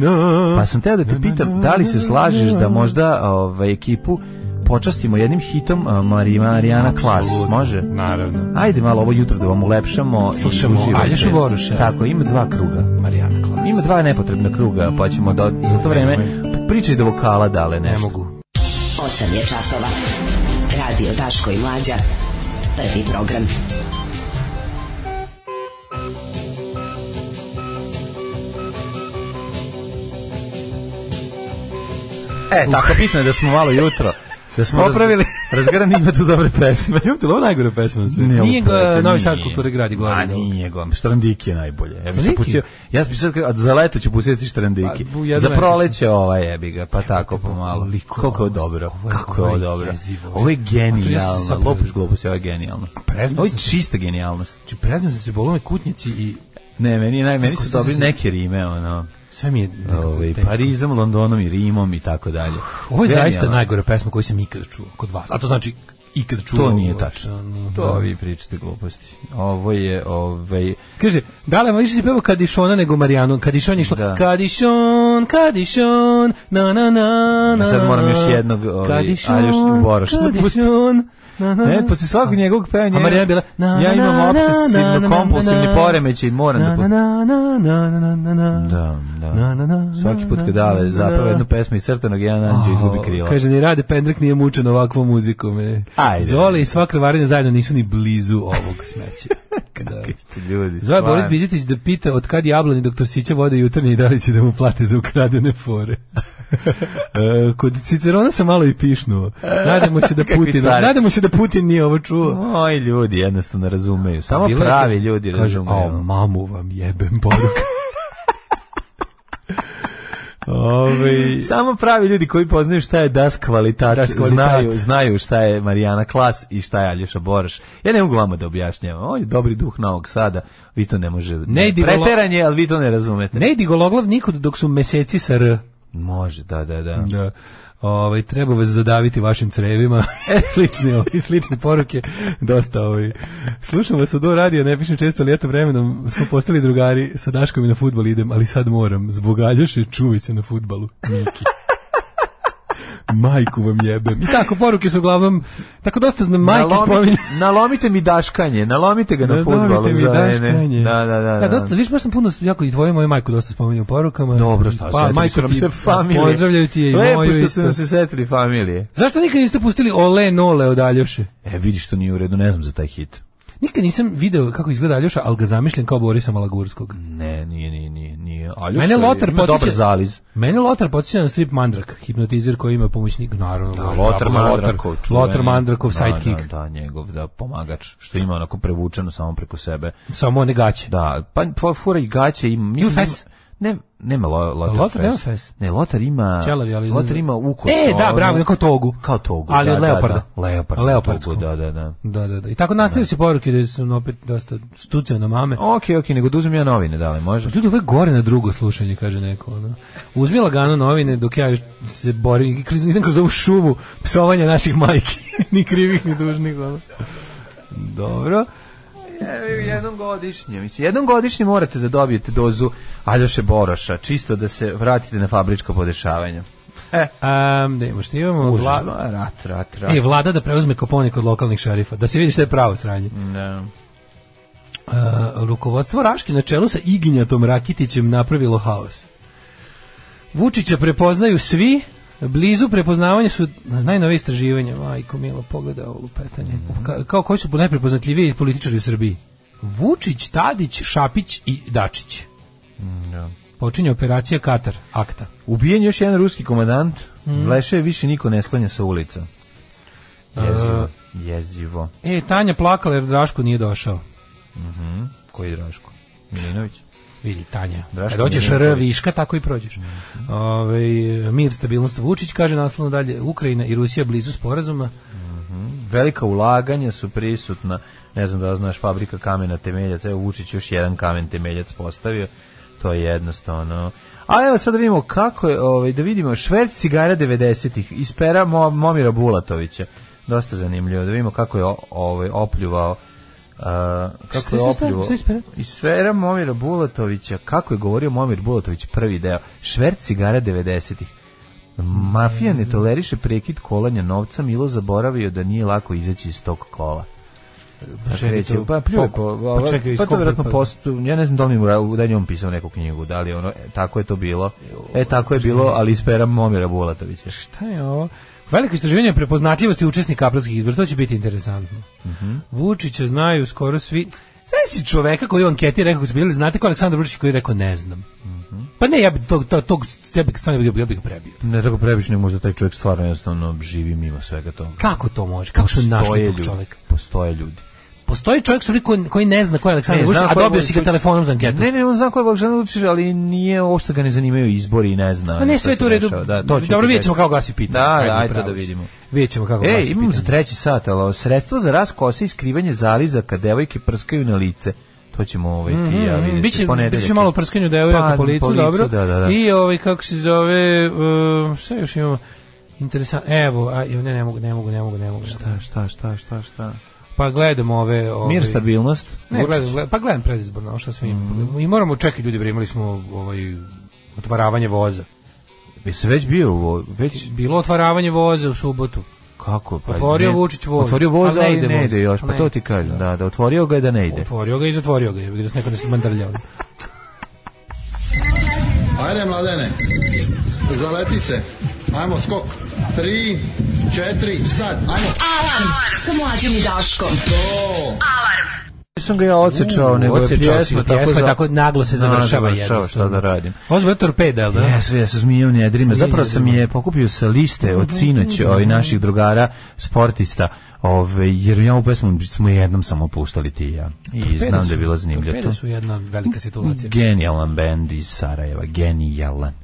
No, Pa sam teo da te pitam, da li se slažeš da možda ovaj, ekipu počastimo jednim hitom uh, Mari, Marijana Klas, može? Naravno. Ajde malo ovo jutro da vam ulepšamo. Slušamo Alješu Boruša. Tako, ima dva kruga. Marijana Klas. Ima dva nepotrebna kruga, pa ćemo do, za to vreme pričaj do vokala dale nešto. Ne mogu. Osam je časova. Radio Daško i Mlađa prvi program. E, tako bitno je da smo malo jutro. Da smo popravili. razgrani ima tu dobre pesme. Ima tu ovo najgore pesme na svijetu. Nije, nije ga Novi Sad kulture gradi A nije ga. Štrandiki je najbolje. Ja se pustio, ja bih za leto ću pustiti Štrandiki. Pa, za proleće ova jebi ga, pa tako pomalo. Kako je dobro. Kako je ovo dobro. Ovo je genijalno. Lopuš globus, ovo je genijalno. Ovo je čista genijalnost. Prezno se bolome kutnjici i... Ne, meni, naj, meni su dobili neke rime, ono sve mi je ovaj, Parizom, Londonom i Rimom i tako dalje. Ovo je zaista najgore pesma koju sam ikad čuo kod vas. A to znači kad čuo. To nije tačno. To vi pričate gluposti. Ovo je, ovaj... Kaže, da li više si pevao Kadišona nego Marijanu? Kadišon je išlo, da. Kadišon, Kadišon, na na na na. Sad moram još jednog, ovaj, Kadišon, a još Ne, Kadišon, ne, posle svakog njegovog pevanja. A Marijana bila ja imam obsesivno kompulsivni poremećaj i moram da na, na, na, Da, da. Svaki put kad dale Zapravo jednu pesmu iz crtenog, jedan anđeo izgubi krila. Kaže, ni Rade Pendrek nije mučen ovakvom muzikom. ej. Ajde. i sva krvarina zajedno nisu ni blizu ovog smeća. da. Zove Boris Biđetić da pita od kad i doktor Sića vode jutarnje i da li će da mu plate za ukradene fore. E, kod Cicerona sam malo i pišnuo. Nadamo se da Putin, nadamo se da Putin nije ovo čuo. Moji ljudi jednostavno razumeju. Samo pravi ljudi razumeju. Kaže, o, mamu vam jebem poruka. Samo pravi ljudi koji poznaju šta je das kvalitat, Znaju, znaju šta je Marijana Klas i šta je Aljoša Boraš. Ja ne mogu vama da objašnjavam. On je dobri duh na ovog Sada. Vi to ne može. Ne, ali vi to ne razumete. Ne idi gologlav nikod dok su meseci sa R. Može, da, da, da. da ovaj, treba vas zadaviti vašim crevima, slične, ovaj, slične poruke, dosta ovaj. Slušam vas od radija, ne pišem često, ali eto vremenom smo postali drugari, sa Daškom i na futbol idem, ali sad moram, zbog Aljoše čuvi se na futbalu, Miki majku vam jebem. I tako, poruke su uglavnom, tako dosta na majke nalomite, spominje. Nalomite mi daškanje, nalomite ga na da, futbolu. mi daškanje. Da, da, da. da. dosta, viš, baš sam puno, jako i tvoju moju majku dosta spominju u porukama. Dobro, šta, pa, majku ti, se pa, familije. Pozdravljaju ti je i Lepo moju. Lepo što ste nam se setili familije. Zašto nikad niste pustili Ole Nole od Aljoše? E, vidiš, to nije u redu, ne znam za taj hit. Nikad nisam video kako izgleda Aljoša, ali ga zamišljam kao Borisa Malagurskog. Ne, nije, nije, nije. nije. Aljoša mene Lotar ima dobar zaliz. Mene Lotar potiče na strip Mandrak, hipnotizer koji ima pomoćnik, naravno. Da, Lotar Mandrakov. Lotar Mandrakov, sidekick. Da, da, njegov, da, pomagač, što ima onako prevučeno samo preko sebe. Samo one gaće. Da, pa, pa fura i gaće. I, mislim, ne, nema lo, Ne, Lotar ima Čelavi, ali Lotar ima E, da, ono- bravo, kao togu. Kao togu. Ali da, od leoparda. Da, da. Leopardsko. da, da, da. Da, da, da. I tako nastavio se poruke da su opet dosta štucaju na mame. Okej, ok, okej, nego da uzmem ja novine, da li može? Pa ljudi, ovo je gore na drugo slušanje, kaže neko. Ono. Uzmi lagano novine dok ja se borim i kroz, idem kroz ovu šumu psovanja naših majki. ni krivih, ni dužnih. Ono. Dobro. E, jednom godišnje. Mislim, jednom godišnje morate da dobijete dozu Aljoše Boroša, čisto da se vratite na fabričko podešavanje. E. Um, da imamo što imamo rat, rat, rat. E, vlada da preuzme koponik od lokalnih šerifa, da se vidi što je pravo sranje. E, rukovodstvo Raške na čelu sa Iginjatom Rakitićem napravilo haos. Vučića prepoznaju svi, Blizu prepoznavanja su najnovije istraživanja, majko milo, pogleda ovo lupetanje. Mhm. Ka, kao koji su najprepoznatljiviji političari u Srbiji? Vučić, Tadić, Šapić i Dačić. Ja. Mm, Počinje operacija Katar, akta. Ubijen još jedan ruski komandant, mm. Leše više niko ne sklanja sa ulica. Jezivo, jezivo. E, Tanja plakala jer Draško nije došao. Mhm. Koji Draško? Milinović? Vidi, Tanja. Draška Kad dođeš R viška, tako i prođeš. Mm Ove, ovaj, mir, stabilnost. Vučić kaže naslovno dalje, Ukrajina i Rusija blizu sporazuma. Mm Velika ulaganja su prisutna. Ne znam da li znaš, fabrika kamena temeljac. Evo, Vučić još jedan kamen temeljac postavio. To je jednostavno... A evo sad da vidimo kako je, ovaj, da vidimo šverc cigara 90-ih Momira Bulatovića. Dosta zanimljivo, da vidimo kako je ovaj, opljuvao kako je sfera Momira Bulatovića kako je govorio Momir Bulatović prvi deo šver cigara 90-ih mafija ne toleriše prekid kolanja novca Milo zaboravio da nije lako izaći iz tog kola pa, pa pljuje pa-, pa-, pa, čekaj, vjerojatno ja ne znam da li mu da pisao neku knjigu, da li ono, e, tako je to bilo, e tako je bilo, ali isperam Momira Bulatovića. Šta je ovo? Veliko istraživanje prepoznatljivosti učesnika aprilskih izbora, to će biti interesantno. Mm Vučića znaju skoro svi. Znaš si čoveka koji u anketi rekao su bili, znate ko Aleksandar Vučić koji je rekao ne znam. Mhm. Pa ne, ja bi tog, tog, tog tebe stvarno ja bi ga prebio. Ne tako prebiš, možda taj čovjek stvarno jednostavno živi mimo svega toga. Kako to može? Kako su našli tog čovjeka? Postoje ljudi. Postoji čovjek koji, koji ne zna ko je Aleksandar Vučić, a dobio si ga telefonom za anketu. Ne, ne, on zna ko je Aleksandar Vučić, ali nije ovo ga ne zanimaju izbori i ne zna. Pa ne, sve to u redu. Dobro, vidjet ćemo kako glasi pita. Da, ajde da vidimo. Vidjet ćemo kako glasi imam za treći sat, ali sredstvo za ras kose i skrivanje zalizaka devojke prskaju na lice to ćemo ovaj ti ja mhm, mhm. vidjeti biće, malo prskanju pa, da je po licu, dobro. I ovaj kako se zove, uh, šta još imamo? Interesant. Evo, a ne, ne mogu, ne mogu, ne mogu, ne mogu. Šta, šta, šta, šta, šta? Pa gledamo ove... ove Mir, stabilnost. Ne, gledam, gledam, pa gledam predizborno, što sve mm. I moramo čekati ljudi, imali smo ovaj, otvaravanje voza. Se već bio već... Bilo otvaravanje voza u subotu. Kako? Pa otvorio ne, Vučić voz. Otvorio voz, ali, ne ide ne ide, još, pa to ti kažem. Da, da, otvorio ga je da ne ide. Otvorio ga i zatvorio ga, da se neko ne se mandrljao. Ajde, mladene, zaleti se. Ajmo, skok. Tri, četiri, sad, ajmo. Alarm sa mlađim i Daškom. To. Alarm. Nisam ga ja odsečao, nego je pjesma, tako, za... tako naglo se završava no, jedno. što da radim. Ovo je torpeda, ali da? Jesu, jesu, zmije u njedrima. Zapravo sam je pokupio sa liste od sinoć ovih ovaj, naših drugara sportista. Ove, ovaj, jer ja ovu pesmu smo jednom samo puštali ti i ja. I torpeda znam su, da je bilo zanimljivo. Torpeda su jedna velika situacija. Genijalan band iz Sarajeva, genijalan.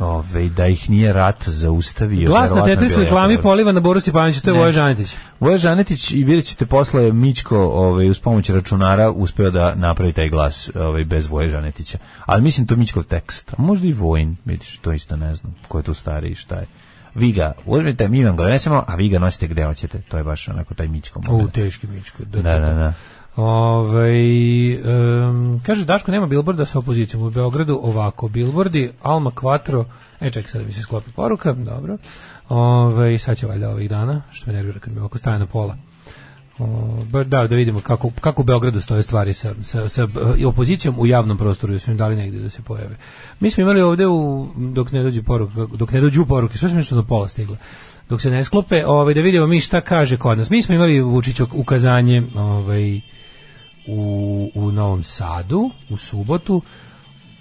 Ove, ovaj, da ih nije rat zaustavio. Glas na Tetris reklami poliva na Borusi to je Voja Žanetić. Voja Žanetić i vidjet ćete posle Mičko ovaj, uz pomoć računara uspio da napravi taj glas ovaj, bez Voja Žanetića. Ali mislim to mičko tekst. A možda i Vojn, vidiš, to isto ne znam ko je tu stari i šta je. Vi ga uzmite, mi vam ga donesemo, a vi ga nosite gde hoćete. To je baš onako taj Mičko. Moment. teški Mičko. da, da. da. Ove, ovaj, um, kaže Daško nema bilborda sa opozicijom u Beogradu ovako bilbordi Alma Quattro e čekaj sad da mi se sklopi poruka dobro Ove, ovaj, sad će valjda ovih dana što me nervira kad mi ovako staje na pola da, da vidimo kako, kako u Beogradu stoje stvari sa, sa, sa e, opozicijom u javnom prostoru, smo im dali negdje da se pojave. Mi smo imali ovdje, u, dok ne dođu poruka, dok ne dođu poruke, sve smo što do pola stigle, dok se ne sklope, ovaj, da vidimo mi šta kaže kod nas. Mi smo imali Vučić ukazanje ovaj, u, u Novom Sadu u subotu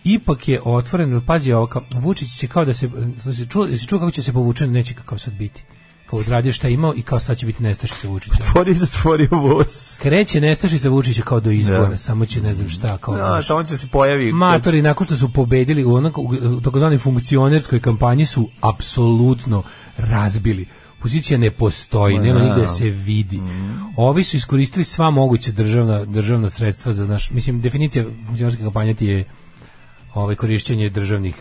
ipak je otvoren, pazi ovo, kao, Vučić će kao da se, se čuo, kako će se povučen, neće kako sad biti kao odradio šta imao i kao sad će biti nestašica Vučića. se otvori voz. Kreće nestašica Vučića kao do izbora, samo će ne znam šta kao. Ja, on će se pojaviti Matori nakon što su pobedili u onako u funkcionerskoj kampanji su apsolutno razbili Pozicija ne postoji, no, nema nigde se vidi. Mhm. Ovi su iskoristili sva moguća državna, državna sredstva za naš... Mislim, definicija funkcionarske kampanje ti je ovaj korišćenje državnih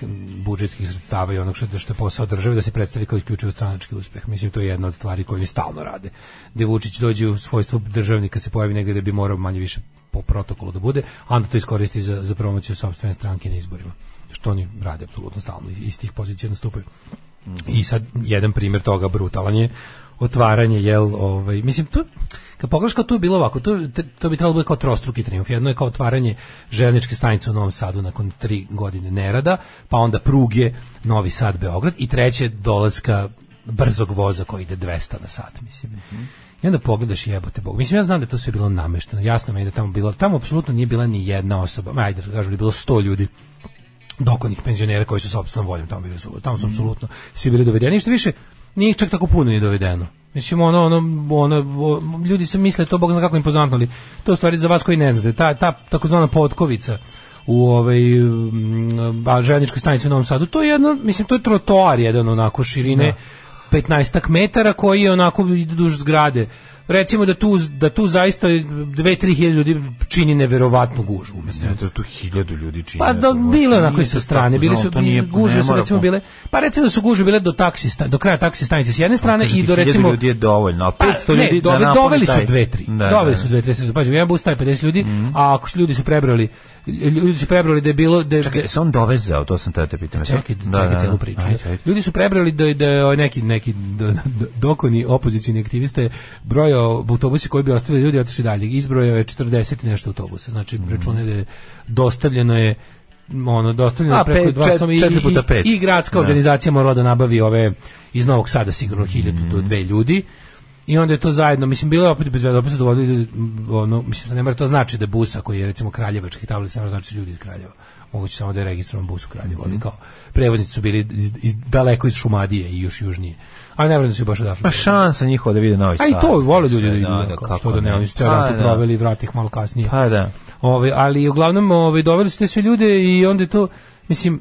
budžetskih sredstava i onog što što je posao države da se predstavi kao isključivo stranački uspeh. Mislim to je jedna od stvari koju oni stalno rade. De Vučić dođe u svojstvu državnika se pojavi negdje da bi morao manje više po protokolu da bude, a onda to iskoristi za, za promociju sobstvene stranke na izborima. Što oni rade apsolutno stalno iz tih pozicija nastupaju. I sad jedan primjer toga brutalan je otvaranje jel ovaj mislim tu kad pogledaš kao tu je bilo ovako, tu, to bi trebalo biti kao trostruki trijumf. Jedno je kao otvaranje željezničke stanice u Novom Sadu nakon tri godine nerada, pa onda pruge Novi Sad, Beograd i treće dolaska brzog voza koji ide 200 na sat, mislim. I onda pogledaš jebote Bog. Mislim, ja znam da to sve bilo namešteno. Jasno mi je da tamo bilo, tamo apsolutno nije bila ni jedna osoba. Ajde, kažu, bilo sto ljudi dokonih penzionera koji su sopstvenom voljom tamo bili su, tamo su apsolutno svi bili dovedeni, ništa više nije čak tako puno nije dovedeno. Mislim, ono, ono, ono ljudi se misle to, bog zna kako impozantno, ali to je stvari za vas koji ne znate. Ta, ta takozvana potkovica u ovaj, željezničkoj stanici u Novom Sadu, to je jedno, mislim, to je trotoar jedan onako širine, da. 15 metara koji je onako duž zgrade recimo da tu, da tu zaista 2-3 hiljade ljudi čini neverovatnu gužu. umesto Ne, da tu hiljadu ljudi čini. Pa da, bilo je onako i sa strane, bili su, nije, guže su recimo bile, pa recimo da su guže bile do taksista, do kraja taksi stanice s jedne strane pa, i do recimo... ljudi je dovoljno, a 500 pa, ljudi ne, dove, doveli su dve, tri. Da, doveli su dve, tri, pa, jedan bus taj 50 ljudi, mhm. a ako ljudi su prebrali ljudi su prebrali da je bilo da Čekaj, se on dovezao, to sam te pitao. Čekaj, da, čekaj da, celu priču. Ajde, ajde. Ljudi su prebrali da da je ovaj neki neki dokoni opozicioni aktiviste brojao autobuse koji bi ostavili ljudi otišli dalje. Izbrojao je 40 nešto autobusa. Znači, mm. računaj da je dostavljeno je ono dostavljeno A, preko pet, dva i, i, i, gradska organizacija morala da nabavi ove iz Novog Sada sigurno 1000 mm. do 2 ljudi i onda je to zajedno, mislim, bilo je opet bez opet se dovodili, ono, mislim, ne mora to znači da busa koji je, recimo, kraljevački ne samo znači ljudi iz kraljeva. Moguće samo da je registrovan bus u Kraljevu, ali mhm. kao prevoznici su bili iz, daleko iz Šumadije i još južnije. A ne se baš odašli. Pa šansa njihova da vide Novi Sad. A i to vole ljudi da idu, da, što da ne, oni su cijel pa vrati ih malo kasnije. Pa da. ali uglavnom doveli su te sve ljude i onda je to, mislim,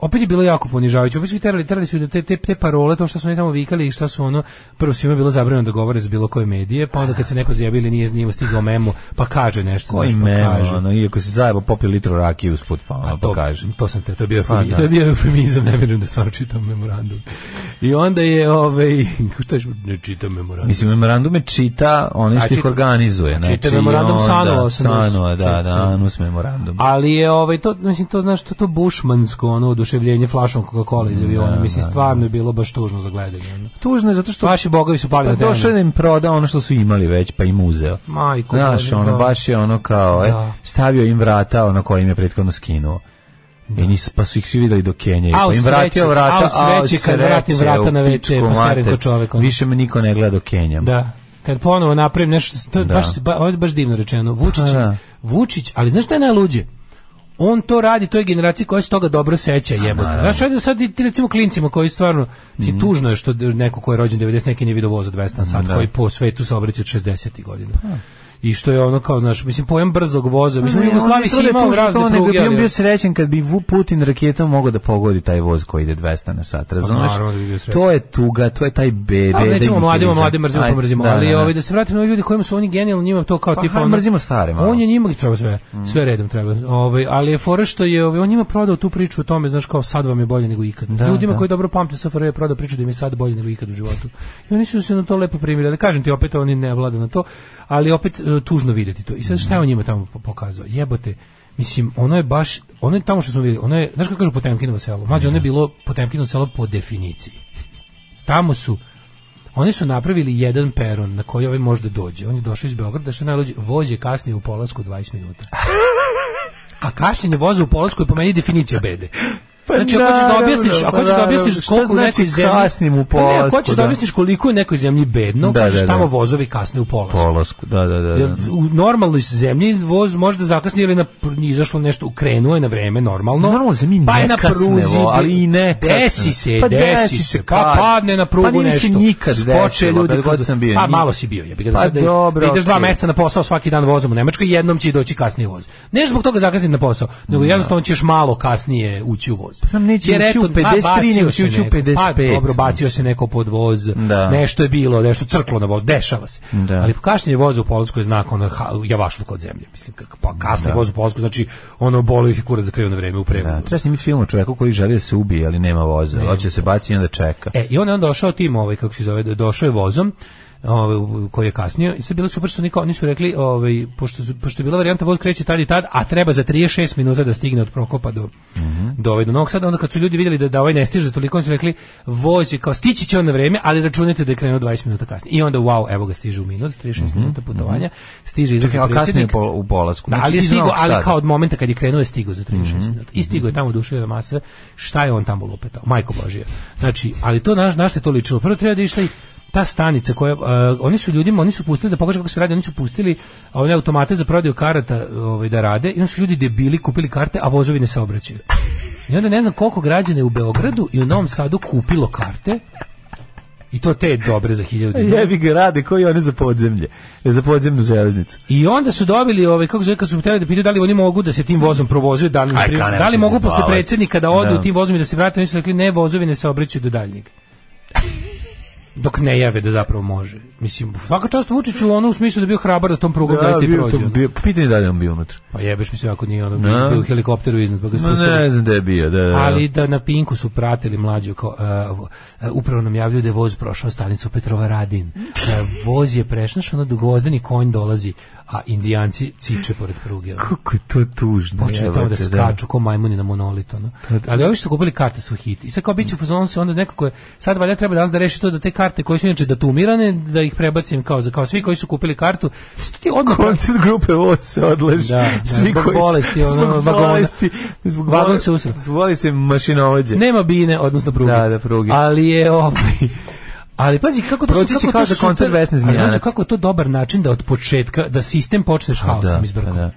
opet je bilo jako ponižavajuće. Opet su terali, terali su da te, te, te parole, to što su oni tamo vikali i što su ono, prvo svima bilo zabranjeno da govore za bilo koje medije, pa onda kad se neko zjebili nije, nije stigao memo, pa kaže nešto. Koji nešto, pa memo, kaže. ono, iako se zajebo popio litru rakije usput, pa ono, pa to, pa kaže. To sam te, to je bio, pa eufemizam, to je bio eufemizam, ne vjerujem da stvarno čitam memorandum. I onda je, ovaj, šta ću, ne čitam memorandum. Mislim, memorandume čita, oni što ih organizuje. Znači, čita memorandum sanova. Sanova, da, da, anus memorandum. Ali je, ovaj, to, mislim, to znaš, to, to bušmansko, ono, oduševljenje flašom Coca-Cola iz aviona. Mislim, stvarno je bilo baš tužno za gledanje. Ono. Tužno je zato što... Vaši bogovi su pali pa na im proda ono što su imali već, pa im uzeo. Majko. Znaš, ono, da. baš je ono kao, e, stavio im vrata ono koje im je prethodno skinuo. Da. I pa su ih svi videli do Kenije. Pa im vratio vrata, a u kad vratim vrata na WC, pa ono. Više me niko ne gleda do Kenije Da kad ponovo napravim nešto to je baš baš divno rečeno Vučić Vučić ali znaš šta je najluđe on to radi toj generaciji koja se toga dobro seća jebote. Znaš, ajde sad ti recimo klincima koji stvarno ti mm. tužno je što neko ko je rođen 90 neki nije vidio voza 200 sat koji po svetu saobraća od 60 godina. Pa i što je ono kao znaš mislim pojem brzog voza mislim u imao razne pruge bi bio srećen kad bi Putin raketom mogao da pogodi taj voz koji ide 200 na sat pa razumeš to je tuga to je taj bebe pa ali nećemo mladima mladim mrzimo pomrzimo ali ovaj da se vratimo na ljudi kojima su oni genijalni njima to kao pa, tipa ono- mrzimo starima on je njima treba sve mm. sve redom treba ovaj ali je fora što je ovaj, on njima prodao tu priču o tome znaš kao sad vam je bolje nego ikad ljudima koji dobro pamte SFRJ je prodao priču da im je sad bolje nego ikad u životu i oni su se na to lepo primili ali kažem ti opet oni ne vlada na to ali opet ono tužno vidjeti to. I sad šta je on njima tamo pokazao? Jebote, mislim, ono je baš, ono je tamo što smo vidjeli, ono je, znaš kako kažu Potemkinovo selo? mađe ono je bilo Potemkinovo selo po definiciji. Tamo su, oni su napravili jedan peron na koji ovaj možda dođe. On je došao iz Beograda, što najlođe, voz kasnije u polasku 20 minuta. A kašnjenje voza u Polasku je po meni definicija bede. Pa znači, ako hoćeš da objasniš, ako hoćeš da objasniš koliko znači u nekoj zemlji u polasku. Ne, hoćeš da, da objasniš koliko je znači neko pa nekoj zemlji bedno, da, kažeš tamo vozovi kasne u polasku. Polasku, da, da, da. da. u normalnoj zemlji voz može da zakasni ili na izašlo nešto, ukrenuo je na vreme normalno. Normalno zemlji pa je na pruzi, ali i ne. Desi se, pa desi se, ka pa- padne na prugu pa nešto. Pa nikad Skoče ljudi kad sam bio. Pa malo si bio, ja bih da pa sad. ideš dva meseca na posao svaki dan vozom u Nemačkoj, jednom će doći kasnije voz. Ne zbog toga zakasni na posao, nego jednostavno ćeš malo kasnije ući u voz voz. Pa znam, neće u 53, neće ući u 55. Pa, dobro, bacio se neko pod voz, da. nešto je bilo, nešto crklo na voz, dešava se. Da. Ali kašnjenje voza u Polskoj je znak ono, javašluk od zemlje. Mislim, pa kasni voz u znači ono boli ih kurac za krivno vreme u prevodu. Da, treba snimiti film o čoveku koji želi da se ubije, ali nema voza. Ne. Hoće se baci i onda čeka. E, i on je onda došao tim, ovaj, kako se zove, došao je vozom, ovaj, koji je kasnio. I sad bilo super što niko, nisu rekli, ovaj, pošto, pošto je bila varijanta voz kreće tad i tad, a treba za 36 minuta da stigne od Prokopa do, mm -hmm. do, ovaj, do Novog Sada. Onda kad su ljudi vidjeli da, da ovaj ne stiže za toliko, oni su rekli, voz je kao stići će on na vreme, ali računajte da je krenuo 20 minuta kasnije. I onda, wow, evo ga stiže u minut, 36 mm minuta mhm. putovanja, stiže Čekaj, ali kasnije po, u polasku. Da, znači, ali, je stigo, ali kao od momenta kad je krenuo je stigo za 36 mhm, mm minuta. I stigo je tamo dušio da mase šta je on tamo lupetao, majko Božija. Znači, ali to naš, naš se to ličilo. Prvo treba da išli ta stanica koja e, oni su ljudima oni su pustili da pokažu kako se radi oni su pustili Oni automate za prodaju karata ovaj da rade i onda su ljudi debili kupili karte a vozovi ne saobraćaju i onda ne znam koliko građana je u Beogradu i u Novom Sadu kupilo karte i to te dobre za 1000 dinara. Jebi ga rade koji oni za podzemlje, za podzemnu železnicu. I onda su dobili ovaj kako zove kad su htjeli da pitaju da li oni mogu da se tim vozom provozuju da li, pri... da li mogu posle predsjednika da odu tim vozom da se vrate, oni su rekli ne vozovi ne saobraćaju do daljnjeg dok ne jave da zapravo može. Mislim, svaka čast Vučiću ono u smislu da je bio hrabar da tom prugom da, zaista i prođe. Ono. bio, pitanje da li on bio unutra. Pa jebeš mi se ako nije ono, da. bio u helikopteru iznad. Pa ga ne znam da je bio, da, da. Ali da na Pinku su pratili mlađu, kao, uh, e, e, upravo nam javljaju da je voz prošao stanicu Petrova Radin. Uh, voz je prešnaš, ono dugozdani konj dolazi, a indijanci ciče pored pruge. Ono. Kako je to tužno. Počne tamo da skaču ko majmuni na monolit. Ono. Pa Ali ovi što kupili karte su hit. I sad kao bit će fuzon se onda nekako je, sad valjda treba da reši to da te karte koje su inače datumirane, da ih prebacim kao za kao svi koji su kupili kartu. Što ti odmah... Koncert grupe voz se odlaži. Da, svi zbog koji bolesti, ono, zbog bolesti, zbog vagon usred. Zbog bolesti mašinovođe. Nema bine, odnosno pruge. Da, da, pruge. Ali je ovaj... Ali pazi kako to su, kako to koncert Vesne Zmijanac. kako je to dobar način da od početka da sistem počneš pa haosom izbrkom. Pa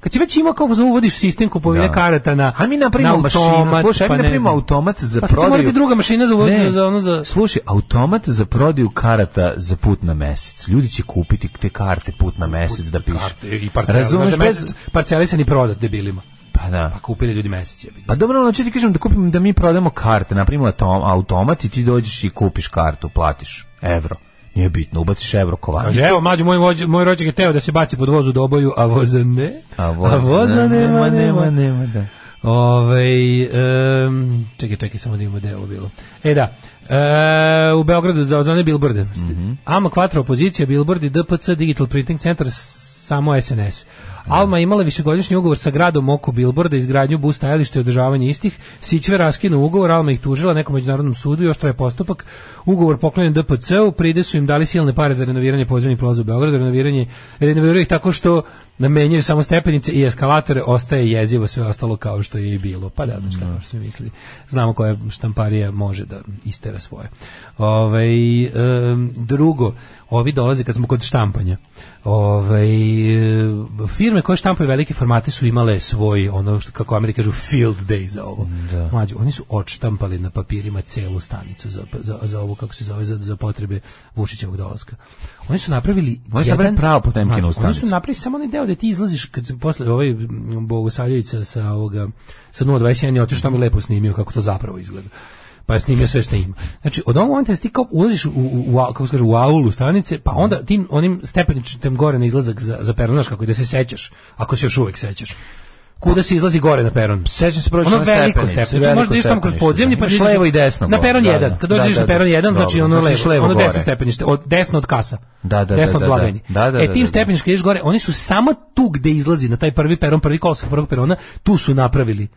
Kad ti već ima kako za uvodiš sistem kupovine karata na A mi napravimo na automat, slušaj, pa mi napravimo automat za pa prodaju. Pa druga mašina za uvoz za ono za Slušaj, automat za prodaju karata za put na mesec. Ljudi će kupiti te karte put na mesec da piše. Karte, I Razumeš, bez se ni prodat debilima. Pa da. Pa kupili ljudi mesec Pa dobro, znači ti kažem da kupim da mi prodamo karte, na primjer automat i ti dođeš i kupiš kartu, platiš evro. Nije bitno, ubaciš evro kovanicu. Evo, mađu, moj, moj rođak je teo da se baci pod vozu do oboju, a voza ne. A voza, a voza nema, nema, nema, nema, da. Ove, um, čekaj, čekaj, samo da imamo deo bilo. E da, e, u Beogradu za ozvane Bilborde. Mm -hmm. Ama Kvatra, opozicija, Bilbordi, DPC, Digital Printing Center, samo SNS. Alma imala višegodišnji ugovor sa gradom oko Bilborda, izgradnju bus stajališta i održavanje istih. Sićve raskinu ugovor, Alma ih tužila nekom međunarodnom sudu i oštro postupak. Ugovor poklonjen DPC-u, pride su im dali silne pare za renoviranje pozivnih plaza u Beogradu, renoviranje renoviraju ih tako što meni samo stepenice i eskalatore, ostaje jezivo sve ostalo kao što je i bilo. Pa da, da šta se misli. Znamo koja štamparija može da istera svoje. Ove, ovaj, drugo, ovi dolazi kad smo kod štampanja. Ove, ovaj, firme koje štampaju velike formate su imale svoj, ono što kako Ameri kažu, field day za ovo. oni su odštampali na papirima celu stanicu za, za, za ovo, kako se zove, za, za potrebe Vušićevog dolaska. Oni su napravili Oni su napravili pravo Potemkinovu stanicu. Oni su napravili samo onaj deo da ti izlaziš kad se posle ovaj Bogosavljevica sa ovoga sa 021 je otišao tamo i lepo snimio kako to zapravo izgleda pa je snimio sve što ima. Znači, od ovog momenta ti kao ulaziš u, u, u, kako kaže, u aulu stanice, pa onda tim onim stepeničnim gore na izlazak za, za peronaš, kako i da se sećaš, ako se još uvek sećaš kuda se izlazi gore na peron. Sećam se prošlo ono na veliko stepenice. Znači možeš tamo kroz podzemlje pa ideš levo i desno. Na peron 1. Kad dođeš na peron 1, znači ono znači levo, ono gore. desno stepenište, od desno od kasa. Da, da, desno da, od blagajni. Da, da, e tim stepenište ideš gore, oni su samo tu gde izlazi na taj prvi peron, prvi kolosek prvog perona, tu su napravili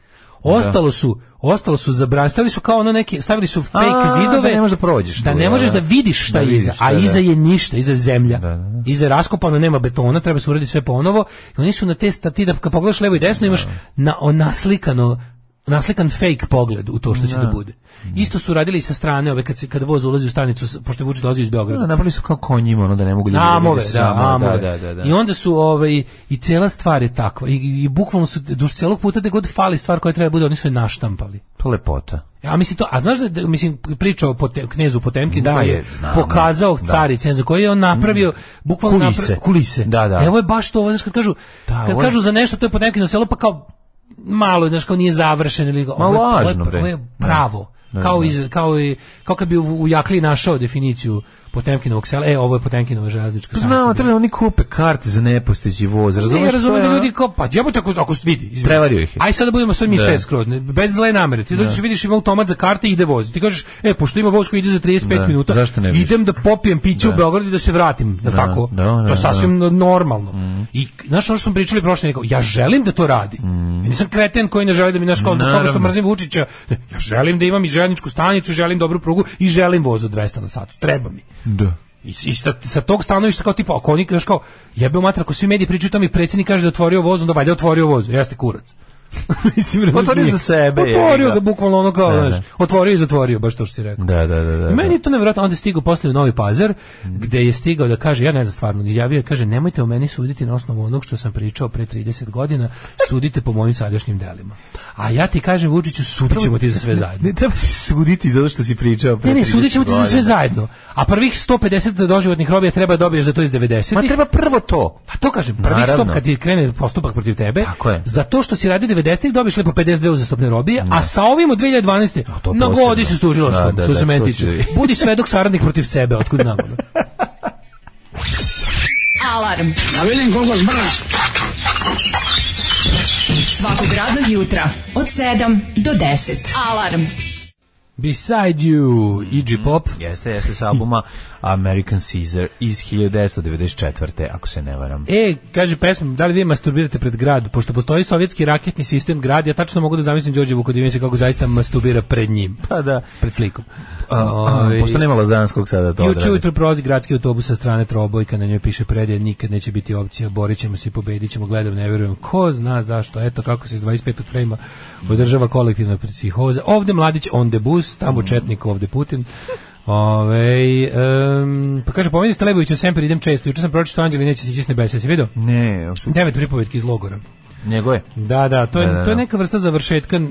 Ostalo su ostalo su zabranili, stavili su kao ono neki, stavili su fake zidove. Da ne možeš da prođeš. Da ne možeš da vidiš šta je iza, a iza je ništa, iza je zemlja. Iza je raskopano, nema betona, treba se uraditi sve ponovo. I oni su na te stati da kad pogledaš levo i desno imaš na onaslikano naslikan fake pogled u to što će da, bude. Isto su radili sa strane, ove kad se kad voz ulazi u stanicu, pošto Vučić dolazi iz Beograda. Da, napravili su kao konjima, ono da ne mogu ljudi amove, da, da, I onda su ovaj i cela stvar je takva i, i bukvalno su duž celog puta da god fali stvar koja treba bude, oni su je naštampali. To lepota. Ja mislim to, a znaš da mislim pričao o knezu potemki da je pokazao cari carice za koji je on napravio mm. bukvalno kulise. se kulise. Evo je baš to, znači kad kažu kad kažu za nešto to je Potemkin selo pa kao malo, znaš, kao nije završen ili ovo, je, je pravo. kao, iz, kao, i, kao bi u, u Jakli našao definiciju Potemkinovog sela. E, ovo je Potemkinova železnička stanica. Znao, treba oni kupe karte za nepostojeći voz. Razumeš? Ne, razumem da ljudi ono? kao pa jebote ako ako vidi. ih Aj sad da budemo sve mi fair skroz, bez zle namere. Ti dođeš vidiš ima automat za karte i ide voz. Ti kažeš, e, pošto ima voz koji ide za 35 da. minuta, idem da popijem piće u Beogradu i da se vratim, da, tako? to je sasvim normalno. Mhm. I znaš ono što smo pričali prošle neko, ja želim da to radi. Mm. Ja nisam kreten koji ne želi da mi naš kao zbog što mrzim Vučića. Ja želim da imam i željezničku stanicu, želim dobru prugu i želim voz od 200 na sat. Treba mi. Da. I, i sa, tog stanovišta kao tipa, ako oni, kao, jebe u mater, ako svi mediji pričaju, to mi predsjednik kaže da otvorio voz, onda valjda otvorio voz, jeste kurac. Mislim, otvorio za sebe. Otvorio je, ga bukvalno ono kao, znaš, otvorio i zatvorio, baš to što si rekao. Da, da, da. da Meni je to nevjerojatno, onda je stigao poslije u Novi Pazar, mhm. gde je stigao da kaže, ja ne znam stvarno, izjavio je, kaže, nemojte o meni suditi na osnovu onog što sam pričao pre 30 godina, sudite po mojim sadašnjim delima. A ja ti kažem, Vučiću, sudit ćemo ti za sve zajedno. Ne, treba suditi zato što si pričao pre Ne, ne, sudit ćemo ti za sve zajedno. A prvih 150 doživotnih robija treba dobiješ za to iz 90 Ma treba prvo to. Pa to kažem, prvih 100 kad ti krene postupak protiv tebe, za to što si radio 90-ih dobiješ lepo 52 uzastopne robije, a sa ovim u 2012. na godi se stužilo što, da, što da, se meni tiče. Budi svedok saradnik protiv sebe, otkud znamo. Ono. Alarm. Da vidim koliko zbrz. Svakog radnog jutra od 7 do 10. Alarm. Beside You, Iggy Pop. Jeste, jeste sa albuma American Caesar iz 1994. ako se ne varam. E, kaže pesma, da li vi masturbirate pred grad? Pošto postoji sovjetski raketni sistem grad, ja tačno mogu da zamislim Đorđe se kako zaista masturbira pred njim. Pa da. Pred slikom. Ovaj, pošto nema Lazanskog sada to Juče ujutru prolazi gradski autobus sa strane trobojka, na njoj piše predje, nikad neće biti opcija, borit ćemo se i pobedit ćemo, gledam, ne verujem. Ko zna zašto? Eto kako se iz 25. frejma održava kolektivna psihoza. Ovde mladić on bus, tamo četnik, ovde Putin. Ove, um, pa kaže, pomeni ste Lebovića, semper idem često. Juče sam pročito Anđeli, neće se ići s nebesa. Jesi vidio? Ne. osim. Devet pripovedki iz logora. Njegove? Da, da, to je, da, da, to je neka vrsta završetka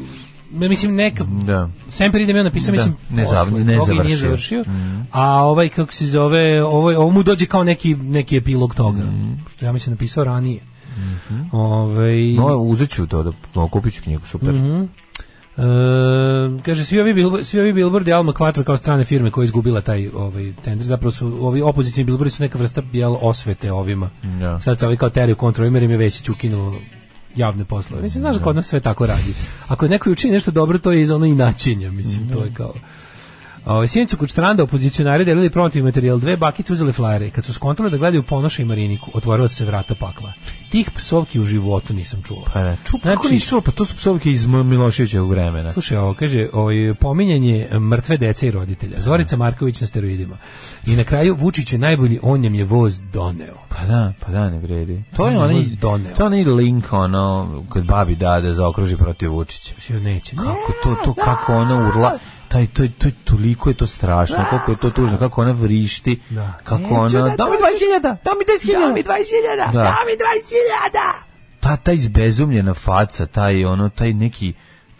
mislim neka da. sem idem ja napisao mislim ne, posle, ne završio, mhm. a ovaj kako se zove ovaj ovo mu dođe kao neki neki epilog toga mhm. što ja mislim napisao ranije mm ovaj no uzet to da kupiću ću knjigu super mm Ehm, kaže svi ovi bilbo, svi ovi bilbordi Alma kao strane firme koja je izgubila taj ovaj tender zapravo su ovi opozicioni bilbordi su neka vrsta bijel osvete ovima. Ja. Sad se ovi kao teriju kontrol im je Vesić ukinuo javne poslove. Mislim znaš da kod nas sve tako radi. Ako neko učini nešto dobro to je iz ono i načinja, mislim to je kao Ovaj sinicu kod stranda opozicionari delili promotivni materijal, dve bakice uzele flajere. Kad su skontrole da gledaju Ponoša i Mariniku, otvorila se vrata pakla. Tih psovki u životu nisam čuo. Pa ne, ču, znači, pa to su psovke iz Miloševićevog vremena. Slušaj, ovo kaže, ovaj pominjanje mrtve dece i roditelja. Zorica Marković na steroidima. I na kraju Vučić je najbolji, on je voz doneo. Pa da, pa da, ne vredi. To je onaj doneo. To je link ono kad babi dade zaokruži protiv Vučića. Sve neće. Kako to to kako ona urla taj to to toliko je to strašno kako je to tužno kako ona vrišti da. kako ona da mi 20.000 da mi 10.000 da mi 20.000 da mi 20.000 pa ta izbezumljena faca taj ono taj neki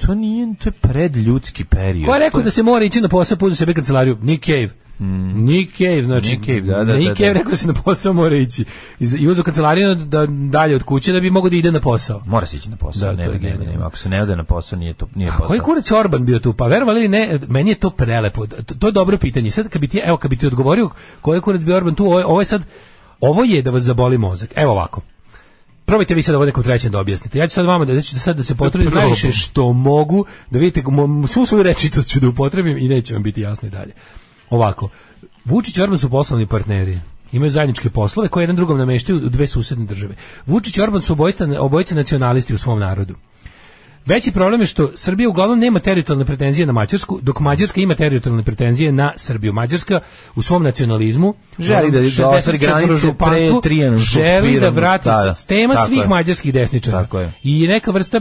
to nije to je predljudski period ko je rekao da se mora ići na posao puzi sebe kancelariju Nick Cave Mm. znači Nick da, da, rekao se na posao mora ići. I uzeo kancelariju da dalje od kuće da bi mogao da ide na posao. Mora se ići na posao, ne, ne, ne, ako se ne ode na posao nije to nije posao. koji kurac Orban bio tu? Pa verovali ne, meni je to prelepo. To je dobro pitanje. Sad kad bi ti evo kad bi ti odgovorio koji bio Orban tu, ovo, ovo je sad ovo je da vas zaboli mozak. Evo ovako probajte vi sad ovo nekom trećem da objasnite. Ja ću sad vama da, sad da se potrudim najviše što mogu, da vidite svu svoju rečitost ću da upotrebim i neće vam biti jasno i dalje. Ovako, Vučić i Orban su poslovni partneri imaju zajedničke poslove koje jedan drugom nameštaju u dve susedne države. Vučić i Orban su obojca, nacionalisti u svom narodu. Veći problem je što Srbija uglavnom nema teritorijalne pretenzije na Mađarsku, dok Mađarska ima teritorijalne pretenzije na Srbiju. Mađarska u svom nacionalizmu želi da, pre želi da vrati da, tema svih mađarskih desničara. I neka vrsta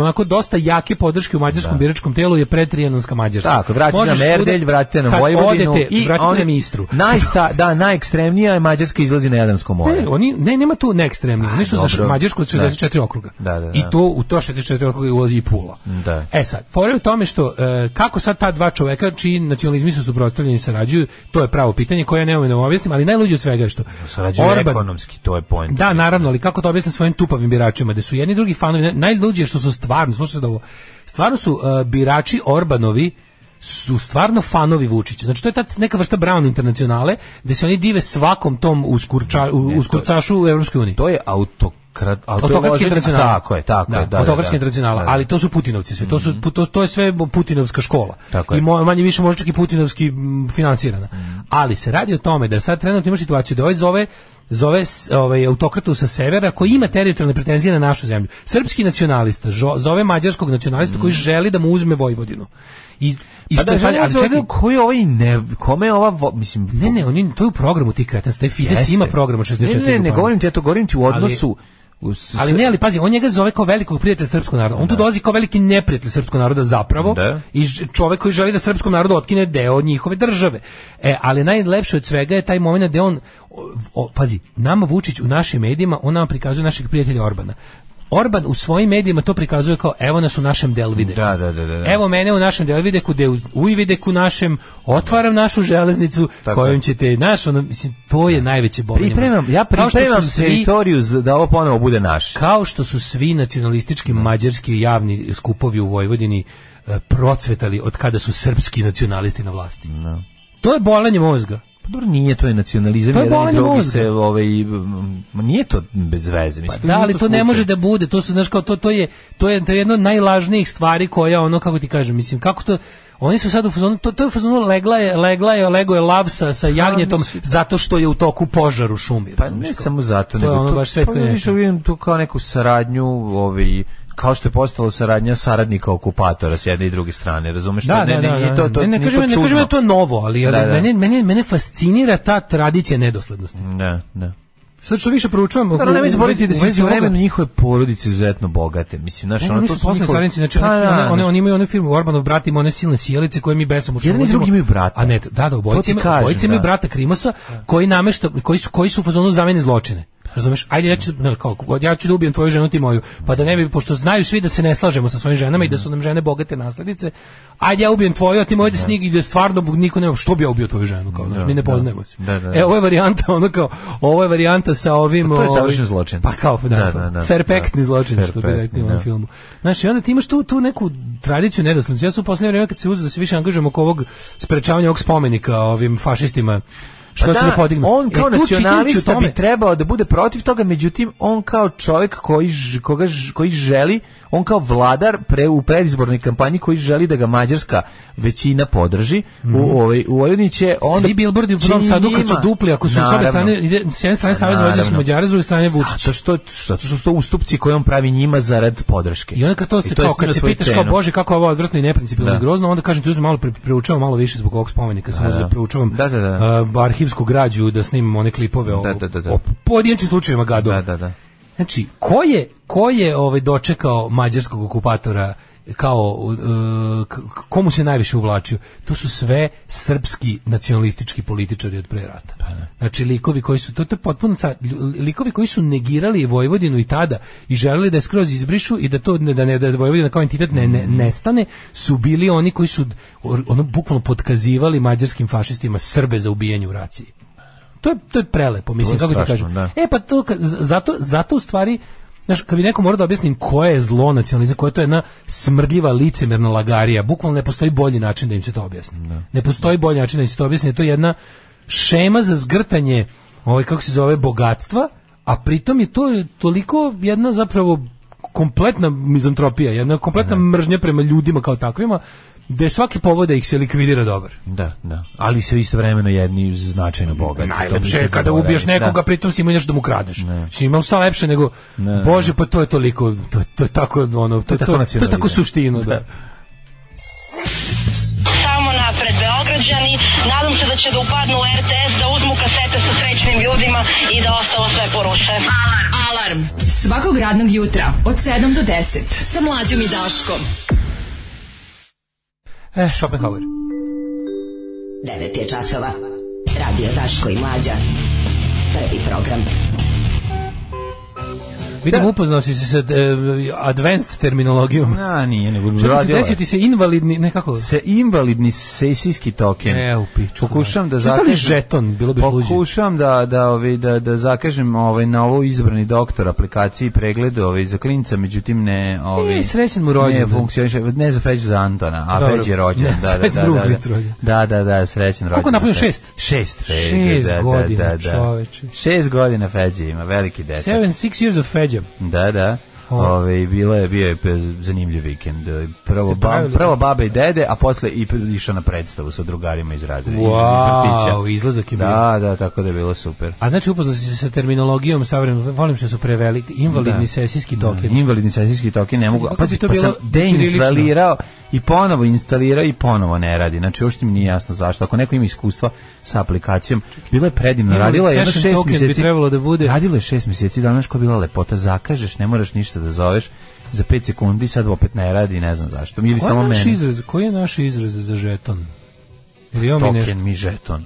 onako dosta jake podrške u mađarskom biračkom telu je Trijanonska Mađarska. Tako, vratite Možeš na Merdelj, vratite na Vojvodinu odete, i vratite na Mistru. Najsta, da, najekstremnija je Mađarska izlazi na Jadransko more. Ne, nema tu neekstremnija. Oni su za Mađarsku 64 da. okruga. I to u to 64 okruga ulazi i Pula. Da. E sad, fore u tome što e, kako sad ta dva čoveka čiji nacionalizmi su suprotstavljeni sarađuju, to je pravo pitanje koje ja ne da objasnim, ali najluđe od svega je što sarađuju ekonomski, to je point. Da, naravno, ali kako to objasnim svojim tupavim biračima, da su jedni drugi fanovi, najluđe što su stvarno, slušajte ovo, stvarno su e, birači Orbanovi su stvarno fanovi Vučića. Znači to je ta neka vrsta Brown internacionale gdje se oni dive svakom tom uskurča, uskurcašu u Europskoj uniji. To je auto Krat, autokratski Tako je, tako je. Da, ali to su Putinovci sve. To, su, mhm. to, to je sve Putinovska škola. Tako I manje više možda čak i Putinovski financirana. Mhm. Ali se radi o tome da sad trenutno ima situaciju da ovaj zove zove ovaj, autokratu sa severa koji ima teritorijalne pretenzije na našu zemlju. Srpski nacionalista zove mađarskog nacionalista koji mhm. želi da mu uzme Vojvodinu. I i pa da, ali čekaj, koji ovaj ne, kome je ova, mislim... Ne, ne, oni, to je u programu tih ste Fides ima program 64 Ne, ne, ne, ne govorim ti, ja to govorim ti u odnosu, ali ne, ali pazi, on njega zove kao velikog prijatelja srpskog naroda. On tu dolazi kao veliki neprijatelj srpskog naroda zapravo i čovjek koji želi da srpskom narodu otkine deo njihove države. E, ali najlepše od svega je taj moment da on pazi, nama Vučić u našim medijima, on nam prikazuje našeg prijatelja Orbana. Orban u svojim medijima to prikazuje kao evo nas u našem Delvideku. Da, da, da, da. Evo mene u našem Delvideku, de Ujvideku našem, otvaram našu železnicu kojom ćete naš, ono, mislim, to je najveće bolje. ja pripremam svi, teritoriju da ovo ponovo bude naš. Kao što su svi nacionalistički mađarski javni skupovi u Vojvodini e, procvetali od kada su srpski nacionalisti na vlasti. To je bolanje mozga. Pa dobro, nije to je nacionalizam, to je se, ovaj, nije to bez veze. Pa da, ali to, ne može da bude, to su, znaš, kao, to, to, je, to, je, to jedno od najlažnijih stvari koja, ono, kako ti kažem, mislim, kako to, oni su sad u fazonu, to, to je u fazonu legla je, legla je, lego je lav sa, pa jagnjetom zato što je u toku požar u šumi. Pa ne, samo zato, to nego je ono to, baš Vidim tu kao neku saradnju, ovaj, kao što je postala saradnja saradnika okupatora s jedne i druge strane, razumeš? Da, ne, da, ne, da, to, to, ne, ne, kažem, ne kažem da to novo, ali, ali da, da. Mene, mene, mene fascinira ta tradicija nedoslednosti. Da, da. Sad što više proučavam, da, ne mislim boriti da U vremenu njihove porodice izuzetno bogate. Mislim, znaš, ona to su posle njihove... saradnici, znači pa oni one, one imaju onu firme, Orbanov brat ima one silne sjelice koje mi besamo Jedan i drugi imaju brata. A ne, da, da, obojice imaju brata Krimosa koji namešta, koji su koji su u fazonu zamene zločine. Razumeš? Ajde ja ću no, kao, ja ću da ubijem tvoju ženu ti moju. Pa da ne bi pošto znaju svi da se ne slažemo sa svojim ženama i da su nam žene bogate naslednice. Ajde ja ubijem tvoju, a ti moju da se da stvarno niko nema što bi ja ubio tvoju ženu kao, mi ne poznajemo se. E ovo je varijanta ono kao ovo je varijanta sa ovim pa to je ovim, ovaj- zločin. Pa kao da, da, da zločin što bi u filmu. Znaš, i onda ti imaš tu tu neku tradiciju nedoslednosti. Ja sam u poslednje vreme kad se uzeo da se više angažujem oko ovog sprečavanja ovog spomenika ovim fašistima što pa On kao e, nacionalista bi trebao da bude protiv toga, međutim on kao čovjek koji koga koji želi on kao vladar pre, u predizbornoj kampanji koji želi da ga mađarska većina podrži mm. u ovaj u Vojvodini će onda svi bilbordi u Novom Sadu kad su dupli ako su naravno, s obe strane ide s jedne strane Savez vojvođanskih Mađara s druge strane Vučića. zato što što su to ustupci koje on pravi njima zarad podrške i onda kad to se to kao kad se pitaš kao bože kako je ovo odvratno i neprincipijelno grozno onda kažem ti uzmem malo preučavam malo više zbog ovog spomenika samo da preučavam da, da, da. Uh, arhivsku građu da snimimo one klipove o, da, da, slučajevima gado da, da, da Znači, ko je, ko je ovaj, dočekao mađarskog okupatora kao e, komu se najviše uvlačio to su sve srpski nacionalistički političari od pre rata pa znači likovi koji su to, potpuno likovi koji su negirali Vojvodinu i tada i želeli da je skroz izbrišu i da to da ne da Vojvodina kao entitet ne, mm. nestane su bili oni koji su ono bukvalno podkazivali mađarskim fašistima Srbe za ubijanje u raciji to je, to je prelepo, mislim, kako ti kažem. E, pa to, zato, zato u stvari, Znaš, kad bi neko morao da objasnim koje je zlo nacionalizam, koja je to jedna smrdljiva licemerna lagarija, bukvalno ne postoji bolji način da im se to objasni. Ne, postoji bolji način da im se to objasni, to je jedna šema za zgrtanje, ovaj, kako se zove, bogatstva, a pritom je to toliko jedna zapravo kompletna mizantropija, jedna kompletna ne. mržnja prema ljudima kao takvima, da svaki da ih se likvidira dobar. Da, da. Ali se istovremeno jedni značajno bogati. Najlepše je kada ubiješ nekoga, da. pritom si mu da mu kradeš. Ne. Si imao šta lepše nego, ne. bože, pa to je toliko, to, to je tako, ono, to, je tako, to, to je tako suštino, da. da. Samo napred, Beograđani, nadam se da će da upadnu u RTS, da uzmu kasete sa srećnim ljudima i da ostalo sve poruše. Alarm! Alarm! Svakog radnog jutra, od 7 do 10, sa mlađom i Daškom. E, Schopenhauer. 9 je časova. Radio Taško i Mlađa. Prvi program. Prvi program. Vidim, upoznao si se sa uh, advanced terminologijom. Na, nije, nego bi radio. Što ti se invalidni, nekako... Se invalidni sesijski token. E, u piču. Pokušam da zakažem... žeton, bilo bi luđe. Pokušam da, da, ovaj, da, da zakažem ovaj, na ovo izbrani doktor aplikaciji pregledu ovaj, za klinica, međutim ne... Ovaj, e, srećen mu rođen. Ne, funkcioniš, ne za Feđu za Antona, a Feć je rođen. Ne, da, da, da, da, da, da, da, srećen rođen. Koliko napunio šest? Šest, Feć. Šest godina, čoveče. Šest godina Feđe ima, veliki dečak. Seven, six years of da, da. Ove, bilo je, bio je zanimljiv vikend. E, prvo, ba, prvo babe i dede, a posle i išao na predstavu sa drugarima iz razreda. Wow, izlazak je bio. Da, da, tako da je bilo super. A znači upoznao si se sa terminologijom savremenom, volim što su preveliki, invalidni da. sesijski token. Da, invalidni sesijski token, ne znači, mogu, pazi, pa, pa, pa sam i ponovo instalira i ponovo ne radi. Znači, uopšte mi nije jasno zašto. Ako neko ima iskustva sa aplikacijom, bilo je predivno. Radila je jedno šest mjeseci. da bude. Radila je šest mjeseci, danas ko bila lepota. Zakažeš, ne moraš ništa da zoveš za pet sekundi sad opet ne radi, ne znam zašto. Ili samo naš izraz, koji je naš izraz za žeton? Ili Token nešto? mi žeton.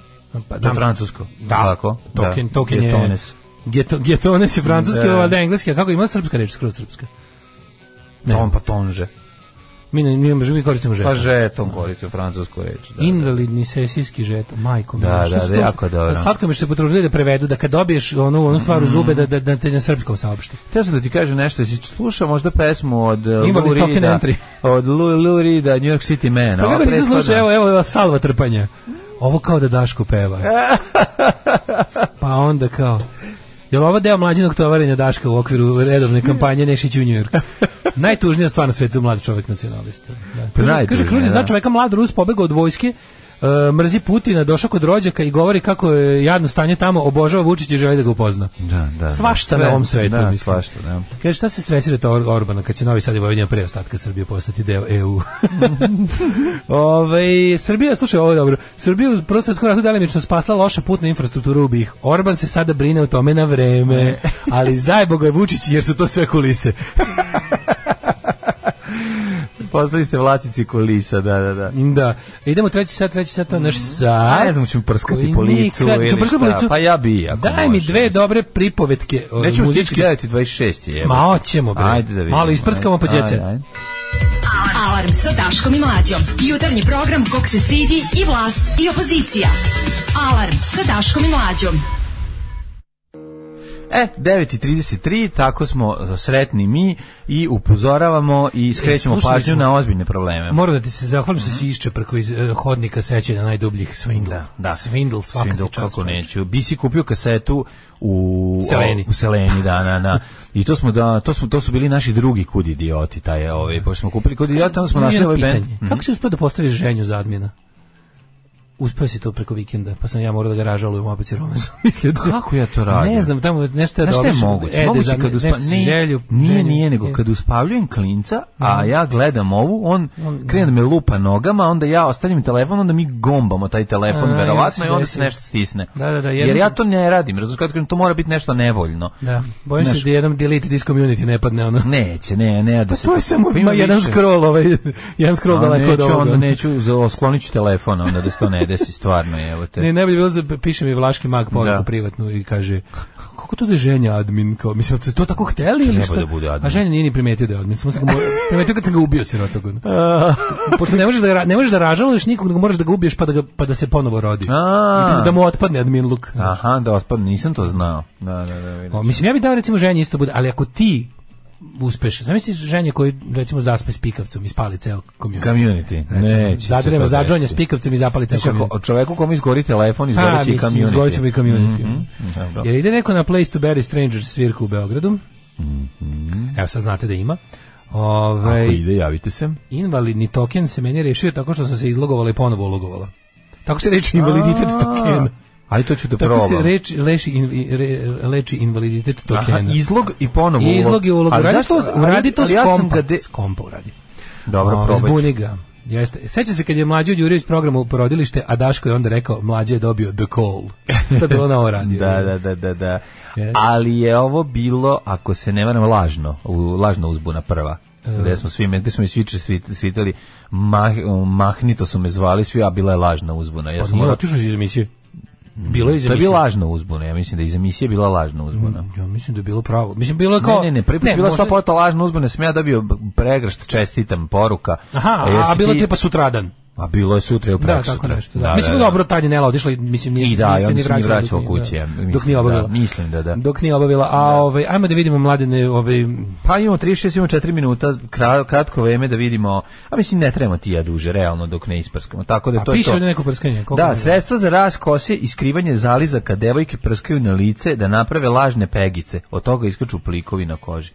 Pa, da, francusko. Da. Tako? Token, token Getones. Geto, je francuski, da. je engleski, a kako ima srpska reč, skroz srpska? Pa ne. Tom, pa tonže. Mi ne, mi, mi koristimo žeton. Pa žeton koristimo francusku reč. Da, Invalidni sesijski žeton, majko. Da, da, da, da, jako dobro. Slatko mi se potrudili da prevedu, da kad dobiješ onu, onu stvar u zube, da, da, da te na srpskom saopšti. Te sam da ti kaže nešto, jesi slušao možda pesmu od uh, Lou od Lou da New York City Man. Pa kako evo, evo, salva trpanja. Ovo kao da Daško peva. pa onda kao... Jel ovo deo mlađinog tovarenja Daška u okviru redovne kampanje Nešić u New York Najtužnija stvar na svetu mladi čovjek nacionalista. Da. Pa kaže, kaže zna čoveka mlad Rus pobegao od vojske, uh, mrzi Putina, došao kod rođaka i govori kako je jadno stanje tamo, obožava Vučić i želi da ga upozna. Da, da, svašta sve, na ovom svetu. Da, svašta, da. Kaže, šta se stresira to Orbana kad će Novi Sad i Vojvodina pre ostatka Srbije postati deo EU? Ove, Srbija, slušaj, ovo dobro. Srbiju u prosvetskom ratu delimično spasla loša putna infrastruktura u BiH. Orban se sada brine o tome na vreme, ali zajbog je Vučić jer su to sve kulise. Poslali ste vlacici kulisa, da, da, da. Da. Idemo treći sat, treći sat, to naš sat. Mhm. Ja ne znam, ću prskati po licu ili šta. Policu. Pa ja bi, ako Daj mi dve dobre pripovetke. Nećemo stići gledati 26. Ma, hoćemo, bre. Ajde da vidimo. Malo isprskamo po djece. Alarm sa Daškom i Mlađom. Jutarnji program kog se stidi i vlast i opozicija. Alarm sa Daškom i Mlađom. E, 9.33, tako smo e, sretni mi i upozoravamo i e, skrećemo pažnju na ozbiljne probleme. Moram da ti se zahvalim što si mhm. išče preko iz, uh, hodnika na najdubljih svindl. Da, da. Svindl, svindl, kako neću. Bisi kupio kasetu u Seleni. O, u Seleni, da, na, na. I to smo da to smo to su bili naši drugi kudi idioti taj ovaj pošto smo kupili kudi idioti, tamo smo našli ovaj bend. Kako mhm. si uspeo da postaviš ženju zadmjena? uspeo si to preko vikenda, pa sam ja morao da ga ražalujem opet jer ono sam da... Kako ja to radim? Ne znam, tamo nešto je je moguće? E, kad nije, nije, nije, nego kad uspavljujem klinca, a ja gledam ovu, on, on krene da me lupa nogama, onda ja ostavim telefon, onda mi gombamo taj telefon, a, verovatno, i onda se nešto stisne. Da, da, da, jer ja to ne radim, razumiješ to mora biti nešto nevoljno. Da, bojim se da jednom delete this community ne padne ono. Neće, ne, ne. Da pa to je samo pa ovaj, jedan scroll, ovaj, jedan scroll daleko od ovoga. Neću, neću, sklonit ću telefon, onda da se to ne da si stvarno, evo te. Ne, najbolje bilo, piše mi Vlaški mag poruku privatnu i kaže, kako to da je ženja admin? Kao, mislim, to tako hteli ili što Da bude A ženja nije ni primetio da je admin, samo sam ga primetio kad sam ga ubio sirotog. Ono. Pošto ne možeš da, ne možeš da ražaluješ nikog, nego moraš da ga ubiješ pa da, ga, pa da se ponovo rodi. A, I da mu otpadne admin look. Aha, da otpadne, nisam to znao. Da, da, da, o, mislim, ja bih dao recimo ženji isto bude, ali ako ti uspeš. Zamisliš ženje koji recimo zaspe s pikavcom i spali ceo community. Community. treba Zadrema s pikavcem i zapali ceo community. Ako čoveku kom izgori telefon, izgori i community. Izgori će i community. Mm Jer ide neko na Place to Bury Strangers svirku u Beogradu. Mm -hmm. Evo sad znate da ima. Ove, ovaj, ide, javite se. Invalidni token se meni rešio tako što sam se izlogovala i ponovo ulogovala. Tako se reče invaliditet token. Aj to ću da Tako probam. Tako se reči, leči, in, re, leči invaliditet tokena. Aha, izlog i ponovo I Izlog i ulog. Ali zašto uradi to s kompa. Ja de... S kompa uradi. Dobro, o, probaj. Zbuni ga. Jeste. Seća se kad je mlađi Đurić programu u porodilište, a Daško je onda rekao mlađi je dobio the call. to je bilo na ovo radio. da, da, da, da, da. Yes. Ali je ovo bilo, ako se ne varam, lažno. U, lažno uzbuna prva. Uh. Gde smo svi, gde smo i svi svitali, mah, mahnito su me zvali svi, a bila je lažna uzbuna. Ja pa sam nije otišao iz emisije. Bilo je To je bila lažna uzbuna, ja mislim da iz emisije bila lažna uzbuna. Mm, ja mislim da je bilo pravo. Mislim bilo je kao Ne, ne, ne, prvi put bila lažna uzbuna, sam ja dobio pregršt čestitam poruka. Aha, a, e, a bilo ti pa sutradan. A bilo je sutra ili Da, tako Nešto, da, da, mislim, da, dobro, tad je Nela otišla, mislim, nije, nije, da, se ni vraćao kući, mislim, dok nije obavila. Da, mislim da, da. Dok nije obavila. A ovaj, ajmo da vidimo mladine Ovaj... Pa imamo 36, imamo 4 minuta, kratko vreme da vidimo... A mislim, ne trebamo ti ja duže, realno, dok ne isprskamo. Tako da, a to piše ovdje neko prskanje. Da, sredstvo sredstva za ras kose i skrivanje zalizaka devojke prskaju na lice da naprave lažne pegice. Od toga iskaču plikovi na koži.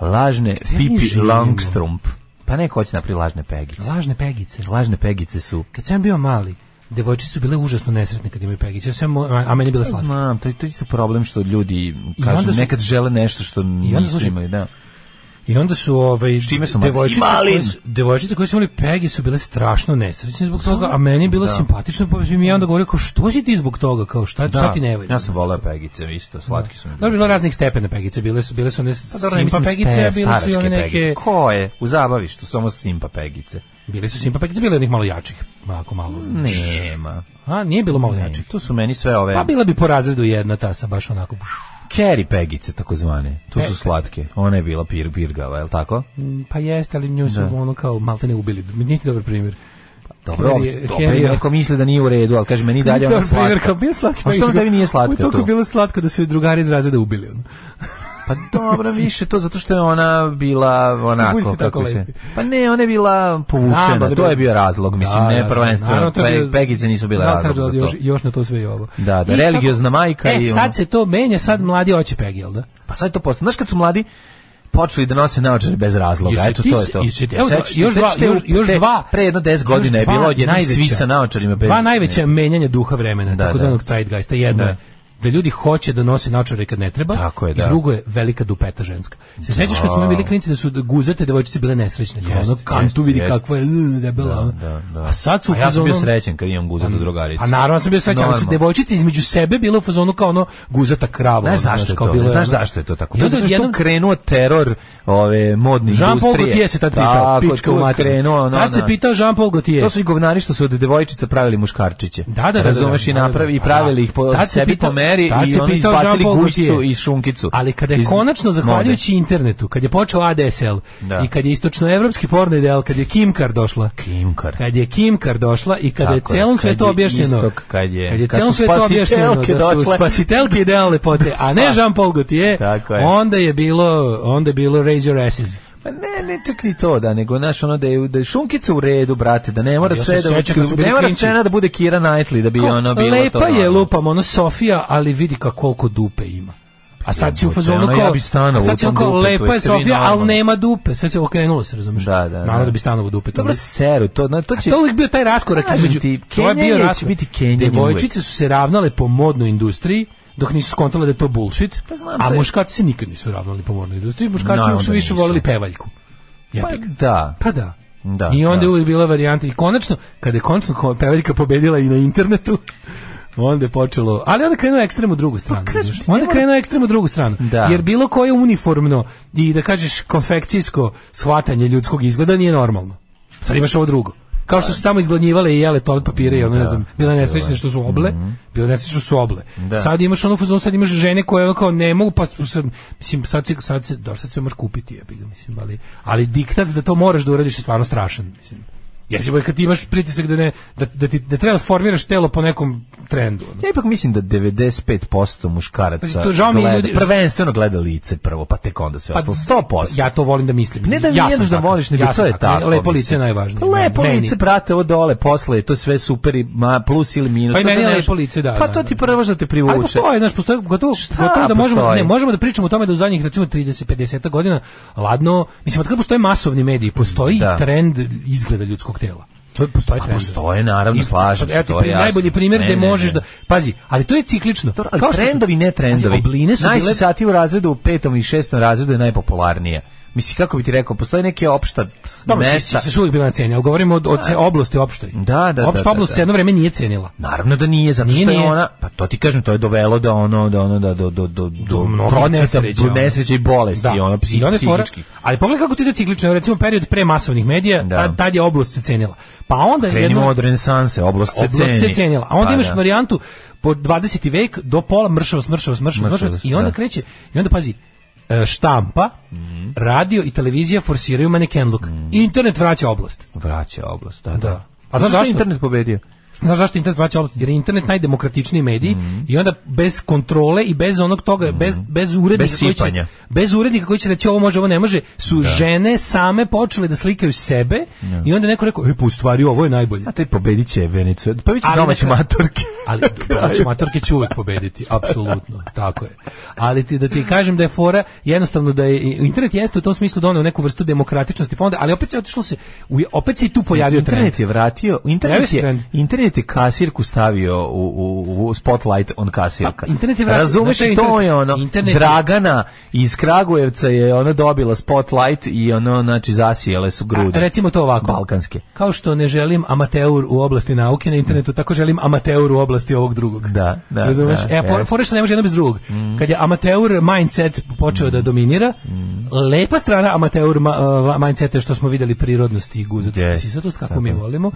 Lažne Gde pipi langstrump. Pa neko hoće na lažne pegice. Lažne pegice. Lažne pegice su... Kad sam bio mali, devojčice su bile užasno nesretne kad imaju pegice, ja sam, a meni je bila slatka. Znam, to je, to je problem što ljudi kažu, su, nekad žele nešto što nisu imali, da. I onda su ovaj su devojčice, koje su, devojčice koje su imali pegi su bile strašno nesrećne zbog toga, a meni je bilo simpatično, pa mi je onda govorio kao što si ti zbog toga, kao šta, da. šta ti ne Ja sam voleo Pegice, isto, slatki su mi. Dobro, bilo raznih stepena Pegice, bile su bile su one pa, dobro, simpa Pegice, bile su i one neke Koje? Ko je? U zabavištu samo simpa Pegice. Bili su simpa Pegice, bile onih malo jačih, malo malo. Nema. A nije bilo malo jačih. Tu su meni sve ove. Pa bila bi po razredu jedna ta sa baš onako. Pšu Kerry pegice, takozvane. Tu su e, slatke. Ona je bila pir, pirgava, je li tako? Mm, pa jeste, ali nju su da. ono kao malte ne ubili. ti dobar primjer. Dobro, Harry, dobro, ako misli da nije u redu, ali kaže meni dalje ona slatka. Primjer, kao, bio slatka. A što tebi nije slatka? U toku je bilo slatko da su drugari iz razreda ubili. Ono. Pa dobro, više to zato što je ona bila onako kako se. Pa ne, ona je bila povučena, Znam, to je bio razlog, mislim, da, ne prvenstveno. Pe, pegice nisu bile da, razlog za to. Još, još na to sve i ovo. Da, da, I religiozna kako, majka e, i ono. sad se to menja, sad mladi hoće pegi, jel da? Pa sad to postane. Znaš kad su mladi, počeli da nose naočare bez razloga. Eto, to je to. Jesi, evo, još, dva, još, još dva... Pre jedno 10 godina je bilo jedan svi sa naočarima bez... Dva najveća menjanje menjanja duha vremena, da, takozvanog da. zeitgeista. Jedna je da ljudi hoće da nose naočare kad ne treba. Tako je, da. I drugo je velika dupeta ženska. Se sećaš kad smo bili klinci da su guzate devojčice bile nesrećne. Kao ono kantu vidi kakva je debela. Ono. A sad su a ja sam bio srećen kad imam guzatu pa, drugaricu. A pa naravno sam bio srećan, ali su devojčice između sebe bile u fazonu kao ono guzata krava. Ne ono, znaš zašto je to, znaš ono- zašto je to tako. To je zato što krenuo teror ove modne industrije. Jean-Paul Gaultier se tad pitao, pička u materinu. Tad se pitao Jean-Paul Gaultier. To su i govnari što su od devojčica pravili muškarčiće. Da, da, razumeš i napravi i pravili ih po sebi po meri i oni izbacili i šunkicu. Ali kada je iz... konačno, zahvaljujući mode. internetu, kad je počeo ADSL da. i kad je istočnoevropski porno ideal, kad je Kim Kar došla. Kar. Kad je kim Kar došla i kada je celom svetu objašnjeno. Istok, kad je, kad je celom to objašnjeno da su došle. spasitelke idealne pote, a ne Jean Paul Gaultier, je. onda je bilo, onda je bilo razor Asses. Pa ne, ne čak ni to, da, nego naš ono da je, da je šunkica u redu, brate, da ne mora sve da, ne mora scena da bude Kira Knightley, da bi Ko, ono bilo to. Lepa je, ono. lupam, ono Sofija, ali vidi kako koliko dupe ima. A sad si u fazonu ono, kao, a sad si kao, lepa je Sofija, ali nema dupe. Sve se okrenulo se, razumiješ? Da, da, da. Malo da bi stanovo dupe. To Dobro, seru, to, na, to će... A to uvijek bio taj raskorak između... Ti, je bio raskorak. Će biti Kenja Devojčice su se ravnale po modnoj industriji, dok nisu skontala da je to bullshit. Pa znam a muškarci se nikad nisu ravnali po mornoj industriji, muškarci su više volili pevaljku. pa da. Pa da. Da, I onda je uvijek bila varijanta i konačno, kada je konačno pevaljka pobedila i na internetu, onda je počelo, ali onda krenuo ekstrem u drugu pa stranu. Pa je onda krenuo ekstrem u drugu stranu. Da. Jer bilo koje uniformno i da kažeš konfekcijsko shvatanje ljudskog izgleda nije normalno. Sad imaš ovo drugo. Kao što su tamo izgladnjivale i jele toalet papire i mm, ono, ne znam, bila nesrećna što su oble, mm -hmm. bila što su oble. Sad imaš ono fuzon, sad imaš žene koje ono kao ne mogu, pa mislim, sad se, sad se, sve možeš kupiti, ja mislim, ali, ali diktat da to moraš da uradiš je stvarno strašan, mislim. Jezivo je kad imaš pritisak da, ne, da, da, ti, da treba formiraš telo po nekom trendu. Ono. Ja ipak mislim da 95% muškaraca pa, gleda, ljudi, prvenstveno gleda lice prvo, pa tek onda sve pa, ostalo. 100%. Ja to volim da mislim. Ne da ja jedeš da voliš, nego to je tako. Lepo lice je najvažnije. Pa lepo meni. lice, brate, ovo dole, posle je to sve super, i, ma, plus ili minus. Pa i meni je lepo lice, da. Pa to ti prvo što te privuče. Ali postoje, znaš, postoje, gotovo, Šta gotovo da možemo, ne, možemo da pričamo o tome da u zadnjih, recimo, 30-50 godina, ladno, mislim, od pa kada postoje masovni mediji, postoji trend izgleda ljudskog koktela. To je postoje pa trendovi. Postoje, naravno, slažem se, to je jasno. Najbolji primjer ne, možeš da... Pazi, ali to je ciklično. To, ali trendovi, ne trendovi. Obline su bile... Najsi sati u razredu, u petom i šestom razredu je najpopularnije. Mislim, kako bi ti rekao, postoji neke opšta Dobro, mesta. Dobro, se uvijek bila cijena, ali govorimo o, o ce, oblasti opštoj. Da, da, Opšta da, oblast da, da. jedno vreme nije cijenila. Naravno da nije, zato što je ona, pa to ti kažem, to je dovelo da ono, da ono, da, do, do, do, do, do ono. nesreća i bolesti, da. ono, psi, I one psihički. ali pogledaj kako ti ide ciklično, recimo period pre masovnih medija, da. tad, je oblast se cijenila. Pa onda je jedno... od renesanse, oblast se cenila. Oblast se cijenila. A onda pa, imaš varijantu po 20. vek do pola mršavost, mršavost, mršavost, i onda kreće, i onda pazi, E, štampa, radio i televizija forsiraju manekenluk. Mm. Internet vraća oblast. Vraća oblast, da. A znaš zašto? internet pobedio? Znaš zašto internet vraća oblasti? Jer je internet najdemokratičniji mediji mhm. i onda bez kontrole i bez onog toga, mhm. bez, bez urednika bez koji bez urednika koji će reći ovo može, ovo ne može, su žene same počele da slikaju sebe i onda neko rekao, e, pa u stvari ovo je najbolje. A taj pobedit će Venicu, pa će domaće matorke. ali domaće matorke će uvek pobediti, apsolutno, tako je. Ali ti, da ti kažem da je fora, jednostavno da je, internet jeste u tom smislu donio neku vrstu demokratičnosti, pa onda, ali opet se otišlo se, opet se i tu pojavio internet trend. Internet je vratio, internet je, internet je kasirku stavio u, spotlight on kasirka. Pa, to je ono, internet... Dragana iz Kragujevca je ona dobila spotlight i ono, znači, zasijele su grude. A, recimo to ovako. Balkanske. Kao što ne želim amateur u oblasti nauke na internetu, tako želim amateur u oblasti ovog drugog. Da, da. Razumeš? e, for, ne može jedno bez drugog. Mm. Kad je amateur mindset počeo da dominira, mm. Lepa strana amateur ma, eh, mindseta što smo vidjeli prirodnosti i guzatost, kako mi volimo,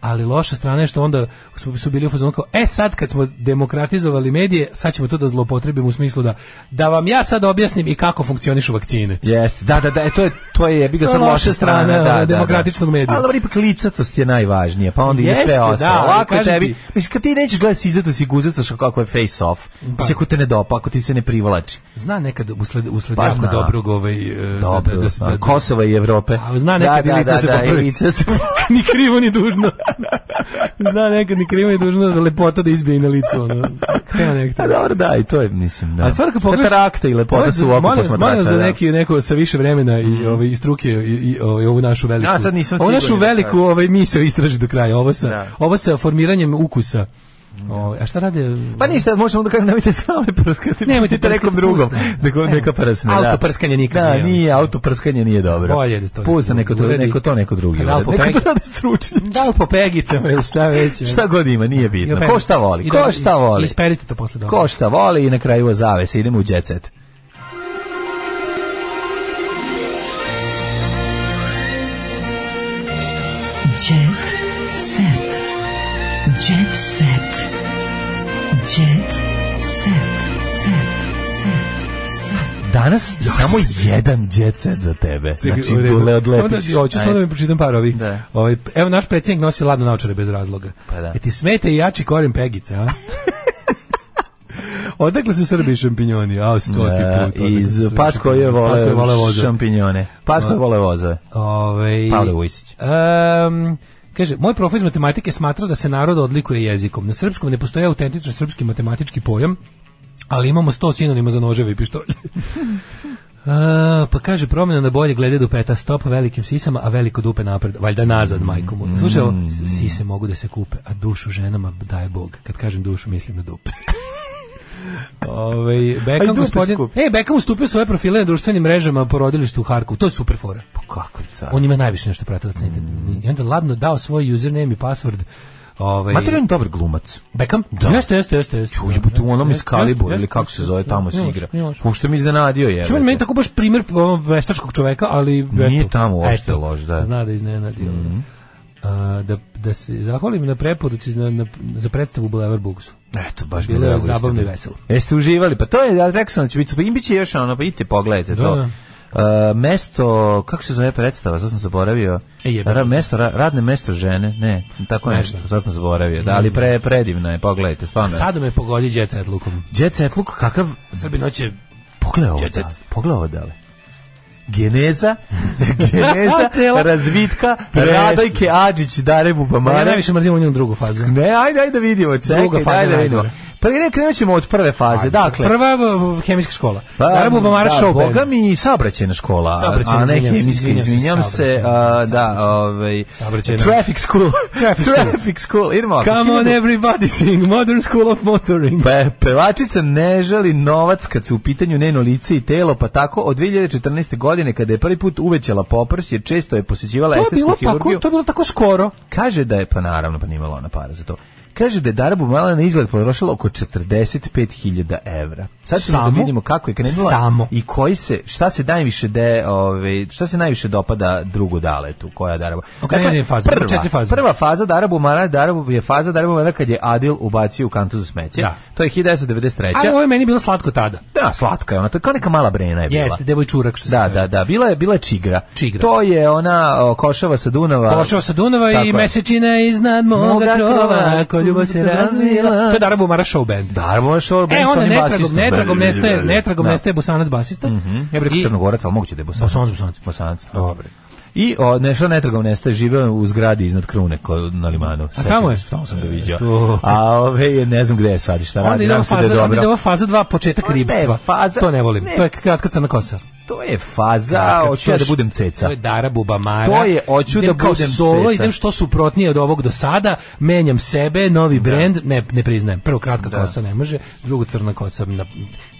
ali loša strana je što onda su bili u fazonu kao, e sad kad smo demokratizovali medije, sad ćemo to da zlopotrebimo u smislu da, da vam ja sad objasnim i kako funkcionišu vakcine. Jeste, da, da, da, e, to je, to je, bi ga loša strana, strana eh, da, da, demokratičnog medija. Ali dobro, ipak licatost je najvažnija, pa onda Jeste, sve ostalo. Da, Lako tebi, mislim, kad ti nećeš gledati sizatost i guzatost kako je face off, pa. ako te ne dopa, ako ti se ne privlači. Zna nekad usled, usled pa jako dobrog ovaj, E, dobro, da, da, da, Kosova i Evrope. A, zna nekad da, i lice da, se da, popravi. Se... ni krivo ni dužno. zna nekad ni krivo ni dužno da lepota da izbije na licu. Ono. nekada. Pa A dobro, da, i to je, mislim, da. A stvar pogledaš... Katarakta i lepota su oko posmatrača. Molim vas da neki, neko sa više vremena i, mhm. ove, ovaj, i i, i ovaj, ovu našu veliku... Ja sad nisam našu veliku ovaj, misao istraži do kraja. Ovo sa, ovo sa formiranjem ukusa. Mm. O, ovaj, a šta rade? Pa ništa, možemo da kažem nemojte sami prskati. Nemojte to nekom drugom. Da neka prsne. Auto Autoprskanje nikad da, nije. nije prskanje nije dobro. Bolje da to. Pusta neko to, neko to neko drugi. Da, neko to stručni. Da po pegicama ili šta već. šta god ima, nije bitno. Ko šta voli? Ko šta voli? Isperite to posle dobro. Ko šta voli i na kraju o zavese idemo u đecet. danas samo jedan jet set za tebe. Znači, Samo da, hoću samo da mi pročitam par ovih. Ovaj, evo, naš predsjednik nosi ladno naočare bez razloga. Pa E ti smete i jači korim pegice, a? Odakle su Srbi šampinjoni? A, stoti da, Iz Pasko je vole, vole voze. šampinjone. Pasko vole voze. Ovaj, Pavle Kaže, moj profesor matematike smatra da se narod odlikuje jezikom. Na srpskom ne postoji autentičan srpski matematički pojam, ali imamo sto sinonima za noževe i pištolje. Uh, pa kaže promjena na bolje glede peta stop velikim sisama, a veliko dupe napred, valjda nazad majko mu. Mm. sise mogu da se kupe, a dušu ženama daje Bog. Kad kažem dušu, mislim na dupe. Ove, ovaj, Beckham gospodin, e, Beckham ustupio svoje profile na društvenim mrežama rodilištu u Harku. To je super fora. Pa kako? Car. On ima najviše nešto pratilaca mm. I onda ladno dao svoj username i password Ovaj to je dobar glumac. Beckham? Da. Jeste, jeste, jeste, jeste. Čuje bude u onom ili kako se zove tamo se igra. Pošto mi iznenadio je. Čujem meni tako baš primer ono, veštačkog čoveka, ali nije tamo uopšte loš, da. Zna da iznenadio. Mhm. da, da se zahvalim na preporuci na, na, za predstavu Bulevar Bugsu. Eto, baš bilo je zabavno i veselo. Jeste uživali? Pa to je, ja rekao sam da će biti, im biće još ono, pa idite pogledajte da, to. Da E, mesto, kako se zove predstava, sad sam zaboravio. E, ra, radne mesto žene, ne, tako nešto, sad sam zaboravio. Da, ali pre, predivno je, pogledajte, stvarno. Sad me pogodi Jet Set Lukom. Jet Set Luk, kakav... Srbi noće... Pogledaj ovo, da, geneza, geneza razvitka Radojke Adžić Dare Bubamare. Ja najviše mrzim u drugu fazu. Ne, ajde, ajde da vidimo, čekaj, ajde vidimo. Pa ne, krenut ćemo od prve faze. dakle, prva hemijska škola. Pa, Dara Bubamara da, Boga mi škola, Sabraćena, a ne hemijska, izvinjam se. da, ovaj, traffic school. traffic school. traffic school. Idemo Come on everybody sing, modern school of motoring. Pe, pa, pevačica ne želi novac kad su u pitanju njeno lice i telo, pa tako od 2014. godine kada je prvi put uvećala poprs, jer često je posjećivala estetsku hirurgiju. To je bilo tako skoro. Kaže da je, pa naravno, pa nije ona para za to. Kaže da je Darabu Mala na izgled potrošila oko 45.000 evra. Sad ćemo Samo? da vidimo kako je krenula Samo. i koji se, šta se najviše de, ove, ovaj, šta se najviše dopada drugu daletu, koja je Darabu. Okay, Dakle, faza, prva, četiri faze. prva faza Darabu Mala Darabu je faza Darabu Mala kad je Adil ubacio u kantu za smeće. Da. To je 1993. Ali ovo je meni bilo slatko tada. Da, slatka je ona, kao neka mala brena je bila. Jeste, devojčurak što se Da, da, da, bila je, bila je čigra. čigra. To je ona o, košava sa Dunava. Košava sa Dunava i mesečina iznad moga krova, ljubav se razvila. To je Darbo Mara Show Band. Darabu Mara Show Band. E, onda netragom, netragom nestaje, netragom nestaje Bosanac basista. Mhm. Ja bih rekao Crnogorac, ali moguće da je Bosanac. Bosanac, Bosanac. Bosanac. Dobre. I o, nešto netragom nestaje, živio u zgradi iznad Krune kod na limanu. A tamo je? Tamo sam ga e, vidio. To. A ove ne znam gde je sad, šta radi, nam se da je Onda ide faza dva, početak ribstva. Faza, to ne volim, to je kratka crna kosa. To je faza, hoću ja da budem ceca. To je Dara Bubamara. To je, hoću da budem solo, ceca. idem što suprotnije od ovog do sada, menjam sebe, novi brend, ne, ne priznajem. Prvo, kratka da. kosa ne može, drugo, crna kosa, na,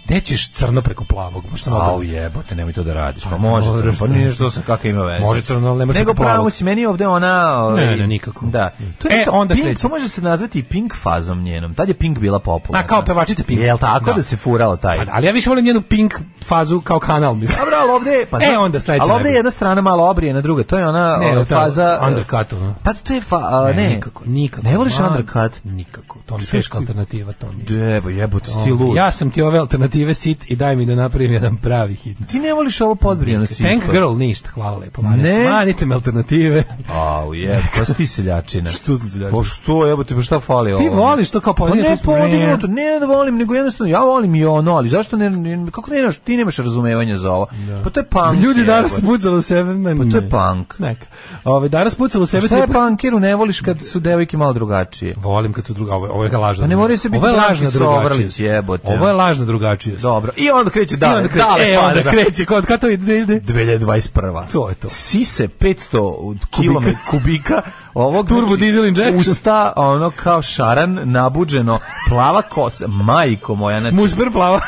Dećeš crno preko plavog, možda mogu. Au jebote, nemoj to da radiš. Pa, pa može, crno, pa nije što sa kakve ima veze. Može crno, ali ne može Nego pravo si meni ovde ona... Ovaj, ne, ne, nikako. Da. To je e, neka, onda pink, može se nazvati pink fazom njenom. Tad je pink bila popularna. Na kao pevačica pink. Jel tako da, da se furala taj? Pa, ali ja više volim njenu pink fazu kao kanal, mislim. Dobro, al ovde, pa e, onda sledeće. Al ovde je jedna strana malo obrije na druga. To je ona ne, o, faza undercut. No? Pa to je fa, ne, nikako, nikako. Ne voliš undercut? Nikako. To mi je teška alternativa, to mi. Debo, jebote, sti Ja sam ti ove alternative Steve Sit i daj mi da napravim jedan pravi hit. Ti ne voliš ovo podbrijano si. Tank ispod. Girl ništa, hvala lepo. Manite, ne. manite me alternative. Au, je, pa si ti seljačina. što seljačina? Pa što, evo ti, pa šta fali ovo? Ti voliš to kao podignuto. Pa ne ne volim, nego jednostavno, ja volim i ono, ali zašto ne, ne kako ne, ti nemaš razumevanja za ovo? Pa to je punk. Ljudi danas pucalo u sebe. Ne, pa to je punk. Nek. Ove, danas pucalo u sebe. Pa šta je punkiru, ne voliš kad su devojke malo drugačije? Volim kad su druga, ovo, je lažna. Pa ne moraju se biti ovo je lažna drugačije. Ovo je ono. lažna drugačije drugačije. Dobro. I onda kreće dalje. I onda kreće, dale, e, faza. onda kreće. Kod, kad to ide, 2021. To je to. Sise 500 kubika, kubika ovog turbo znači, diesel injection. Usta ono kao šaran nabuđeno, plava kosa, majko moja, znači. Musber plava.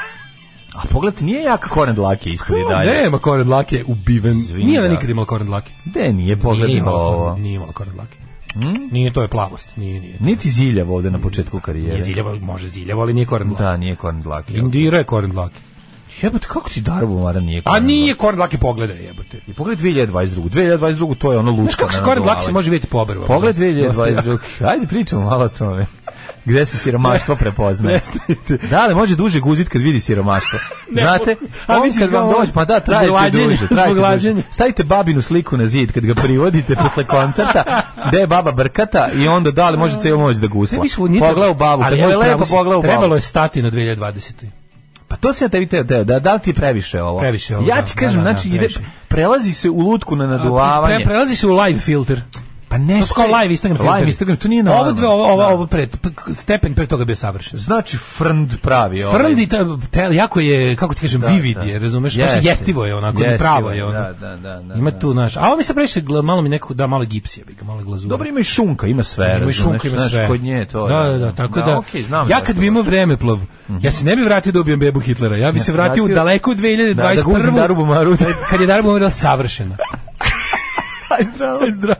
A pogled, nije jaka koren dlake ispred dalje. Nema korend dlake ubiven. Nije nikad imala korend lake. De, nije pogled nije imala ovo. nije imala korend dlake. Mm? Nije, to je plavost. Nije, nije. To. Niti ziljavo ovde na početku karijere. Nije ziljavo, može ziljavo, ali nije koren dlaki. Da, nije koren dlaki. Indira je koren dlaki. Jebote, kako ti Darbo Mara nije koren A nije koren dlaki, pogledaj jebote. I pogled 2022. 2022 to je ono lučka. kako se koren se može vidjeti po obrvama? Pogled 2022. Ajde pričamo malo o tome gdje se siromaštvo prepoznaje. da li može duže guzit kad vidi siromaštvo? Znate, a on kad vam dođe, pa da, traje duže, traje Stavite babinu sliku na zid kad ga privodite posle koncerta, gde je baba brkata i onda da li može cijelu moć da gusla. u babu, ali je lepo Trebalo je stati na 2020. Pa to se ja tebi teo, da, da li ti je previše ovo? Previše ovo, Ja ti kažem, znači, ide, prelazi se u lutku na naduvavanje. prelazi se u live filter. Pa ne, to je live Instagram filter. Live Instagram, to nije normalno. Ovo dve, ovo, ovo, ovo pred, stepen pre toga bio savršen. Znači frnd pravi ovaj. Frnd i ta, te, jako je, kako ti kažem, da, vivid da. je, razumeš? Yes. Paš, jestivo je onako, yes, pravo je ono. Da, da, da, da, ima tu, naš. a ovo mi se previše, malo mi nekako da malo gipsija bi ga malo glazura. Dobro, ima i šunka, ima sve, ima razumeš, šunka, ima sve. kod nje to. Da, da, da, tako da, da okay, znam ja kad bi imao vreme plov, ja mhm. se ne bi vratio da ubijem bebu Hitlera, ja bi se vratio u daleko 2021. Da, da guzim Darubu Maru. Kad je Darubu Maru savršena. Aj zdravo. Aj zdravo.